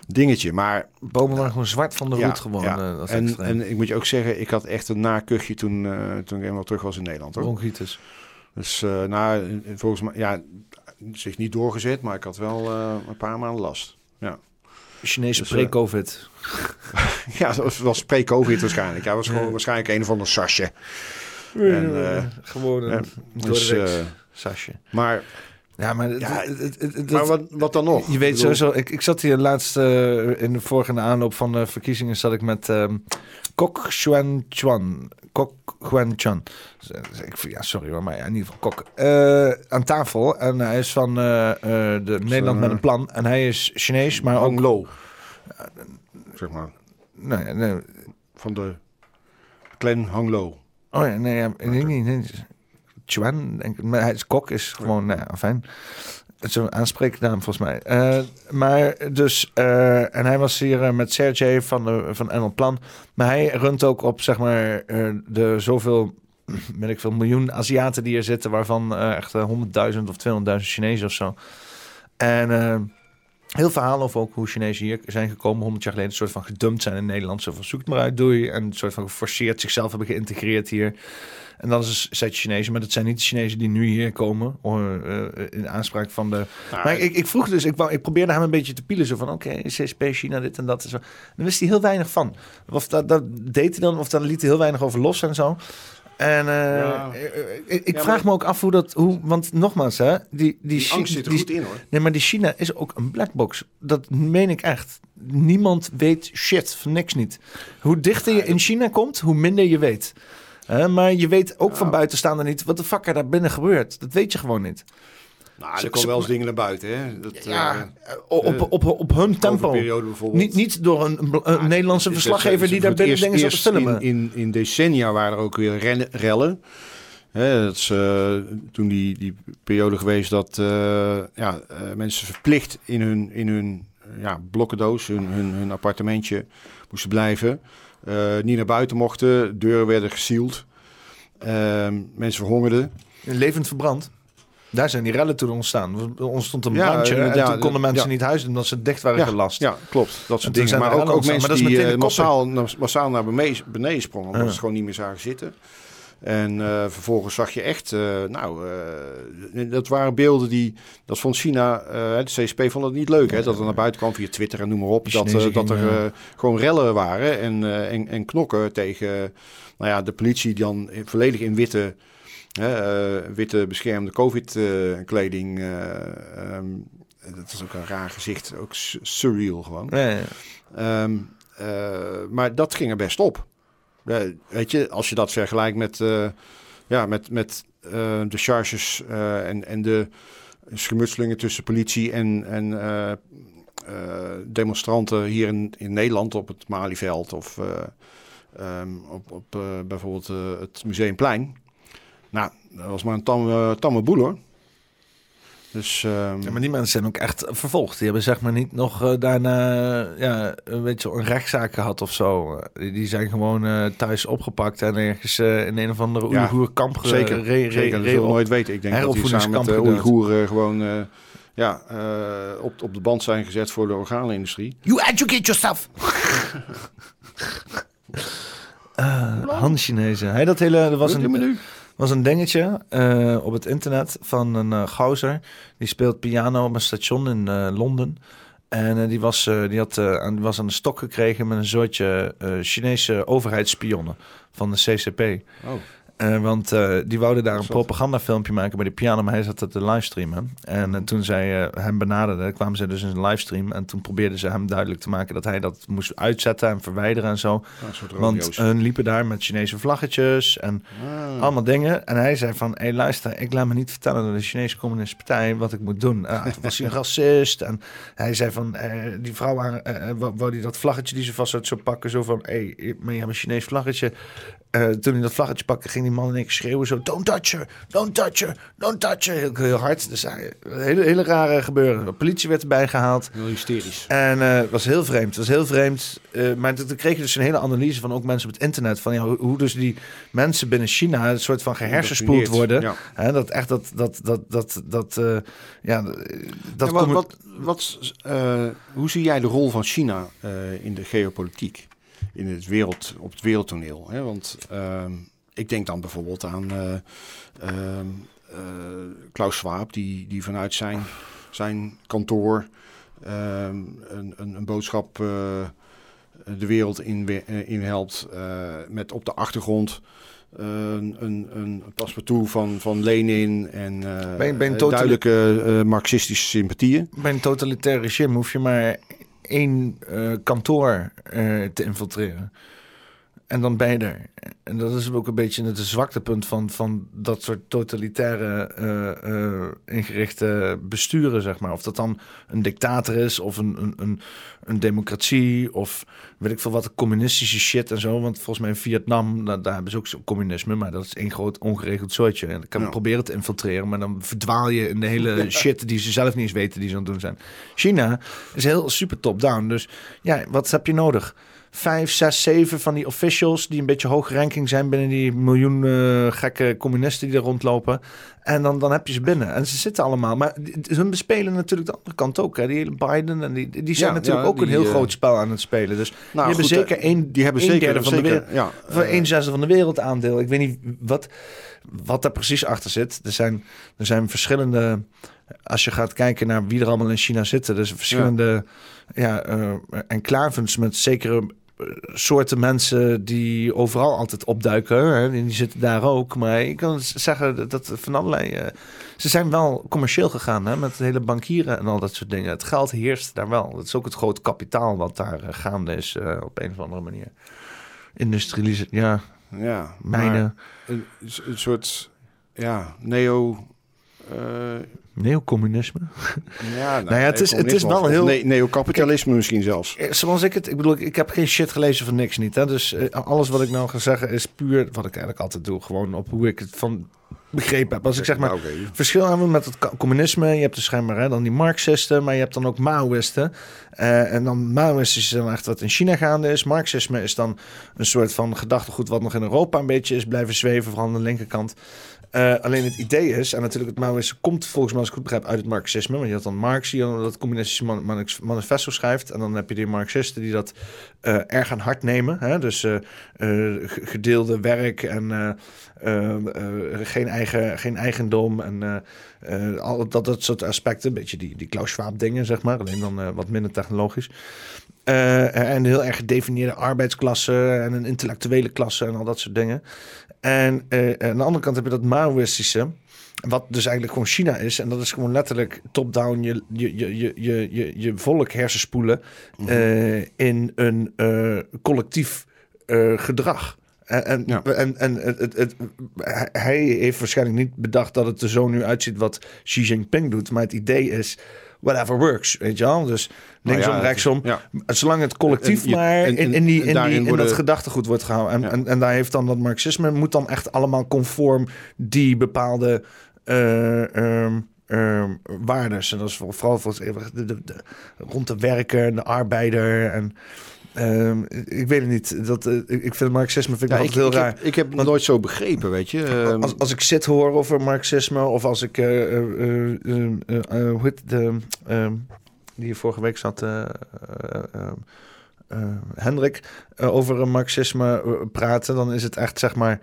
dingetje. Maar Bomen waren gewoon zwart van de Ja, roet gewoon. ja. en, en ik moet je ook zeggen, ik had echt een nakuchje toen, toen ik eenmaal terug was in Nederland. Hoor. Bronchitis. Dus nou, volgens mij, ja, zich niet doorgezet, maar ik had wel een paar maanden last. Chinese Dus, pre-covid. Ja, dat was, pre-covid waarschijnlijk. Ja, was gewoon waarschijnlijk een of ander sasje. En, eh, gewoon ja, een Dus, dus, eh, sasje. maar Ja, maar, het- ja, het- het- maar wat, wat dan nog? Je weet bedoel, sowieso, ik, ik zat hier laatst eh, in de vorige aanloop van de verkiezingen zat ik met ehm Kok Xuan Chuan. Kok Xuan Chan. Dus ik, ja, sorry hoor, maar ja, in ieder geval Kok. Eh, aan tafel en hij is van eh, eh, de Nederland met een plan. En hij is Chinees, maar ook... Hang Lo. Zeg maar. Nee, nee, Van de clan Hang Lo. Oh ja, nee, ja, ik denk niet. Nee. Chuan, denk ik. Maar hij is kok, is gewoon, nou ja, fijn. Het is een aanspreeknaam volgens mij. Eh, maar dus, eh, en hij was hier eh, met Sergej van, de, van NL Plan. Maar hij runt ook op, zeg maar, de zoveel, weet ik veel, miljoen Aziaten die er zitten, waarvan echt eh, 100.000 of 200.000 Chinezen of zo. En heel verhaal over ook hoe Chinezen hier zijn gekomen, 100 jaar geleden, een soort van gedumpt zijn in Nederland. Zo van zoek het maar uit, doei. En een soort van geforceerd zichzelf hebben geïntegreerd hier. En dan is het zet Chinezen, maar dat zijn niet de Chinezen die nu hier komen. Eh, in aanspraak van de. Nou, maar ik, ik vroeg dus, ik, wou, ik probeerde hem een beetje te pielen. Zo van: oké, CSP, China, dit en dat. En zo. Dan wist hij heel weinig van. Of dat, dat deed hij dan, of dan liet hij heel weinig over los en zo. En eh, Ja. ik, ik- Ja, vraag me ook af hoe dat. Hoe, want nogmaals, hè, die, die, angst zit er die- goed in hoor. Nee, maar die China is ook een blackbox. Dat meen ik echt. Niemand weet shit, van niks niet. Hoe dichter je in China komt, hoe minder je weet. Maar je weet ook van buitenstaander niet wat de fuck er daar binnen gebeurt. Dat weet je gewoon niet. Nou, Ze- er ze- wel eens dingen naar buiten. Hè? Dat, Ja, eh, op, op, op, hun tempo. Niet, niet door een, een, een Ja, Nederlandse het verslaggever het die daar binnen dingen zat te filmen. In, in, in decennia waren er ook weer rennen- rellen. Hè, dat is eh, toen die, die periode geweest dat eh, ja, eh, mensen verplicht in hun, in hun ja, blokkendoos, hun, hun, hun appartementje moesten blijven. Eh, niet naar buiten mochten, deuren werden gesield. Ehm, mensen verhongerden. Levend verbrand. Daar zijn die rellen toen ontstaan. Er ontstond een Ja, brandje en ja, toen konden mensen niet huizen omdat ze dicht waren gelast. Ja, klopt. Dat soort dingen. zijn Maar ook, ook mensen maar dat is die koppen. massaal, massaal naar beneden, sprongen. Omdat ze gewoon niet meer zagen zitten. En eh, vervolgens zag je echt, eh, nou, dat waren beelden die, dat vond China, de CSP vond het niet leuk, hè, dat er naar buiten kwam via Twitter en noem maar op, dat, dat er gewoon rellen waren en, en, en knokken tegen, nou ja, de politie die dan volledig in witte, witte beschermde COVID-kleding, dat is ook een raar gezicht, ook su- surreal gewoon. Ja, ja. Ehm, eh, maar dat ging er best op. Eh, weet je, als je dat vergelijkt met, eh, ja, met, met eh, de charges eh, en, en de schermutselingen tussen politie en, en eh, eh, demonstranten hier in, in Nederland op het Malieveld of eh, ehm, op, op eh, bijvoorbeeld eh, het Museumplein. Nou, dat was maar een tamme, tamme boel hoor. Dus, ehm, Ja, maar die mensen zijn ook echt vervolgd. Die hebben zeg maar niet nog eh, daarna ja, een beetje een rechtszaak gehad of zo. Die, die zijn gewoon eh, thuis opgepakt en ergens eh, in een of andere Ja, Oeigoer-kamp ge- Zeker, re- re- zeker. Dat re- zullen we op. nooit weten. Ik denk dat die samen met de. Oeigoeren gewoon eh, ja, eh, op, op de band zijn gezet voor de orgaanindustrie. You educate yourself! Uh, Han-Chinezen. Hij dat hele, er was een, nu? Was een dingetje eh, op het internet van een uh. Die speelt piano op een station in uh, Londen. En die, was, die had, aan, was aan de stok gekregen met een soortje Chinese overheidsspionnen van de CCP. Oh. Eh, want eh, die wouden daar een propagandafilmpje maken bij de piano, maar hij zat het te livestreamen. En eh, toen zij hem benaderden, kwamen ze dus in een livestream. En toen probeerden ze hem duidelijk te maken dat hij dat moest uitzetten en verwijderen en zo. soort Want hun liepen daar met Chinese vlaggetjes en Ah. allemaal dingen. En hij zei van, hé hey, luister, ik laat me niet vertellen door de Chinese Communistische Partij wat ik moet doen. Ah, was hij een racist. En hij zei van, die vrouw wou die dat vlaggetje die ze vast had zo pakken. Zo van, hé, hey, maar je hebt een Chinees vlaggetje. Eh, toen hij dat vlaggetje pakte, ging die man in één keer schreeuwen zo... Don't touch her, don't touch her, don't touch her. Heel, heel hard. Dus een hele, hele rare gebeuren. De politie werd erbij gehaald. Heel hysterisch. En eh, het was heel vreemd. Het was heel vreemd. Eh, maar toen kreeg je dus een hele analyse van ook mensen op het internet. Van ja, hoe, hoe dus die mensen binnen China een soort van gehersenspoeld worden. Ja. Hè, dat echt dat, dat, dat, dat, dat, eh, ja, dat En wat, wat, wat, eh, hoe zie jij de rol van China eh, in de geopolitiek? In het wereld, op het wereldtoneel? Hè? Want ehm, ik denk dan bijvoorbeeld aan eh, ehm, eh, Klaus Schwab, die, die vanuit zijn, zijn kantoor ehm, een, een, een boodschap eh, de wereld in, in helpt. met op de achtergrond een, een, een paspartout van, van Lenin en eh, Ben duidelijke marxistische sympathieën. bij een totalitair regime hoef je maar één eh, kantoor eh, te infiltreren. En dan ben je er. En dat is ook een beetje het zwaktepunt van, van dat soort totalitaire eh, ingerichte besturen, zeg maar. Of dat dan een dictator is, of een, een, een, een democratie, of weet ik veel wat, communistische shit en zo. Want volgens mij in Vietnam, daar, daar hebben ze ook zo communisme, maar dat is één groot ongeregeld soortje. En ik kan Ja. proberen te infiltreren, maar dan verdwaal je in de hele shit die ze zelf niet eens weten die ze aan het doen zijn. China is heel super top-down. Dus ja, wat heb je nodig? Vijf, zes, zeven van die officials die een beetje hoge ranking zijn binnen die miljoen eh, gekke communisten die er rondlopen. En dan, dan heb je ze binnen. En ze zitten allemaal. Maar hun bespelen natuurlijk de andere kant ook. Hè. Die hele Biden en die, die zijn Ja, natuurlijk ja, ook een heel eh, groot spel aan het spelen. Dus Nou, die hebben goed, zeker eh, één, Die hebben zeker, derde van de wereld. ja, Voor eh, een zesde van de wereld aandeel. Ik weet niet wat, wat daar precies achter zit. Er zijn, er zijn verschillende. Als je gaat kijken naar wie er allemaal in China zitten. Er zijn verschillende ja. eh, enclaves met zekere eh, soorten mensen die overal altijd opduiken. Hè? En die zitten daar ook. Maar ik kan zeggen dat- van allerlei. eh, ze zijn wel commercieel gegaan hè? met hele bankieren en al dat soort dingen. Het geld heerst daar wel. Dat is ook het grote kapitaal wat daar eh, gaande is eh, op een of andere manier. Industrialisatie, ja, ja, mijnen. Een, een soort ja, neo... Neocommunisme. ja, Nou ja, het is- het is wel heel- Ne neocapitalisme misschien zelfs. Eh, Zoals ik het, ik bedoel, ik, heb geen shit gelezen van niks niet. Hè? Dus eh, alles wat ik nou ga zeggen is puur wat ik eigenlijk altijd doe. Gewoon op hoe ik het van begrepen heb. Als ik zeg maar, Nou, verschil hebben met het communisme. Je hebt dus schijnbaar hè, dan die Marxisten, maar je hebt dan ook Maoïsten. Eh, en dan Maoïsten is dan echt wat in China gaande is. Marxisme is dan een soort van gedachtegoed wat nog in Europa een beetje is blijven zweven, vooral aan de linkerkant. Eh, alleen het idee is, en natuurlijk het Maoïsme komt volgens mij als ik goed begrijp uit het Marxisme. Want je had dan Marx die dan dat communistische man- manif- manifesto schrijft. En dan heb je die Marxisten die dat eh, erg aan hart nemen. Hè? Dus eh, gedeelde werk en geen, eigen, geen eigendom. En al dat, dat soort aspecten. Een beetje die, die Klaus Schwab dingen, zeg maar. Alleen dan wat minder technologisch. En heel erg gedefinieerde arbeidsklasse en een intellectuele klasse en al dat soort dingen. En eh, aan de andere kant heb je dat Maoïstische. Wat dus eigenlijk gewoon China is. En dat is gewoon letterlijk top-down je, je, je, je, je, je, je volk hersenspoelen eh, in een eh, collectief eh, gedrag. En, en, Ja. en, en het, het, het- hij heeft waarschijnlijk niet bedacht dat het er zo nu uitziet wat Xi Jinping doet. Maar het idee is, whatever works, weet je wel. Dus Nou linksom, ja, rechtsom. Ja. Zolang het collectief En maar en- in, en- in, die, en in, daarin die, in worden- dat gedachtegoed wordt gehouden. En, Ja. en, en daar heeft dan dat marxisme moet dan echt allemaal conform die bepaalde eh ehm, ehm, waardes. En dat is voor- vooral voor de, de, de- rond de werker, de arbeider. En ehm, ik weet het niet. Dat, eh, ik vind het marxisme vind ik Ja, nog ik, altijd heel ik, raar. heb, ik heb het nooit zo begrepen, weet je. Ehm, Als, als ik zit hoor over marxisme of als ik eh, eh, hoe heet de ehm, die hier vorige week zat, Hendrik, over marxisme praten, dan is het echt zeg maar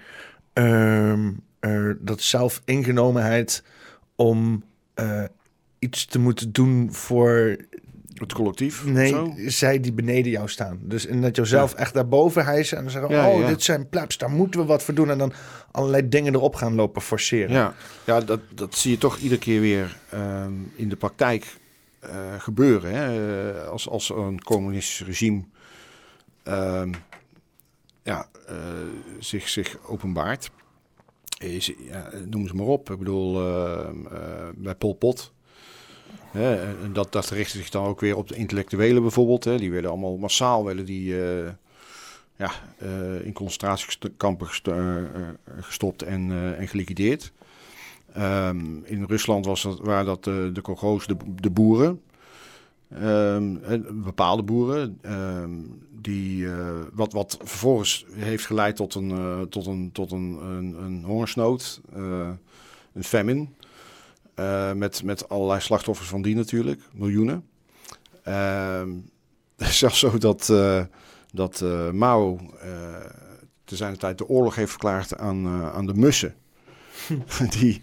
dat zelfingenomenheid om iets te moeten doen voor Het collectief? Nee, Zo? zij die beneden jou staan. Dus en dat jezelf echt daarboven hijsen en dan zeggen: Ja, Oh, ja. dit zijn plebs, daar moeten we wat voor doen. En dan allerlei dingen erop gaan lopen forceren. Ja, ja dat, dat zie je toch iedere keer weer ehm, in de praktijk eh, gebeuren. Hè? Eh, als, als een communistisch regime ehm, ja, eh, zich, zich openbaart. Is, ja, noem ze maar op. Ik bedoel, ehm, eh, bij Pol Pot. En dat, dat richtte zich dan ook weer op de intellectuelen bijvoorbeeld. Hè. Die werden allemaal massaal werden die, eh, ja, eh, in concentratiekampen eh, gestopt en, en geliquideerd. Ehm, in Rusland was dat, waren dat de, de de, boeren. Ehm, bepaalde boeren. ehm, die, wat, wat vervolgens heeft geleid tot een, tot een, tot een, een, hongersnood. een famine. Eh, met, met allerlei slachtoffers van die natuurlijk. Miljoenen. Ehm, zelfs zo dat, eh, dat eh, Mao te zijn tijd de oorlog heeft verklaard aan, aan de mussen. die,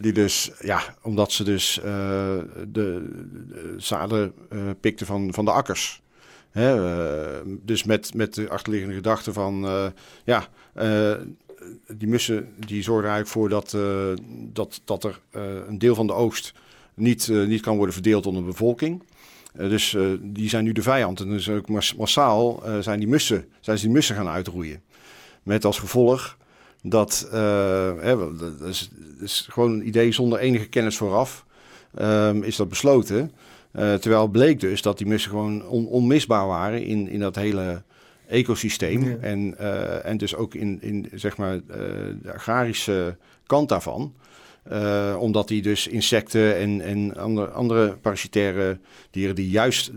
die dus, ja, omdat ze dus de, de zaden pikten van, van de akkers. Hè, dus met, met de achterliggende gedachte van, ja, die mussen die zorgen eigenlijk voor dat, eh, dat, dat er eh, een deel van de oogst niet, eh, niet kan worden verdeeld onder de bevolking. Dus die zijn nu de vijand. En dus ook mas- massaal zijn, die mussen, zijn ze die mussen gaan uitroeien. Met als gevolg dat, hè, dat is, is gewoon een idee zonder enige kennis vooraf, ehm, is dat besloten. Eh, terwijl bleek dus dat die mussen gewoon on- onmisbaar waren in, in dat hele ecosysteem. Ja. En, eh, en dus ook in, in zeg maar, eh, de agrarische kant daarvan. Eh, omdat die dus insecten en, en andere, andere parasitaire dieren die juist,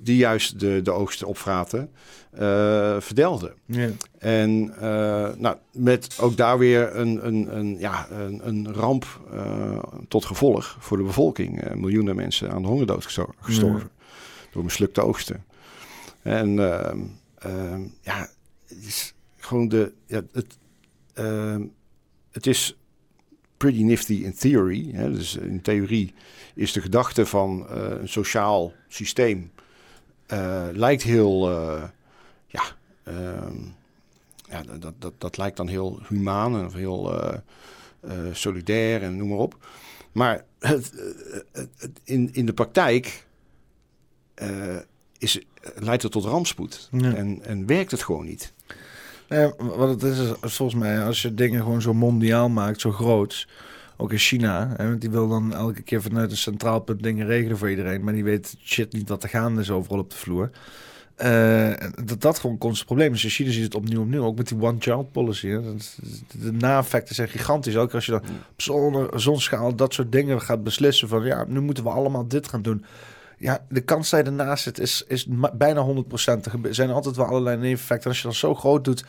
die juist de, de oogst opvraten, verdelden. Ja. En nou, met ook daar weer een, een, een, ja, een, een ramp tot gevolg voor de bevolking. Miljoenen mensen aan de hongerdood gesto- gestorven door mislukte oogsten. En ehm, ja, het is gewoon de. Ja, het, ehm, het is pretty nifty in theory. Hè? Dus in theorie is de gedachte van eh, een sociaal systeem eh, lijkt heel. eh, ja, ehm, ja dat, dat, dat lijkt dan heel humaan en heel solidair en noem maar op. Maar het, het- in, in de praktijk is, leidt het tot rampspoed. Ja. En, en werkt het gewoon niet. Nou wat het is, is volgens mij, als je dingen gewoon zo mondiaal maakt, zo groots. Ook in China, hè, want die wil dan elke keer vanuit een centraal punt dingen regelen voor iedereen. Maar die weet shit niet wat er gaande is overal op de vloer. Eh, dat dat gewoon constant probleem is. In China zie je het opnieuw opnieuw, ook met die one-child policy. Hè. De na-effecten zijn gigantisch. Ook als je dan op zo'n schaal dat soort dingen gaat beslissen van... ja, nu moeten we allemaal dit gaan doen. Ja, de kans dat je ernaast zit is, is bijna 100%. Er zijn altijd wel allerlei neveneffecten. En als je dan zo groot doet,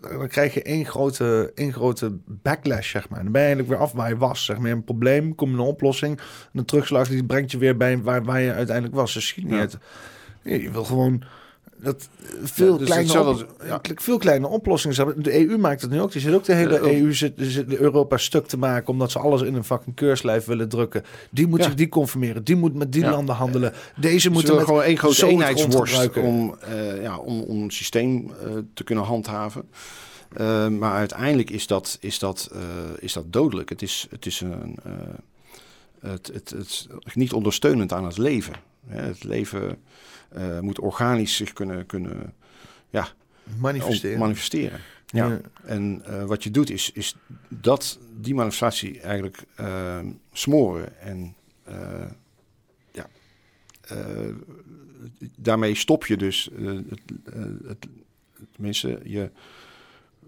dan krijg je één grote, één grote backlash, zeg maar. Dan ben je eigenlijk weer af waar je was. Zeg maar, een probleem, kom je een oplossing. En een terugslag die brengt je weer bij waar, waar je uiteindelijk was. Dus schiet niet Ja. je wil gewoon dat veel, Ja, dus kleine op- ja. veel kleine oplossingen. hebben. De EU maakt het nu ook. Die zit ook de hele. EU zit, zit de Europa stuk te maken omdat ze alles in een fucking keurslijf willen drukken. Die moet Ja. zich die conformeren. Die moet met die landen handelen. Deze Ze moeten met gewoon één grote eenheidsworst gebruiken. om, eh, ja, om, om een systeem eh, te kunnen handhaven. Eh, maar uiteindelijk is dat, is, dat, is dat dodelijk. Het is, het is een, het, het, het niet ondersteunend aan het leven. Het leven moet organisch zich kunnen, kunnen ja, manifesteren. manifesteren. Ja. Ja. En eh, wat je doet is, is dat, die manifestatie eigenlijk eh, smoren. En eh, ja, eh, daarmee stop je dus, eh, het, eh, het, tenminste, je,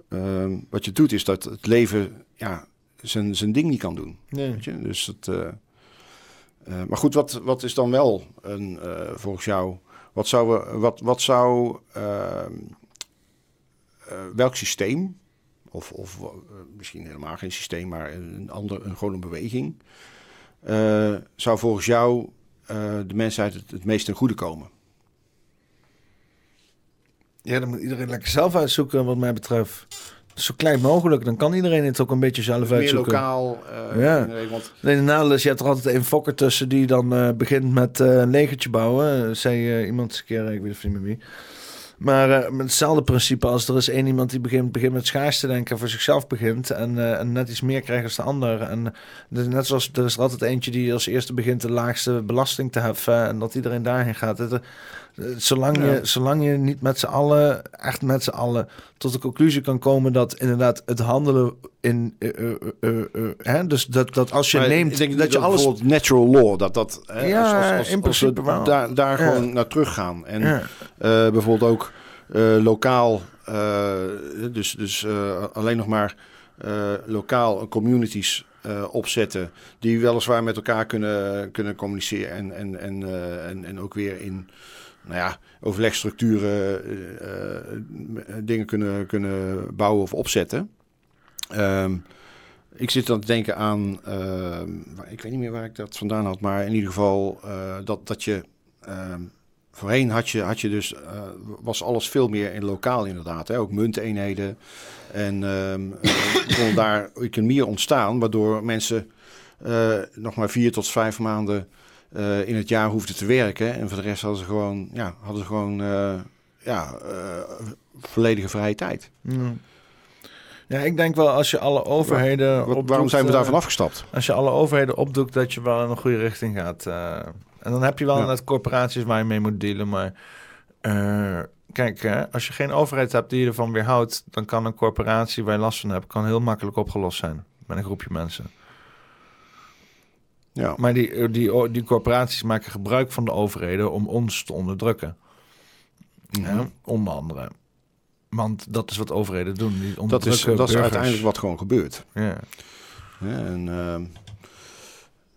eh, wat je doet is dat het leven ja, zijn, zijn ding niet kan doen. Nee. Weet je? Dus het, eh, eh, maar goed, wat, wat is dan wel een, eh, volgens jou, wat zou, we, wat, wat zou ehm, eh, welk systeem, of, of eh, misschien helemaal geen systeem, maar een ander, een, gewoon een beweging, eh, zou volgens jou de mensheid het, het meest ten goede komen? Ja, dan moet iedereen lekker zelf uitzoeken wat mij betreft. Zo klein mogelijk. Dan kan iedereen het ook een beetje zelf meer uitzoeken. lokaal. eh, Ja. inderdaad, want Nee, de nadeel is, je hebt er altijd een fokker tussen die dan eh, begint met eh, een legertje bouwen. Zei iemand eens een keer, ik weet niet meer wie. Maar met hetzelfde principe als er is één iemand die begint, begint met schaars te denken, voor zichzelf begint en, en net iets meer krijgt als de ander. En eh, net zoals er is er altijd eentje die als eerste begint de laagste belasting te heffen en dat iedereen daarheen gaat. Het, zolang, Ja. je, zolang je niet met z'n allen, echt met z'n allen, tot de conclusie kan komen dat inderdaad het handelen in, eh, eh, eh, hè, dus dat, dat als je Maar neemt, ik denk dat je alles bijvoorbeeld natural law, dat dat hè, Ja, als, als, in als we principe wel. daar, daar Ja. gewoon naar terug gaan. En Ja. bijvoorbeeld ook lokaal, dus, dus alleen nog maar lokaal communities opzetten die weliswaar met elkaar kunnen, kunnen communiceren en, en, en, en, en ook weer in nou ja, overlegstructuren eh, eh, dingen kunnen, kunnen bouwen of opzetten. Ehm, ik zit dan te denken aan, waar- ik weet niet meer waar ik dat vandaan had, maar in ieder geval eh, dat, dat je, ehm, voorheen had je, had je dus, eh, was alles veel meer in lokaal inderdaad, hè? ook munteenheden. En eh, kon daar economieën ontstaan, waardoor mensen eh, nog maar vier tot vijf maanden eh, in het jaar hoefden te werken. En voor de rest hadden ze gewoon, ja, hadden ze gewoon eh, ja, eh, volledige vrije tijd. Ja. Ja, ik denk wel als je alle overheden. Wat- waarom zijn we daarvan afgestapt? Als je alle overheden opdoekt, dat je wel in een goede richting gaat. en dan heb je wel Ja. net corporaties waar je mee moet dealen. Maar kijk, hè, als je geen overheid hebt die je ervan weerhoudt, dan kan een corporatie waar je last van hebt, kan heel makkelijk opgelost zijn met een groepje mensen. Ja. Maar die, die, die corporaties maken gebruik van de overheden om ons te onderdrukken. Mhm. Onder andere. Want dat is wat overheden doen. Die Dat is, dat is uiteindelijk wat gewoon gebeurt. Ja. Ja, en, ehm,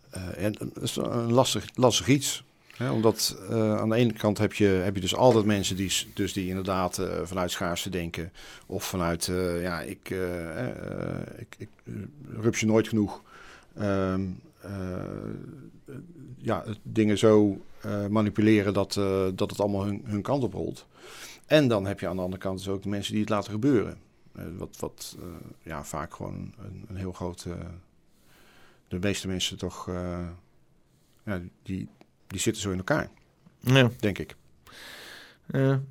eh, en dat is een lastig, lastig iets. Omdat eh, aan de ene kant heb je, heb je dus altijd mensen die, dus die inderdaad eh, vanuit schaarste denken. Of vanuit, eh, ja, ik, eh, eh, ik, ik eh, rup je nooit genoeg. Ehm, eh, ja, het- dingen zo eh, manipuleren dat, eh, dat het allemaal hun, hun kant op rolt. En dan heb je aan de andere kant dus ook de mensen die het laten gebeuren. Eh, wat wat eh, ja, vaak gewoon een, een heel groot. eh, de meeste mensen toch. eh, ja, die, die zitten zo in elkaar, ja. denk ik. Ja.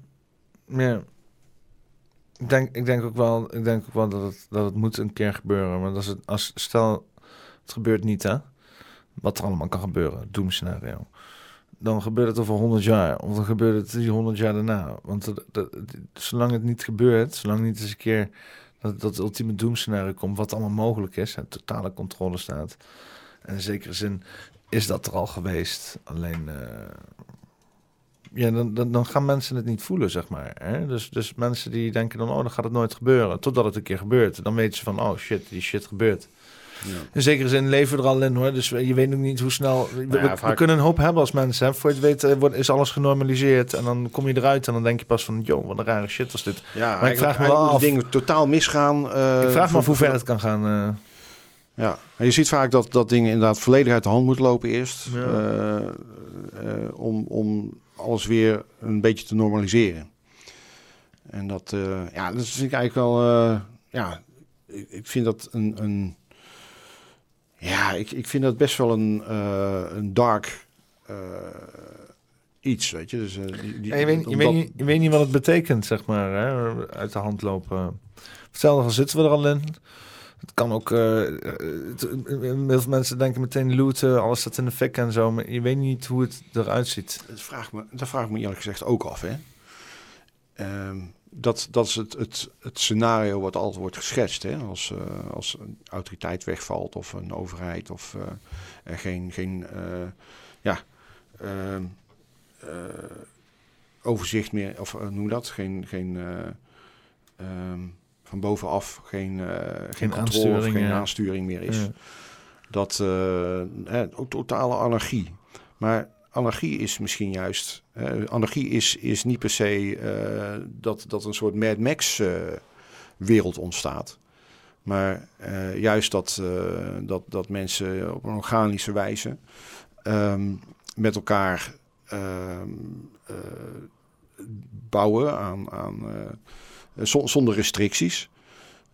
ja. Ik denk, ik denk ook wel, ik denk ook wel dat, het, dat het moet een keer gebeuren. Want als het, als, stel, het gebeurt niet, hè? Wat er allemaal kan gebeuren, doemscenario. Dan gebeurt het over 100 jaar. Of dan gebeurt het die 100 jaar daarna. Want zolang het niet gebeurt, zolang niet eens een keer dat, dat ultieme doemscenario komt, wat allemaal mogelijk is, en totale controle staat. En in zekere zin is dat er al geweest. Alleen, eh, ja, dan, dan, dan gaan mensen het niet voelen, zeg maar. Hè? Dus, dus mensen die denken dan, oh, dan gaat het nooit gebeuren. Totdat het een keer gebeurt. Dan weten ze van, oh shit, die shit gebeurt. In zekere zin leven we er al in, hoor. Dus je weet ook niet hoe snel... We, Nou ja, we- vaak- we kunnen een hoop hebben als mensen. Hè? Voor je het weet eh, wordt, is alles genormaliseerd. En dan kom je eruit en dan denk je pas van... joh, wat een rare shit was dit. Ja, Maar ik vraag me wel af- dingen totaal misgaan. eh, ik vraag me af hoe ver het kan gaan. eh. Ja, en je ziet vaak dat, dat dingen inderdaad volledig uit de hand moeten lopen eerst. Ja. om, om alles weer een beetje te normaliseren. En dat, ja, dat vind ik eigenlijk wel, ja, ik, ik vind dat een, een ja, ik, ik vind dat best wel een, eh, een dark eh, iets, weet je. Dus, eh, die, die, Ja, je, weet, je, omdat- weet niet, je weet niet wat het betekent, zeg maar, hè? uit de hand lopen. Hetzelfde zitten we er al in. Het kan ook, heel veel mensen denken meteen looten, alles staat in de fik en zo, maar je weet niet hoe het eruit ziet. Dat vraag, me, dat vraag ik me eerlijk gezegd ook af. Hè? Ehm, dat, dat is het, het, het scenario wat altijd wordt geschetst. Hè? Als, eh, als een autoriteit wegvalt of een overheid of eh, er geen, geen eh, ja, ehm, overzicht meer, of noem dat, geen, geen um, van bovenaf geen, geen, geen controle of geen aansturing meer is. Ja. Dat ook totale anarchie. Maar anarchie is misschien juist. Uh, anarchie is, is niet per se uh, dat, dat een soort Mad Max uh, wereld ontstaat. Maar juist dat, dat, dat mensen op een organische wijze um, met elkaar um, bouwen aan, aan, zonder restricties.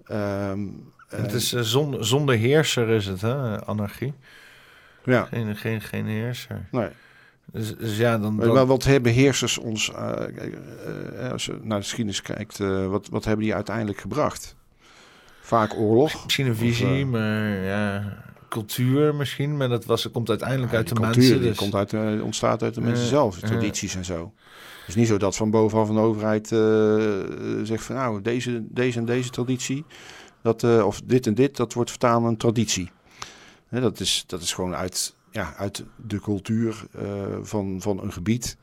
Ehm, Het is eh, zonder, zonder heerser is het, hè? Anarchie. ja, Geen, geen, geen heerser. nee. Dus, dus ja, dan... Maar, dan- maar wat hebben heersers ons, eh, eh, eh, als je naar de geschiedenis kijkt, wat, wat hebben die uiteindelijk gebracht? Vaak oorlog. Misschien een visie, maar ja, cultuur misschien. Maar dat was, komt uiteindelijk Ja, uit de cultuur, mensen. Dus, komt uit, de- ontstaat uit de mensen zelf, de tradities en zo. Het is niet zo dat van bovenaf een overheid eh, zegt van nou, deze, deze en deze traditie, dat, of dit en dit, dat wordt vertaald een traditie. Dat, is, dat is gewoon uit, ja, uit de cultuur eh, van, van een gebied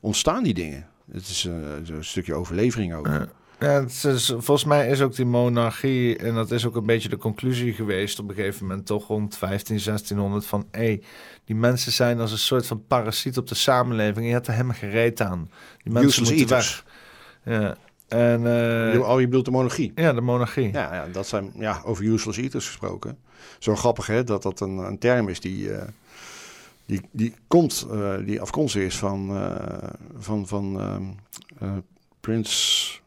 ontstaan die dingen. Het is eh, een stukje overlevering ook. Ja. Het is, volgens mij is ook die monarchie, en dat is ook een beetje de conclusie geweest op een gegeven moment, toch rond 15, 1600, van hé, die mensen zijn als een soort van parasiet op de samenleving. Je hebt er helemaal gereed aan. Die mensen Useless moeten eaters. weg. Ja. En eh, Je- Oh, je bedoelt de monarchie? ja, de monarchie. Ja, ja, dat zijn ja, over useless eaters gesproken. Zo grappig hè, dat dat een, een term is die, die, die komt, eh, die afkomstig is van, eh, van, van ehm, eh, Prins,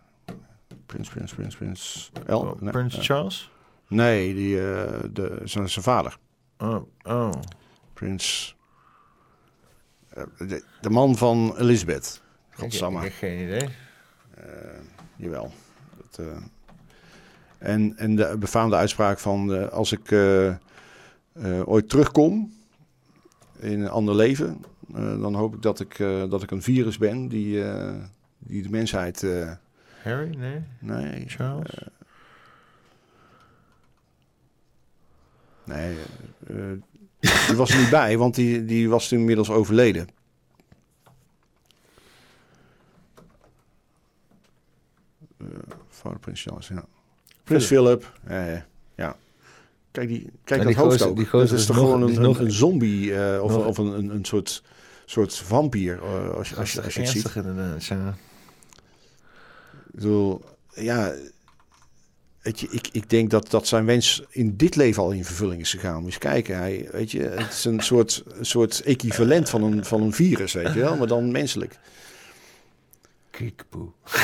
Prins, Prins, Prins, Prins, El, Oh, nee, Prins Charles? nee, die, de, zijn, zijn vader, Oh, oh. Prins, de, de man van Elizabeth. Ik, ik Godsamme. heb geen idee. Jawel. Dat, en, en de befaamde uitspraak van als ik ooit terugkom in een ander leven, eh, dan hoop ik dat ik, eh, dat ik een virus ben die, eh, die de mensheid. Harry? Nee? nee, Charles? nee die was er niet bij, want die, die was toen inmiddels overleden. Vader Prins Charles, ja. Prins Philip, ja. Kijk, die, kijk dat die hoofd gozer- ook. die gozer dat is is toch nog- gewoon een, nog- een, zombie eh, of, nog- of een, een, een soort, soort vampier, eh, als, je- als, je, als je het ziet. Inderdaad, ja. Ik bedoel, ja, weet je, ik, ik denk dat, dat zijn wens in dit leven al in vervulling is gegaan. Moet je kijken, hij, weet je, het is een soort, soort equivalent van een, van een virus, weet je wel, maar dan menselijk. Kiekpoe.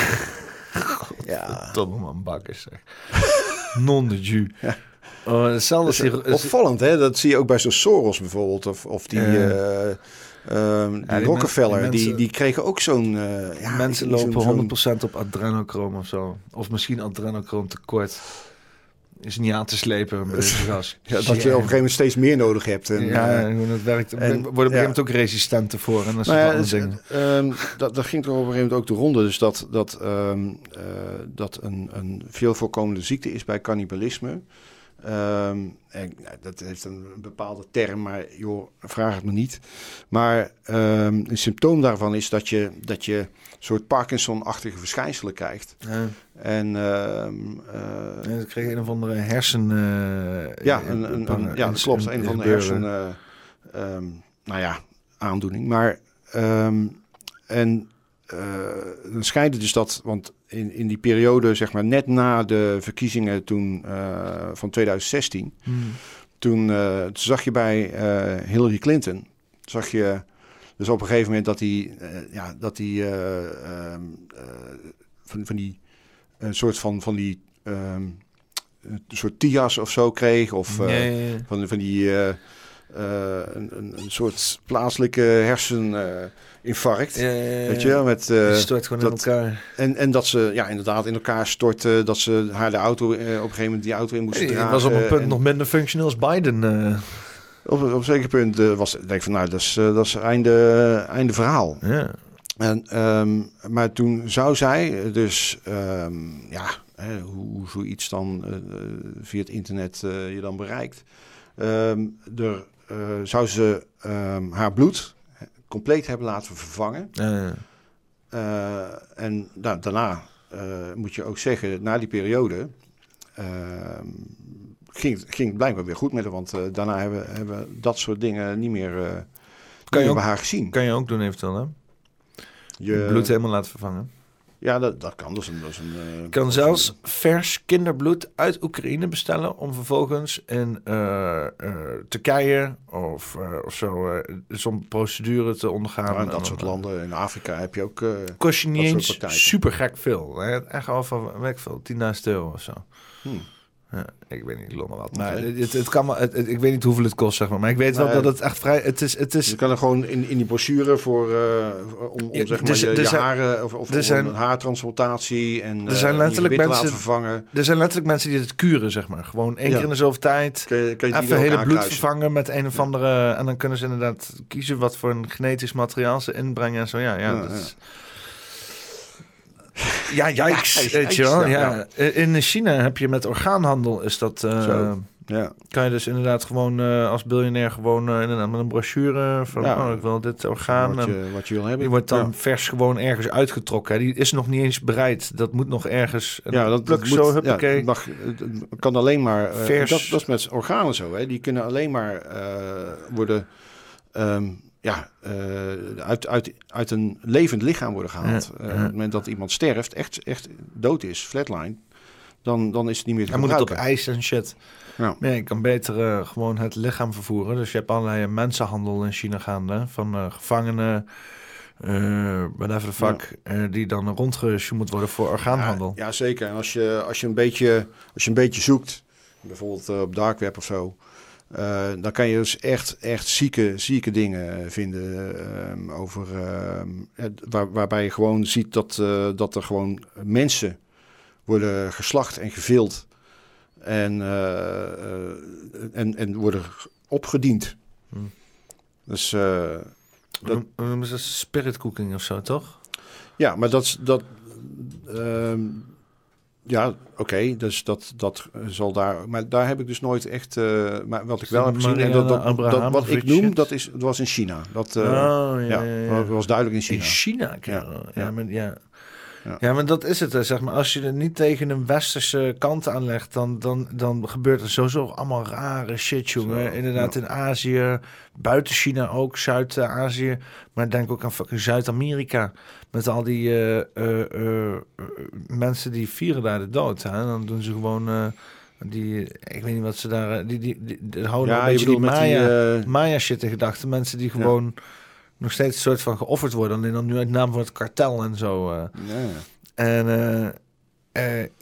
Ja. Domme man bakkers zeg. Non de ju. Ja. Oh, hetzelfde Dat is opvallend, hè? Dat zie je ook bij zo'n Soros bijvoorbeeld, of, of die, eh, ehm, die, die Rockefeller, die die, mensen- die kregen ook zo'n... eh, ja, mensen lopen zo'n- 100% op adrenochrome of zo. Of misschien adrenochrome tekort. Is niet aan te slepen met gas. Ja, dat je op een gegeven moment steeds meer nodig hebt. En, ja, eh, hoe het werkt. en- worden op een gegeven moment ook resistent ervoor. En dat is ja, een het- ding. ehm, dat, dat ging toch op een gegeven moment ook de ronde. Dus dat, dat, ehm, eh, dat een, een veel voorkomende ziekte is bij cannibalisme. Ehm, en, ja, dat heeft een bepaalde term, maar joh, vraag het me niet. Maar ehm, een symptoom daarvan is dat je, dat je een soort Parkinson-achtige verschijnselen krijgt. Ja. En Ja, ze kregen een of andere hersen... eh, ja, eh, een, een, par- een- ja, dat klopt. Een van de hersen, eh, ehm, nou ja, aandoening. Maar, ehm, en dan schijnt het dus dat, want in, in die periode, zeg maar net na de verkiezingen toen eh, van 2016, Hmm. toen, eh, toen zag je bij eh, Hillary Clinton, zag je dus op een gegeven moment dat eh, ja, dat eh, ehm, eh, van, van die een soort van, van die ehm, een soort TIA's of zo kreeg, of eh, ja. van, van die eh, eh, een, een, een soort plaatselijke herseninfarct. Weet je wel, met, eh, stort gewoon dat- in elkaar. en, en dat ze ja, inderdaad in elkaar stortte, dat ze haar de auto eh, op een gegeven moment die auto in moesten Het dragen. was op een punt en nog minder functioneel als Biden. eh. Op, op een zeker punt eh, was denk ik van nou, dat is, eh, dat is einde, einde verhaal. ja. En, ehm, maar toen zou zij eh, dus, ehm, ja, hè, hoe, hoe zoiets dan eh, eh, via het internet eh, je dan bereikt. ehm, er, eh, zou ze ehm, haar bloed compleet hebben laten vervangen. Eh, en da- daarna eh, moet je ook zeggen, na die periode ehm, ging, het- ging het blijkbaar weer goed met haar. Want eh, daarna hebben, hebben we dat soort dingen niet meer, eh Kan je ook- bij haar gezien. Kan je ook doen eventueel, hè? Je, Bloed helemaal laten vervangen. Ja, dat, dat kan. Dat is een, dat is een, eh, Je kan zelfs vers kinderbloed uit Oekraïne bestellen om vervolgens in eh, eh, Turkije of, of zo zo'n procedure te ondergaan. Ja, in dat soort landen. In Afrika heb je ook... Kost je niet eens super gek veel. hè. Echt al van, weet veel, 10.000 euro of zo. Hmm. Ja, ik weet niet, Londen wat. Het, het kan het, ik weet niet hoeveel het kost, zeg maar. Maar ik weet wel dat het echt vrij... Het is, het is, Je kan er gewoon in, in die brochure voor eh, om, om Ja, zeg maar je, je zijn- haren of, of er zijn- een haartransplantatie en Er zijn eh, letterlijk mensen- vervangen. er zijn letterlijk mensen die het kuren, zeg maar. Gewoon één Ja. keer in de zoveel tijd... Kun je, kun je die Even hele bloed vervangen met een of andere... En dan kunnen ze inderdaad kiezen wat voor een genetisch materiaal ze inbrengen en zo. Ja, ja, dat is... Ja, jijks, Ja, weet jijks, je wel. ja, Ja. In China heb je met orgaanhandel is dat... eh. Ja. kan je dus inderdaad gewoon eh, als biljonair gewoon eh, inderdaad met een brochure van Ja. oh, ik wil dit orgaan. Wat en je, wat je wil hebben. die wordt dan Ja. vers gewoon ergens uitgetrokken. hè. Die is nog niet eens bereid. Dat moet nog ergens. en Ja, dat, dat zo, moet, ja, huppakee. mag, kan alleen maar... Vers. dat, dat is met organen zo. Hè. Die kunnen alleen maar worden... ehm, ja, eh, uit, uit, uit een levend lichaam worden gehaald. Ja, Eh. Op het moment dat iemand sterft, echt, echt dood is, flatline... Dan, dan is het niet meer te Hij moet het op ijs en shit. Ja. Nee, je kan beter eh, gewoon het lichaam vervoeren. Dus je hebt allerlei mensenhandel in China gaande. Van gevangenen, eh whatever the fuck, die dan rondgesjoemeld worden voor orgaanhandel. Ja, ja, zeker. En als je, als, je een beetje, als je een beetje zoekt, bijvoorbeeld op dark web of zo, eh, dan kan je dus echt, echt zieke, zieke dingen vinden ehm, over ehm, waar, waarbij je gewoon ziet dat, eh, dat er gewoon mensen worden geslacht en gevild en, eh, eh, en, en worden opgediend. Hm. Dus eh, hoe noemen ze dat? Spirit cooking of zo, toch? Ja, maar dat dat. Ja, oké, dus dat, dat zal daar. Maar daar heb ik dus nooit echt. eh, maar wat ik wel heb gezien. En dat, dat, wat ik noem, shit? dat, is, dat was in China. Dat, eh, oh, ja, ja, ja, ja. dat was duidelijk in China. In China. Ja, Ja. maar, ja. Ja. Maar dat is het. hè, Zeg maar. Als je er niet tegen een westerse kant aanlegt, dan, dan, dan gebeurt er sowieso allemaal rare shit, jongen. Zo, Inderdaad, in Azië, buiten China ook, Zuid-Azië. Maar denk ook aan fucking Zuid-Amerika. Met al die eh, eh, eh, mensen die vieren daar de dood. Hè? Dan doen ze gewoon... die, ik weet niet wat ze daar... Die, die, die, die houden ja, een je beetje die met die. Maya, Maya shit in gedachten. Mensen die gewoon nog steeds een soort van geofferd worden. Alleen dan nu uit naam van het kartel en zo. ja, ja. En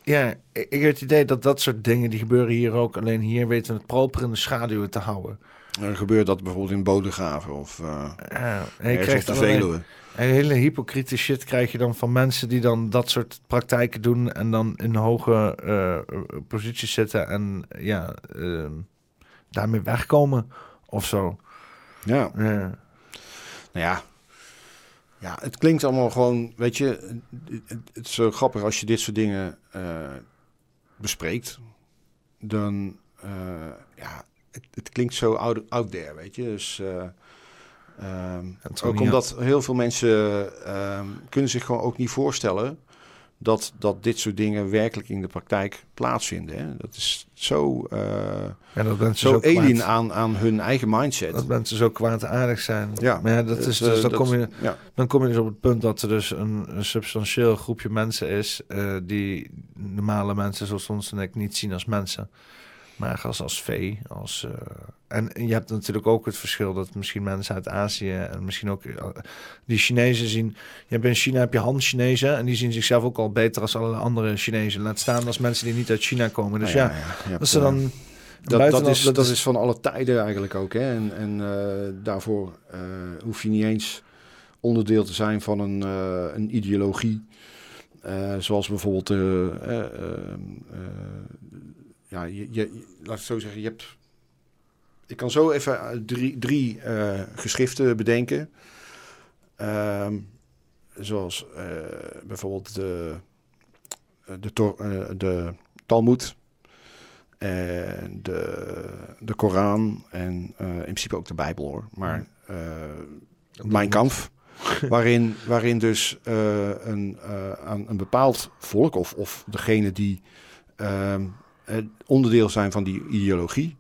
ja, ik, ik heb het idee dat dat soort dingen die gebeuren hier ook. Alleen hier weten we het proper in de schaduw te houden. Dan gebeurt dat bijvoorbeeld in Bodegraven of uh, Ja, en je ergens krijgt op de Veluwe. Een hele hypocriete shit krijg je dan van mensen die dan dat soort praktijken doen en dan in hoge eh, posities zitten en ja, eh, daarmee wegkomen of zo. Ja, Ja. nou ja. Ja, het klinkt allemaal gewoon, weet je, het, is zo grappig als je dit soort dingen eh, bespreekt. Dan, eh, ja, het, het klinkt zo out, out there, weet je. Dus, eh, ehm, ook omdat heel veel mensen ehm, kunnen zich gewoon ook niet voorstellen dat, dat dit soort dingen werkelijk in de praktijk plaatsvinden. Hè? Dat is zo, eh, Ja, dat zo alien aan, aan hun eigen mindset. dat mensen zo kwaadaardig zijn. Ja, maar ja, dat is Dus, dus, eh, dan, dat- kom je, ja. dan kom je dus op het punt dat er dus een, een substantieel groepje mensen is eh, die normale mensen zoals ons en ik niet zien als mensen. Maar als, als vee. Als, eh, en je hebt natuurlijk ook het verschil dat misschien mensen uit Azië en misschien ook eh, die Chinezen zien. Je hebt in China heb je Han-Chinezen en die zien zichzelf ook al beter als alle andere Chinezen. Laat staan als mensen die niet uit China komen. Dus Nou ja, als ze eh, dan. Dat, buitenaf- dat, is, dat, is van alle tijden eigenlijk ook. Hè? En, en eh, daarvoor eh, hoef je niet eens onderdeel te zijn van een, eh, een ideologie. Eh, zoals bijvoorbeeld, eh, eh, eh, eh, ja, je, je, laat ik zo zeggen, je hebt... Ik kan zo even eh, drie, drie eh, geschriften bedenken. Ehm, zoals eh, bijvoorbeeld de, de, Tor- de Talmud, en de, de Koran en in principe ook de Bijbel hoor. Maar Mijn Kampf, waarin, waarin dus een, aan een bepaald volk of, of degene die ehm, eh, onderdeel zijn van die ideologie,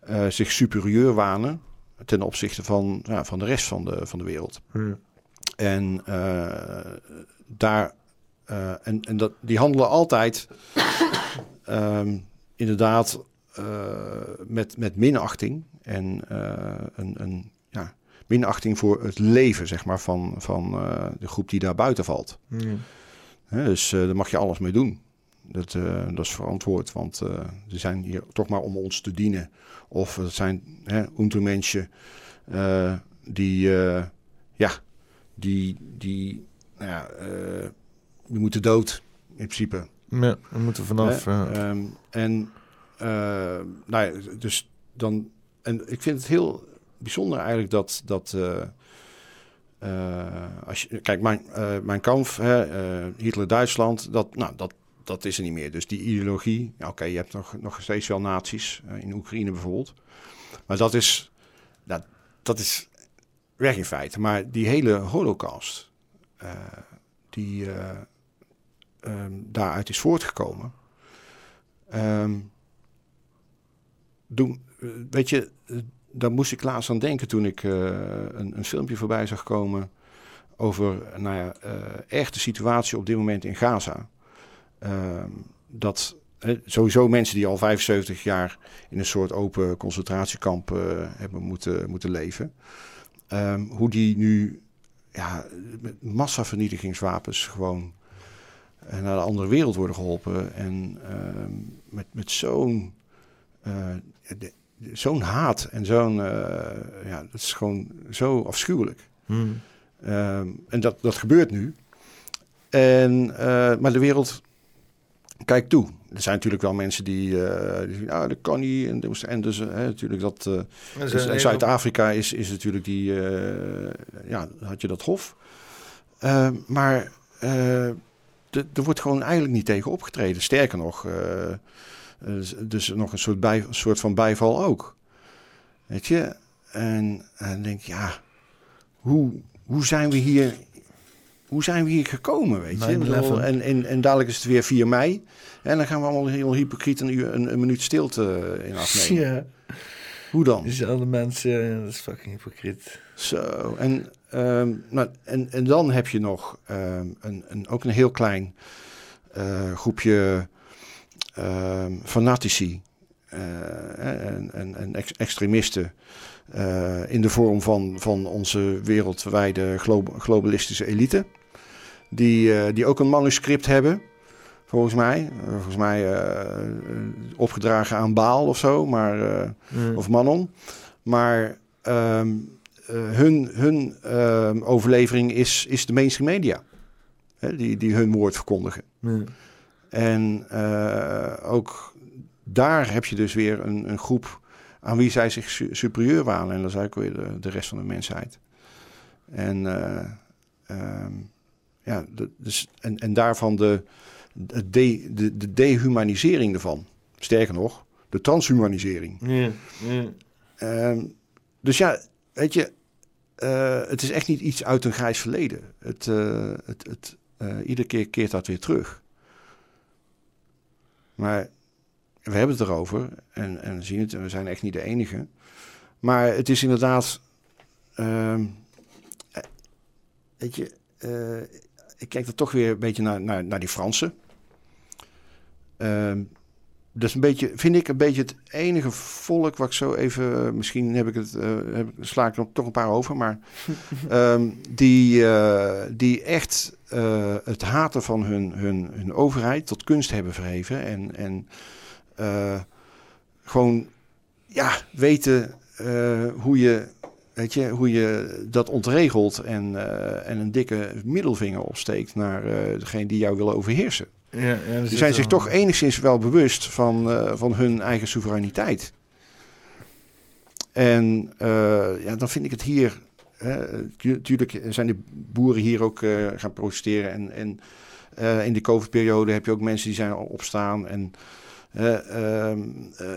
eh, zich superieur wanen ten opzichte van, ja, van de rest van de, van de wereld. Ja. En eh, daar eh, en, en dat, die handelen altijd ehm, inderdaad eh, met, met minachting en eh, een, een ja, minachting voor het leven, zeg maar, van, van eh, de groep die daar buiten valt. Ja. Hè, dus eh, daar mag je alles mee doen. Dat, eh, dat is verantwoord, want eh, ze zijn hier toch maar om ons te dienen. Of het zijn hè, mensen uh, die, eh, ja, die, die, nou ja, eh, die moeten dood in principe. Ja, we moeten vanaf. Ja. Ehm, en eh, nou ja, dus dan. En ik vind het heel bijzonder eigenlijk dat. dat eh, eh, als je, kijk, mijn, eh, mijn kamp, eh, Hitler-Duitsland, dat, nou, dat, dat is er niet meer. Dus die ideologie, ja, oké, je hebt nog, nog steeds wel nazi's, eh, in Oekraïne bijvoorbeeld. Maar dat is, dat, dat is weg in feite. Maar die hele holocaust, eh, die eh, ehm, daaruit is voortgekomen. Ehm, doen, weet je, daar moest ik laatst aan denken toen ik een, een filmpje voorbij zag komen over nou ja, echt de situatie op dit moment in Gaza. Ehm, dat sowieso mensen die al 75 jaar in een soort open concentratiekamp eh, hebben moeten, moeten leven. Ehm, hoe die nu ja, met massavernietigingswapens gewoon eh, naar de andere wereld worden geholpen. En ehm, met, met zo'n eh, zo'n haat en zo'n... ja, dat is gewoon zo afschuwelijk. Hmm. En dat, dat gebeurt nu. En, maar de wereld kijkt toe. Er zijn natuurlijk wel mensen die, eh die zeggen, ah, dat kan niet. En, dus- en dus, eh, natuurlijk dat... Er dus Zuid-Afrika is, is natuurlijk die, ja, had je dat hof. Maar de- er wordt gewoon eigenlijk niet tegen opgetreden. Sterker nog, dus- dus nog een soort, bij, soort van bijval ook. Weet je? En, en denk ja, hoe, hoe zijn we hier... Hoe zijn we hier gekomen, weet je? Ik 9/11. bedoel, En, en, en dadelijk is het weer 4 mei. En dan gaan we allemaal heel hypocriet een, uur, een, een minuut stilte in afnemen. Ja, Hoe dan? diezelfde mensen, ja, dat is fucking hypocriet. Zo, en, ehm, nou, en, en dan heb je nog ehm, een, een, ook een heel klein eh, groepje ehm, fanatici eh, en, en, en ex- extremisten eh, in de vorm van, van onze wereldwijde glo- globalistische elite. Die, eh, die ook een manuscript hebben, volgens mij. Eh, volgens mij eh, opgedragen aan Baal of zo, maar... Hmm. of Manon. Maar ehm, eh, hun, hun ehm, overlevering is, is de mainstream media. Hè, die, die hun woord verkondigen. Ja. En ook daar heb je dus weer een, een groep aan wie zij zich su- superieur wanen. En dat is eigenlijk weer de, de rest van de mensheid. En, ehm, ja, dus, en, en daarvan de, de, de, de, de dehumanisering ervan. Sterker nog, de transhumanisering. Ja, ja. Ehm, dus ja, weet je, eh, het is echt niet iets uit een grijs verleden. Het, eh, het, het, eh, iedere keer keert dat weer terug. Maar we hebben het erover en, en we zien het en we zijn echt niet de enige. Maar het is inderdaad, ehm, eh, weet je, ik kijk er toch weer een beetje naar, naar, naar die Fransen. Ehm, dat is een beetje, vind ik een beetje het enige volk wat ik zo even, eh, misschien heb ik het, eh, heb, sla ik er toch een paar over, maar ehm, die, eh, die echt het haten van hun, hun, hun overheid tot kunst hebben verheven en, en gewoon ja, weten hoe, je, weet je, hoe je dat ontregelt en, eh, en een dikke middelvinger opsteekt naar eh, degene die jou willen overheersen. Ja, zit zijn zich toch enigszins wel bewust van, eh, van hun eigen soevereiniteit. En ja, dan vind ik het hier. Natuurlijk zijn de boeren hier ook gaan protesteren. En, en in de COVID-periode heb je ook mensen die zijn opstaan. En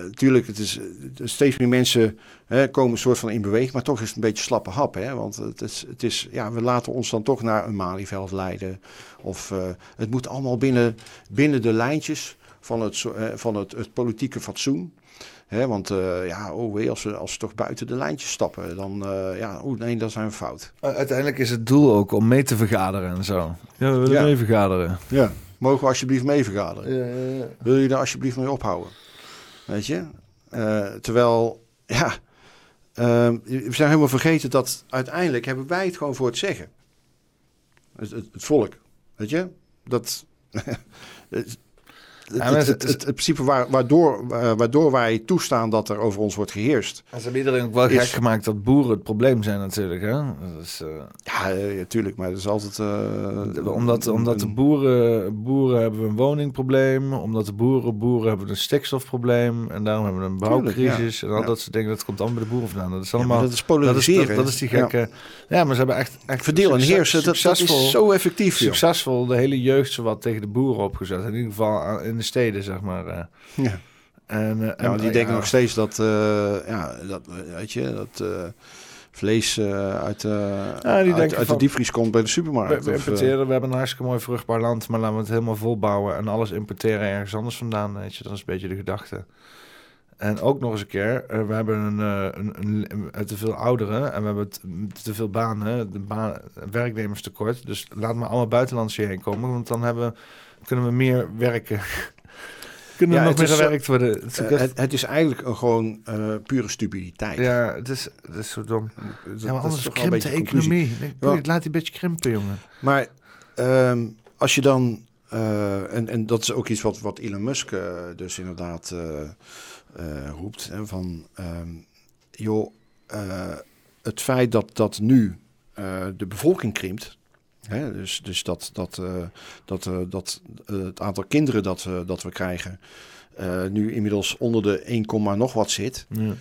natuurlijk, het is, het is steeds meer mensen hè, komen een soort van in beweging. Maar toch is het een beetje slappe hap. Hè? Want het is, het is, ja, we laten ons dan toch naar een Malieveld leiden. Of eh, het moet allemaal binnen, binnen de lijntjes van het, eh, van het, het politieke fatsoen. Hè, want eh, ja, oh wee, als we, als we toch buiten de lijntjes stappen, dan, eh, ja, oh nee, dan zijn we fout. U- Uiteindelijk is het doel ook om mee te vergaderen en zo. Ja, we willen Ja. mee vergaderen. Ja. Mogen we alsjeblieft mee vergaderen? Ja, ja. Wil je daar alsjeblieft mee ophouden? Weet je? Eh, terwijl, ja, eh, we zijn helemaal vergeten dat uiteindelijk hebben wij het gewoon voor het zeggen. Het, het, het volk, weet je? Dat, het- het, maar het, het- het, het principe waar, waardoor, eh, waardoor wij toestaan dat er over ons wordt geheerst. Ze hebben iedereen ook wel Is- gek gemaakt dat boeren het probleem zijn natuurlijk. Hè? Dat is, eh, Ja, eh, tuurlijk, maar dat is altijd... eh, omdat een- omdat de boeren, boeren hebben we een woningprobleem. Omdat de boeren, boeren hebben een stikstofprobleem. En daarom hebben we een Tuurlijk, bouwcrisis. En al Ja. dat soort dingen, dat komt allemaal bij de boeren vandaan. Dat is Ja, maar allemaal... dat is dat, is, polariseren. dat, dat is die Ja. gekke... Ja, maar ze hebben echt... echt Verdeel en heersen, dat, is zo effectief. joh. succesvol de hele jeugd zowat tegen de boeren opgezet. In ieder geval in de steden, zeg maar. eh. Ja. En, eh, Ja, en, die eh, denken ja, nog steeds dat, ja, dat weet je, dat vlees uit, eh, uit, uit de diepvries komt bij de supermarkt. We, we of, importeren, we hebben een hartstikke mooi vruchtbaar land, maar laten we het helemaal volbouwen en alles importeren ergens anders vandaan. Weet je, dat is een beetje de gedachte. En ook nog eens een keer, we hebben een, een, een, een- te veel ouderen en we hebben t- te veel banen, de baan, werknemerstekort. Dus laat maar allemaal buitenlanders hierheen komen, want dan hebben, we- kunnen we meer werken. kunnen Ja, er nog meer gewerkt worden. Het is ook eh, het, het is eigenlijk een gewoon eh, pure stupiditeit. ja, het is, het is zo dom. Dat- Ja, maar anders krimpt de economie. Ja. Laat die beetje krimpen, jongen. Maar ehm, als je dan, eh, en, en dat is ook iets wat, wat Elon Musk dus inderdaad roept, hè, van ehm, joh, het feit dat, dat nu de bevolking krimpt, dus, dus dat, dat, eh, dat, eh, dat eh, het aantal kinderen dat, dat we krijgen nu inmiddels onder de 1, komma nog wat zit, Ja.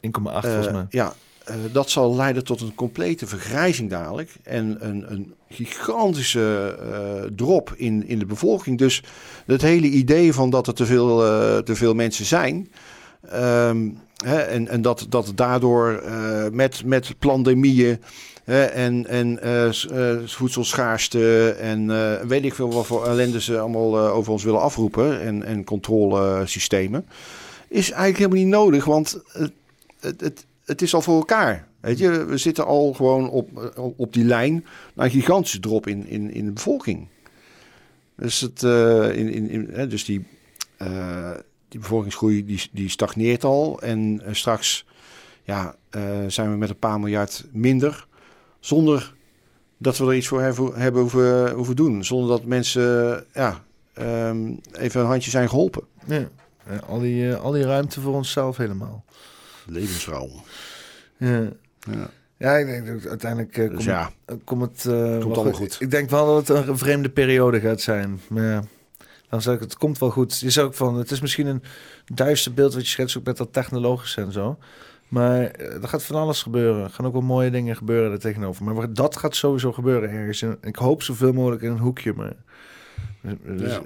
1,8 eh, volgens mij. Ja, dat zal leiden tot een complete vergrijzing dadelijk. En een, een gigantische drop in, in de bevolking. Dus het hele idee van dat er te veel, te veel mensen zijn. ehm, en, en dat, dat daardoor met, met pandemieën en, en eh, eh, voedselschaarste en eh, weet ik veel wat voor ellende ze allemaal over ons willen afroepen. En, en controlesystemen. Is eigenlijk helemaal niet nodig, want het, het, het, is al voor elkaar. Weet je, we zitten al gewoon op, op die lijn naar een gigantische drop in, in, in de bevolking. Dus, het, in, in, dus die, die bevolkingsgroei die, die stagneert al. En straks ja, zijn we met een paar miljard minder. Zonder dat we er iets voor hebben, hoeven, hoeven doen. Zonder dat mensen ja, ehm, even een handje zijn geholpen. Ja. Ja, al, die, eh, al die ruimte voor onszelf helemaal. Levensruim. Ja, Ja. ja ik denk dat uiteindelijk eh, Dus komt, ja, het, komt het eh, wel allemaal goed. Ik denk wel dat het een vreemde periode gaat zijn. Maar ja, dan zeg ik, het komt wel goed. Je zou ook van, het is misschien een duister beeld wat je schetst, ook met dat technologische en zo. Maar eh, er gaat van alles gebeuren. Er gaan ook wel mooie dingen gebeuren er tegenover. Maar dat gaat sowieso gebeuren ergens. En ik hoop zoveel mogelijk in een hoekje. Maar, dus, Ja.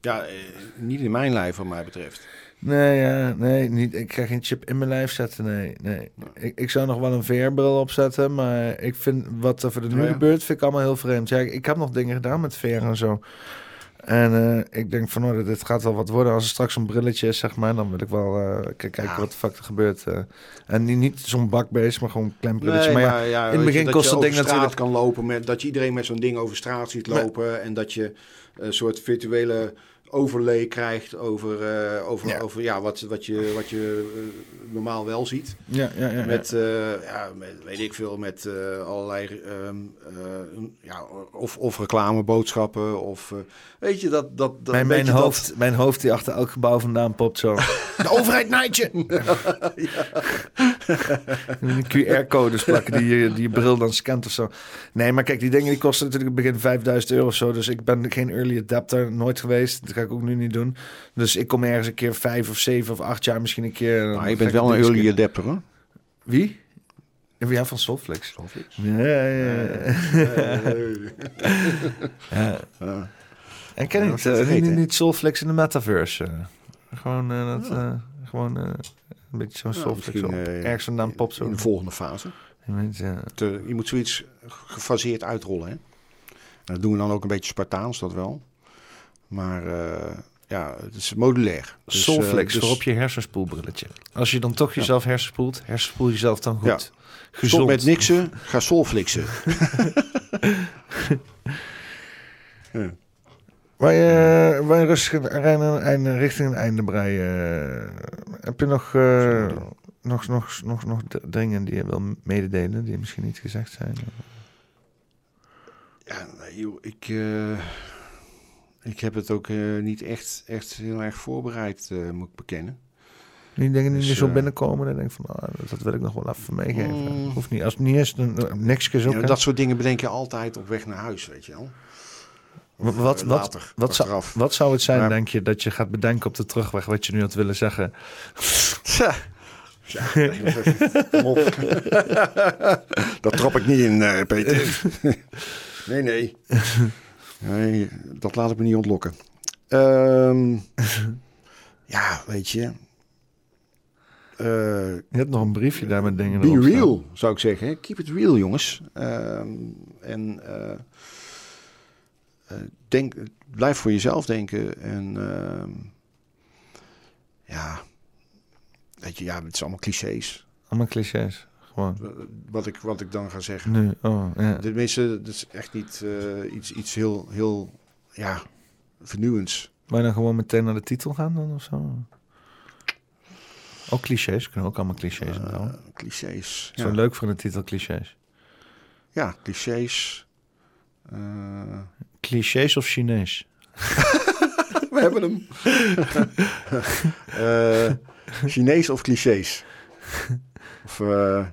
Ja, eh, niet in mijn lijf, wat mij betreft. Nee, ja, nee, niet. Ik ga geen chip in mijn lijf zetten. Nee, nee. Ik, ik zou nog wel een VR-bril opzetten, maar ik vind wat er voor de nu Oh ja. gebeurt, vind ik allemaal heel vreemd. Ja, ik, ik heb nog dingen gedaan met VR en zo. En eh, ik denk van, oh, dit gaat wel wat worden. Als er straks een brilletje is, zeg maar, dan wil ik wel eh, kijken Ja. wat de fuck er gebeurt. eh. en niet, niet zo'n bakbeest, maar gewoon een klein brilletje. maar ja, ja, in het begin je, dat kost je dat ding natuurlijk- kan lopen met dat je iedereen met zo'n ding over straat ziet Maar- lopen en dat je een soort virtuele overlay krijgt over, eh, over, Ja. over ja, wat, wat je, wat je eh, normaal wel ziet. ja, ja, ja. Met, eh, ja, met, weet ik veel, met allerlei, ehm, eh, ja, of, of reclameboodschappen of, weet je, dat... dat, dat mijn, mijn, dat- hoofd, mijn hoofd die achter elk gebouw vandaan popt zo. De overheid naait je! QR-codes plakken die je, die je bril dan scant of zo. Nee, maar kijk, die dingen die kosten natuurlijk in het begin 5000 euro of zo. Dus ik ben geen early adapter, nooit geweest. Dat ga ik ook nu niet doen. Dus ik kom ergens een keer vijf of zeven of acht jaar misschien een keer. dan Maar je bent wel een early adapter, hoor. Wie? Ja, van Soulflix. Ja, ja, ja. ja. Ja. En ken ik het, eh, niet, hè? niet Soulflix in de metaverse. gewoon eh, dat, eh, gewoon een beetje zo'n misschien, op. Ergens vandaan popt zo. In de volgende fase. Je moet zoiets gefaseerd uitrollen. Hè? Dat doen we dan ook een beetje Spartaans, dat wel. Maar eh, ja, het is modulair. Dus, Soulflex eh, dus voor op je hersenspoelbrilletje. Als je dan toch jezelf hersenspoelt, hersenspoel jezelf dan goed. Ja. Gezond. Stop met niksen, ga soulflixen. Waar je, waar je rustig einde, einde, richting een einde breien. heb je nog, eh, nog, nog, nog, nog dingen die je wil mededelen, die misschien niet gezegd zijn? Ja, nee, joh, ik, eh, ik heb het ook eh, niet echt, echt heel erg voorbereid, eh, moet ik bekennen. Die dingen die Dus, er zo eh, binnenkomen, dan denk ik van, ah, dat wil ik nog wel even meegeven. Mm. Niet. Als het niet is, dan uh, niks. Ja, hè. dat soort dingen bedenk je altijd op weg naar huis, weet je wel. Of, wat, wat, wat, zou, wat zou het zijn, Maar- denk je, dat je gaat bedenken op de terugweg wat je nu had willen zeggen? Tja. Ja, dat trap ik niet in, eh, Peter. nee, nee. Nee. Dat laat ik me niet ontlokken. Ehm, ja, weet je. Eh, Je hebt nog een briefje daar met dingen be staan. real, zou ik zeggen. Keep it real, jongens. Ehm, en eh, eh, denk, blijf voor jezelf denken. En ehm, ja, weet je, ja, het is allemaal clichés. Allemaal clichés. Gewoon. Wat ik, wat ik dan ga zeggen. Nu, oh, ja. Tenminste, dat is echt niet eh, iets, iets heel, heel, ja, vernieuwends. Je dan gewoon meteen naar de titel gaan dan of zo? Ook clichés, kunnen ook allemaal clichés onthouden. clichés. Zo Ja. leuk voor een titel, clichés. ja, clichés. Eh, Clichés of Chinees? we hebben hem. Eh, Chinees of clichés? Of, eh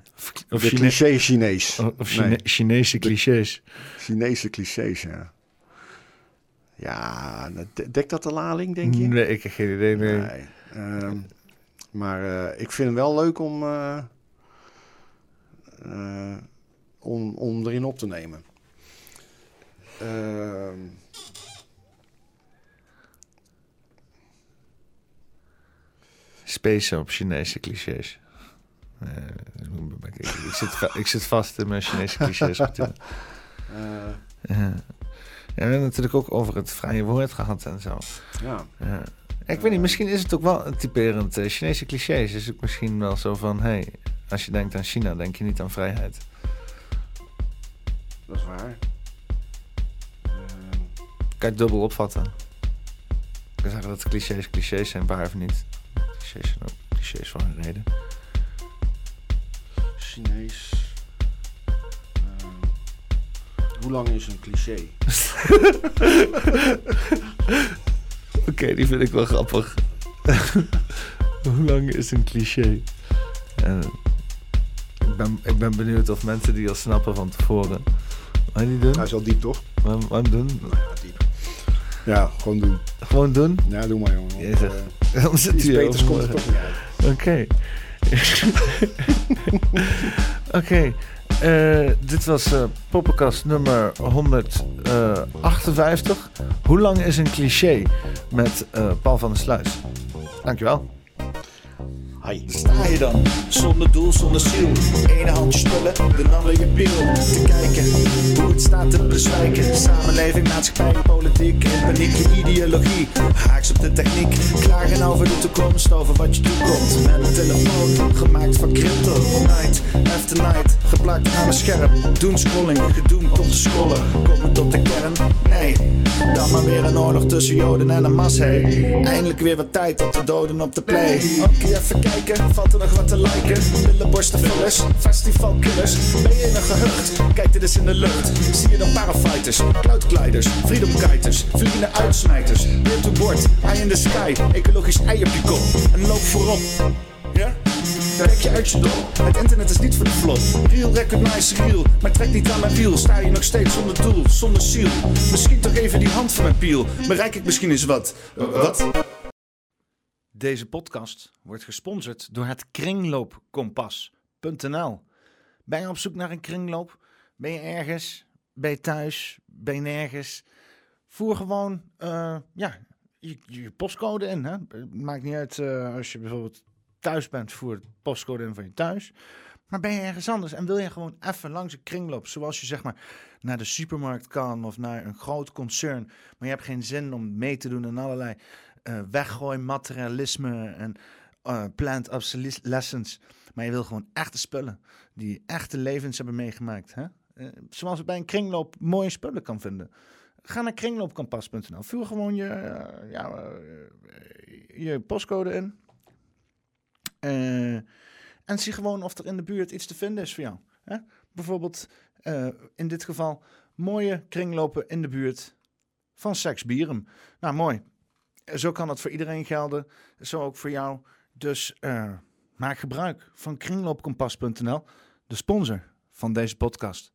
Of, de Chine- cliché Chinees. of- of Chine- Nee. Chinese clichés? Chinese clichés, ja. Ja, dekt dat de lading, denk je? Nee, ik heb geen idee. Nee. Nee. Ehm, maar eh, ik vind hem wel leuk om, eh, om, om erin op te nemen. Ehm, Space op Chinese clichés. Eh, ik, ik, ik zit, ik zit vast in mijn Chinese clichés. natuurlijk. eh, Ja. Ja, we hebben natuurlijk ook over het vrije woord gehad en zo. ja. Ja. Ik weet niet, misschien is het ook wel een typerend eh, Chinese clichés. Is het misschien wel zo van, hey, als je denkt aan China, denk je niet aan vrijheid. dat is waar. Ehm, Kan je dubbel opvatten. Ik kan zeggen dat clichés clichés zijn, waar of niet. Clichés zijn ook clichés voor een reden. Chinees. Ehm, hoe lang is een cliché? Oké, die vind ik wel grappig. Hoe lang is een cliché? En ik, ben, ik ben benieuwd of mensen die al snappen van tevoren. Wat die doen? Hij is al diep, toch? Wat doen? Nou ja, diep. Ja, gewoon doen. Gewoon doen? Ja, doe maar, jongen. Jezus. Eh, Dan zit iets beters komt er toch niet uit. Oké. Oké. eh, dit was eh Poppenkast nummer 158. Hoe lang is een cliché? Met eh, Paul van der Sluis. Dankjewel. Hi. Sta je dan, zonder doel, zonder ziel. Ene handje spullen, de ander je piel. Te kijken hoe het staat te bezwijken. Samenleving, maatschappij, politiek en paniek, ideologie. Haaks op de techniek, klagen over de toekomst, over wat je toekomt. Met een telefoon, gemaakt van crypto. Night after night, geplakt aan een scherm. Doen scrolling, gedoemd tot de scrollen. Komen tot de kern? Nee. Dan maar weer een oorlog tussen Joden en een mas, hey. Eindelijk weer wat tijd op de doden op de play. Oké, even kijken, valt er nog wat te liken? Billenborstenvullers, festivalkillers. Ben je een gehucht? Kijk, dit is in de lucht. Zie je dan parafighters, cloudgliders, freedomkiters, vliegende uitsmijters. Beer to board, eye in the sky, ecologisch ei op je kop. En loop voorop. Ja? Trek je uit je dop. Het internet is niet voor de vlot. Real recognize real. Maar trek niet aan mijn wiel. Sta je nog steeds zonder doel, zonder ziel. Misschien toch even die hand van mijn piel. Bereik ik misschien eens wat. Wat? Deze podcast wordt gesponsord door het kringloopkompas.nl. Ben je op zoek naar een kringloop? Ben je ergens? Ben je thuis? Ben je nergens? Voer gewoon eh, ja, je, je postcode in. Hè? Maakt niet uit eh, als je bijvoorbeeld thuis bent, voer het postcode in van je thuis. Maar ben je ergens anders en wil je gewoon even langs een kringloop, zoals je zeg maar naar de supermarkt kan of naar een groot concern, maar je hebt geen zin om mee te doen aan allerlei eh weggooi materialisme en eh plant obsolescence. Maar je wil gewoon echte spullen die echte levens hebben meegemaakt. Hè? Eh, zoals je bij een kringloop mooie spullen kan vinden. Ga naar kringloopkampas.nl. Vul gewoon je, ja, je postcode in. En zie gewoon of er in de buurt iets te vinden is voor jou. Hè? Bijvoorbeeld in dit geval mooie kringlopen in de buurt van Sex Bierum. Nou, mooi. Zo kan het voor iedereen gelden. Zo ook voor jou. Dus eh, maak gebruik van kringloopkompas.nl, de sponsor van deze podcast.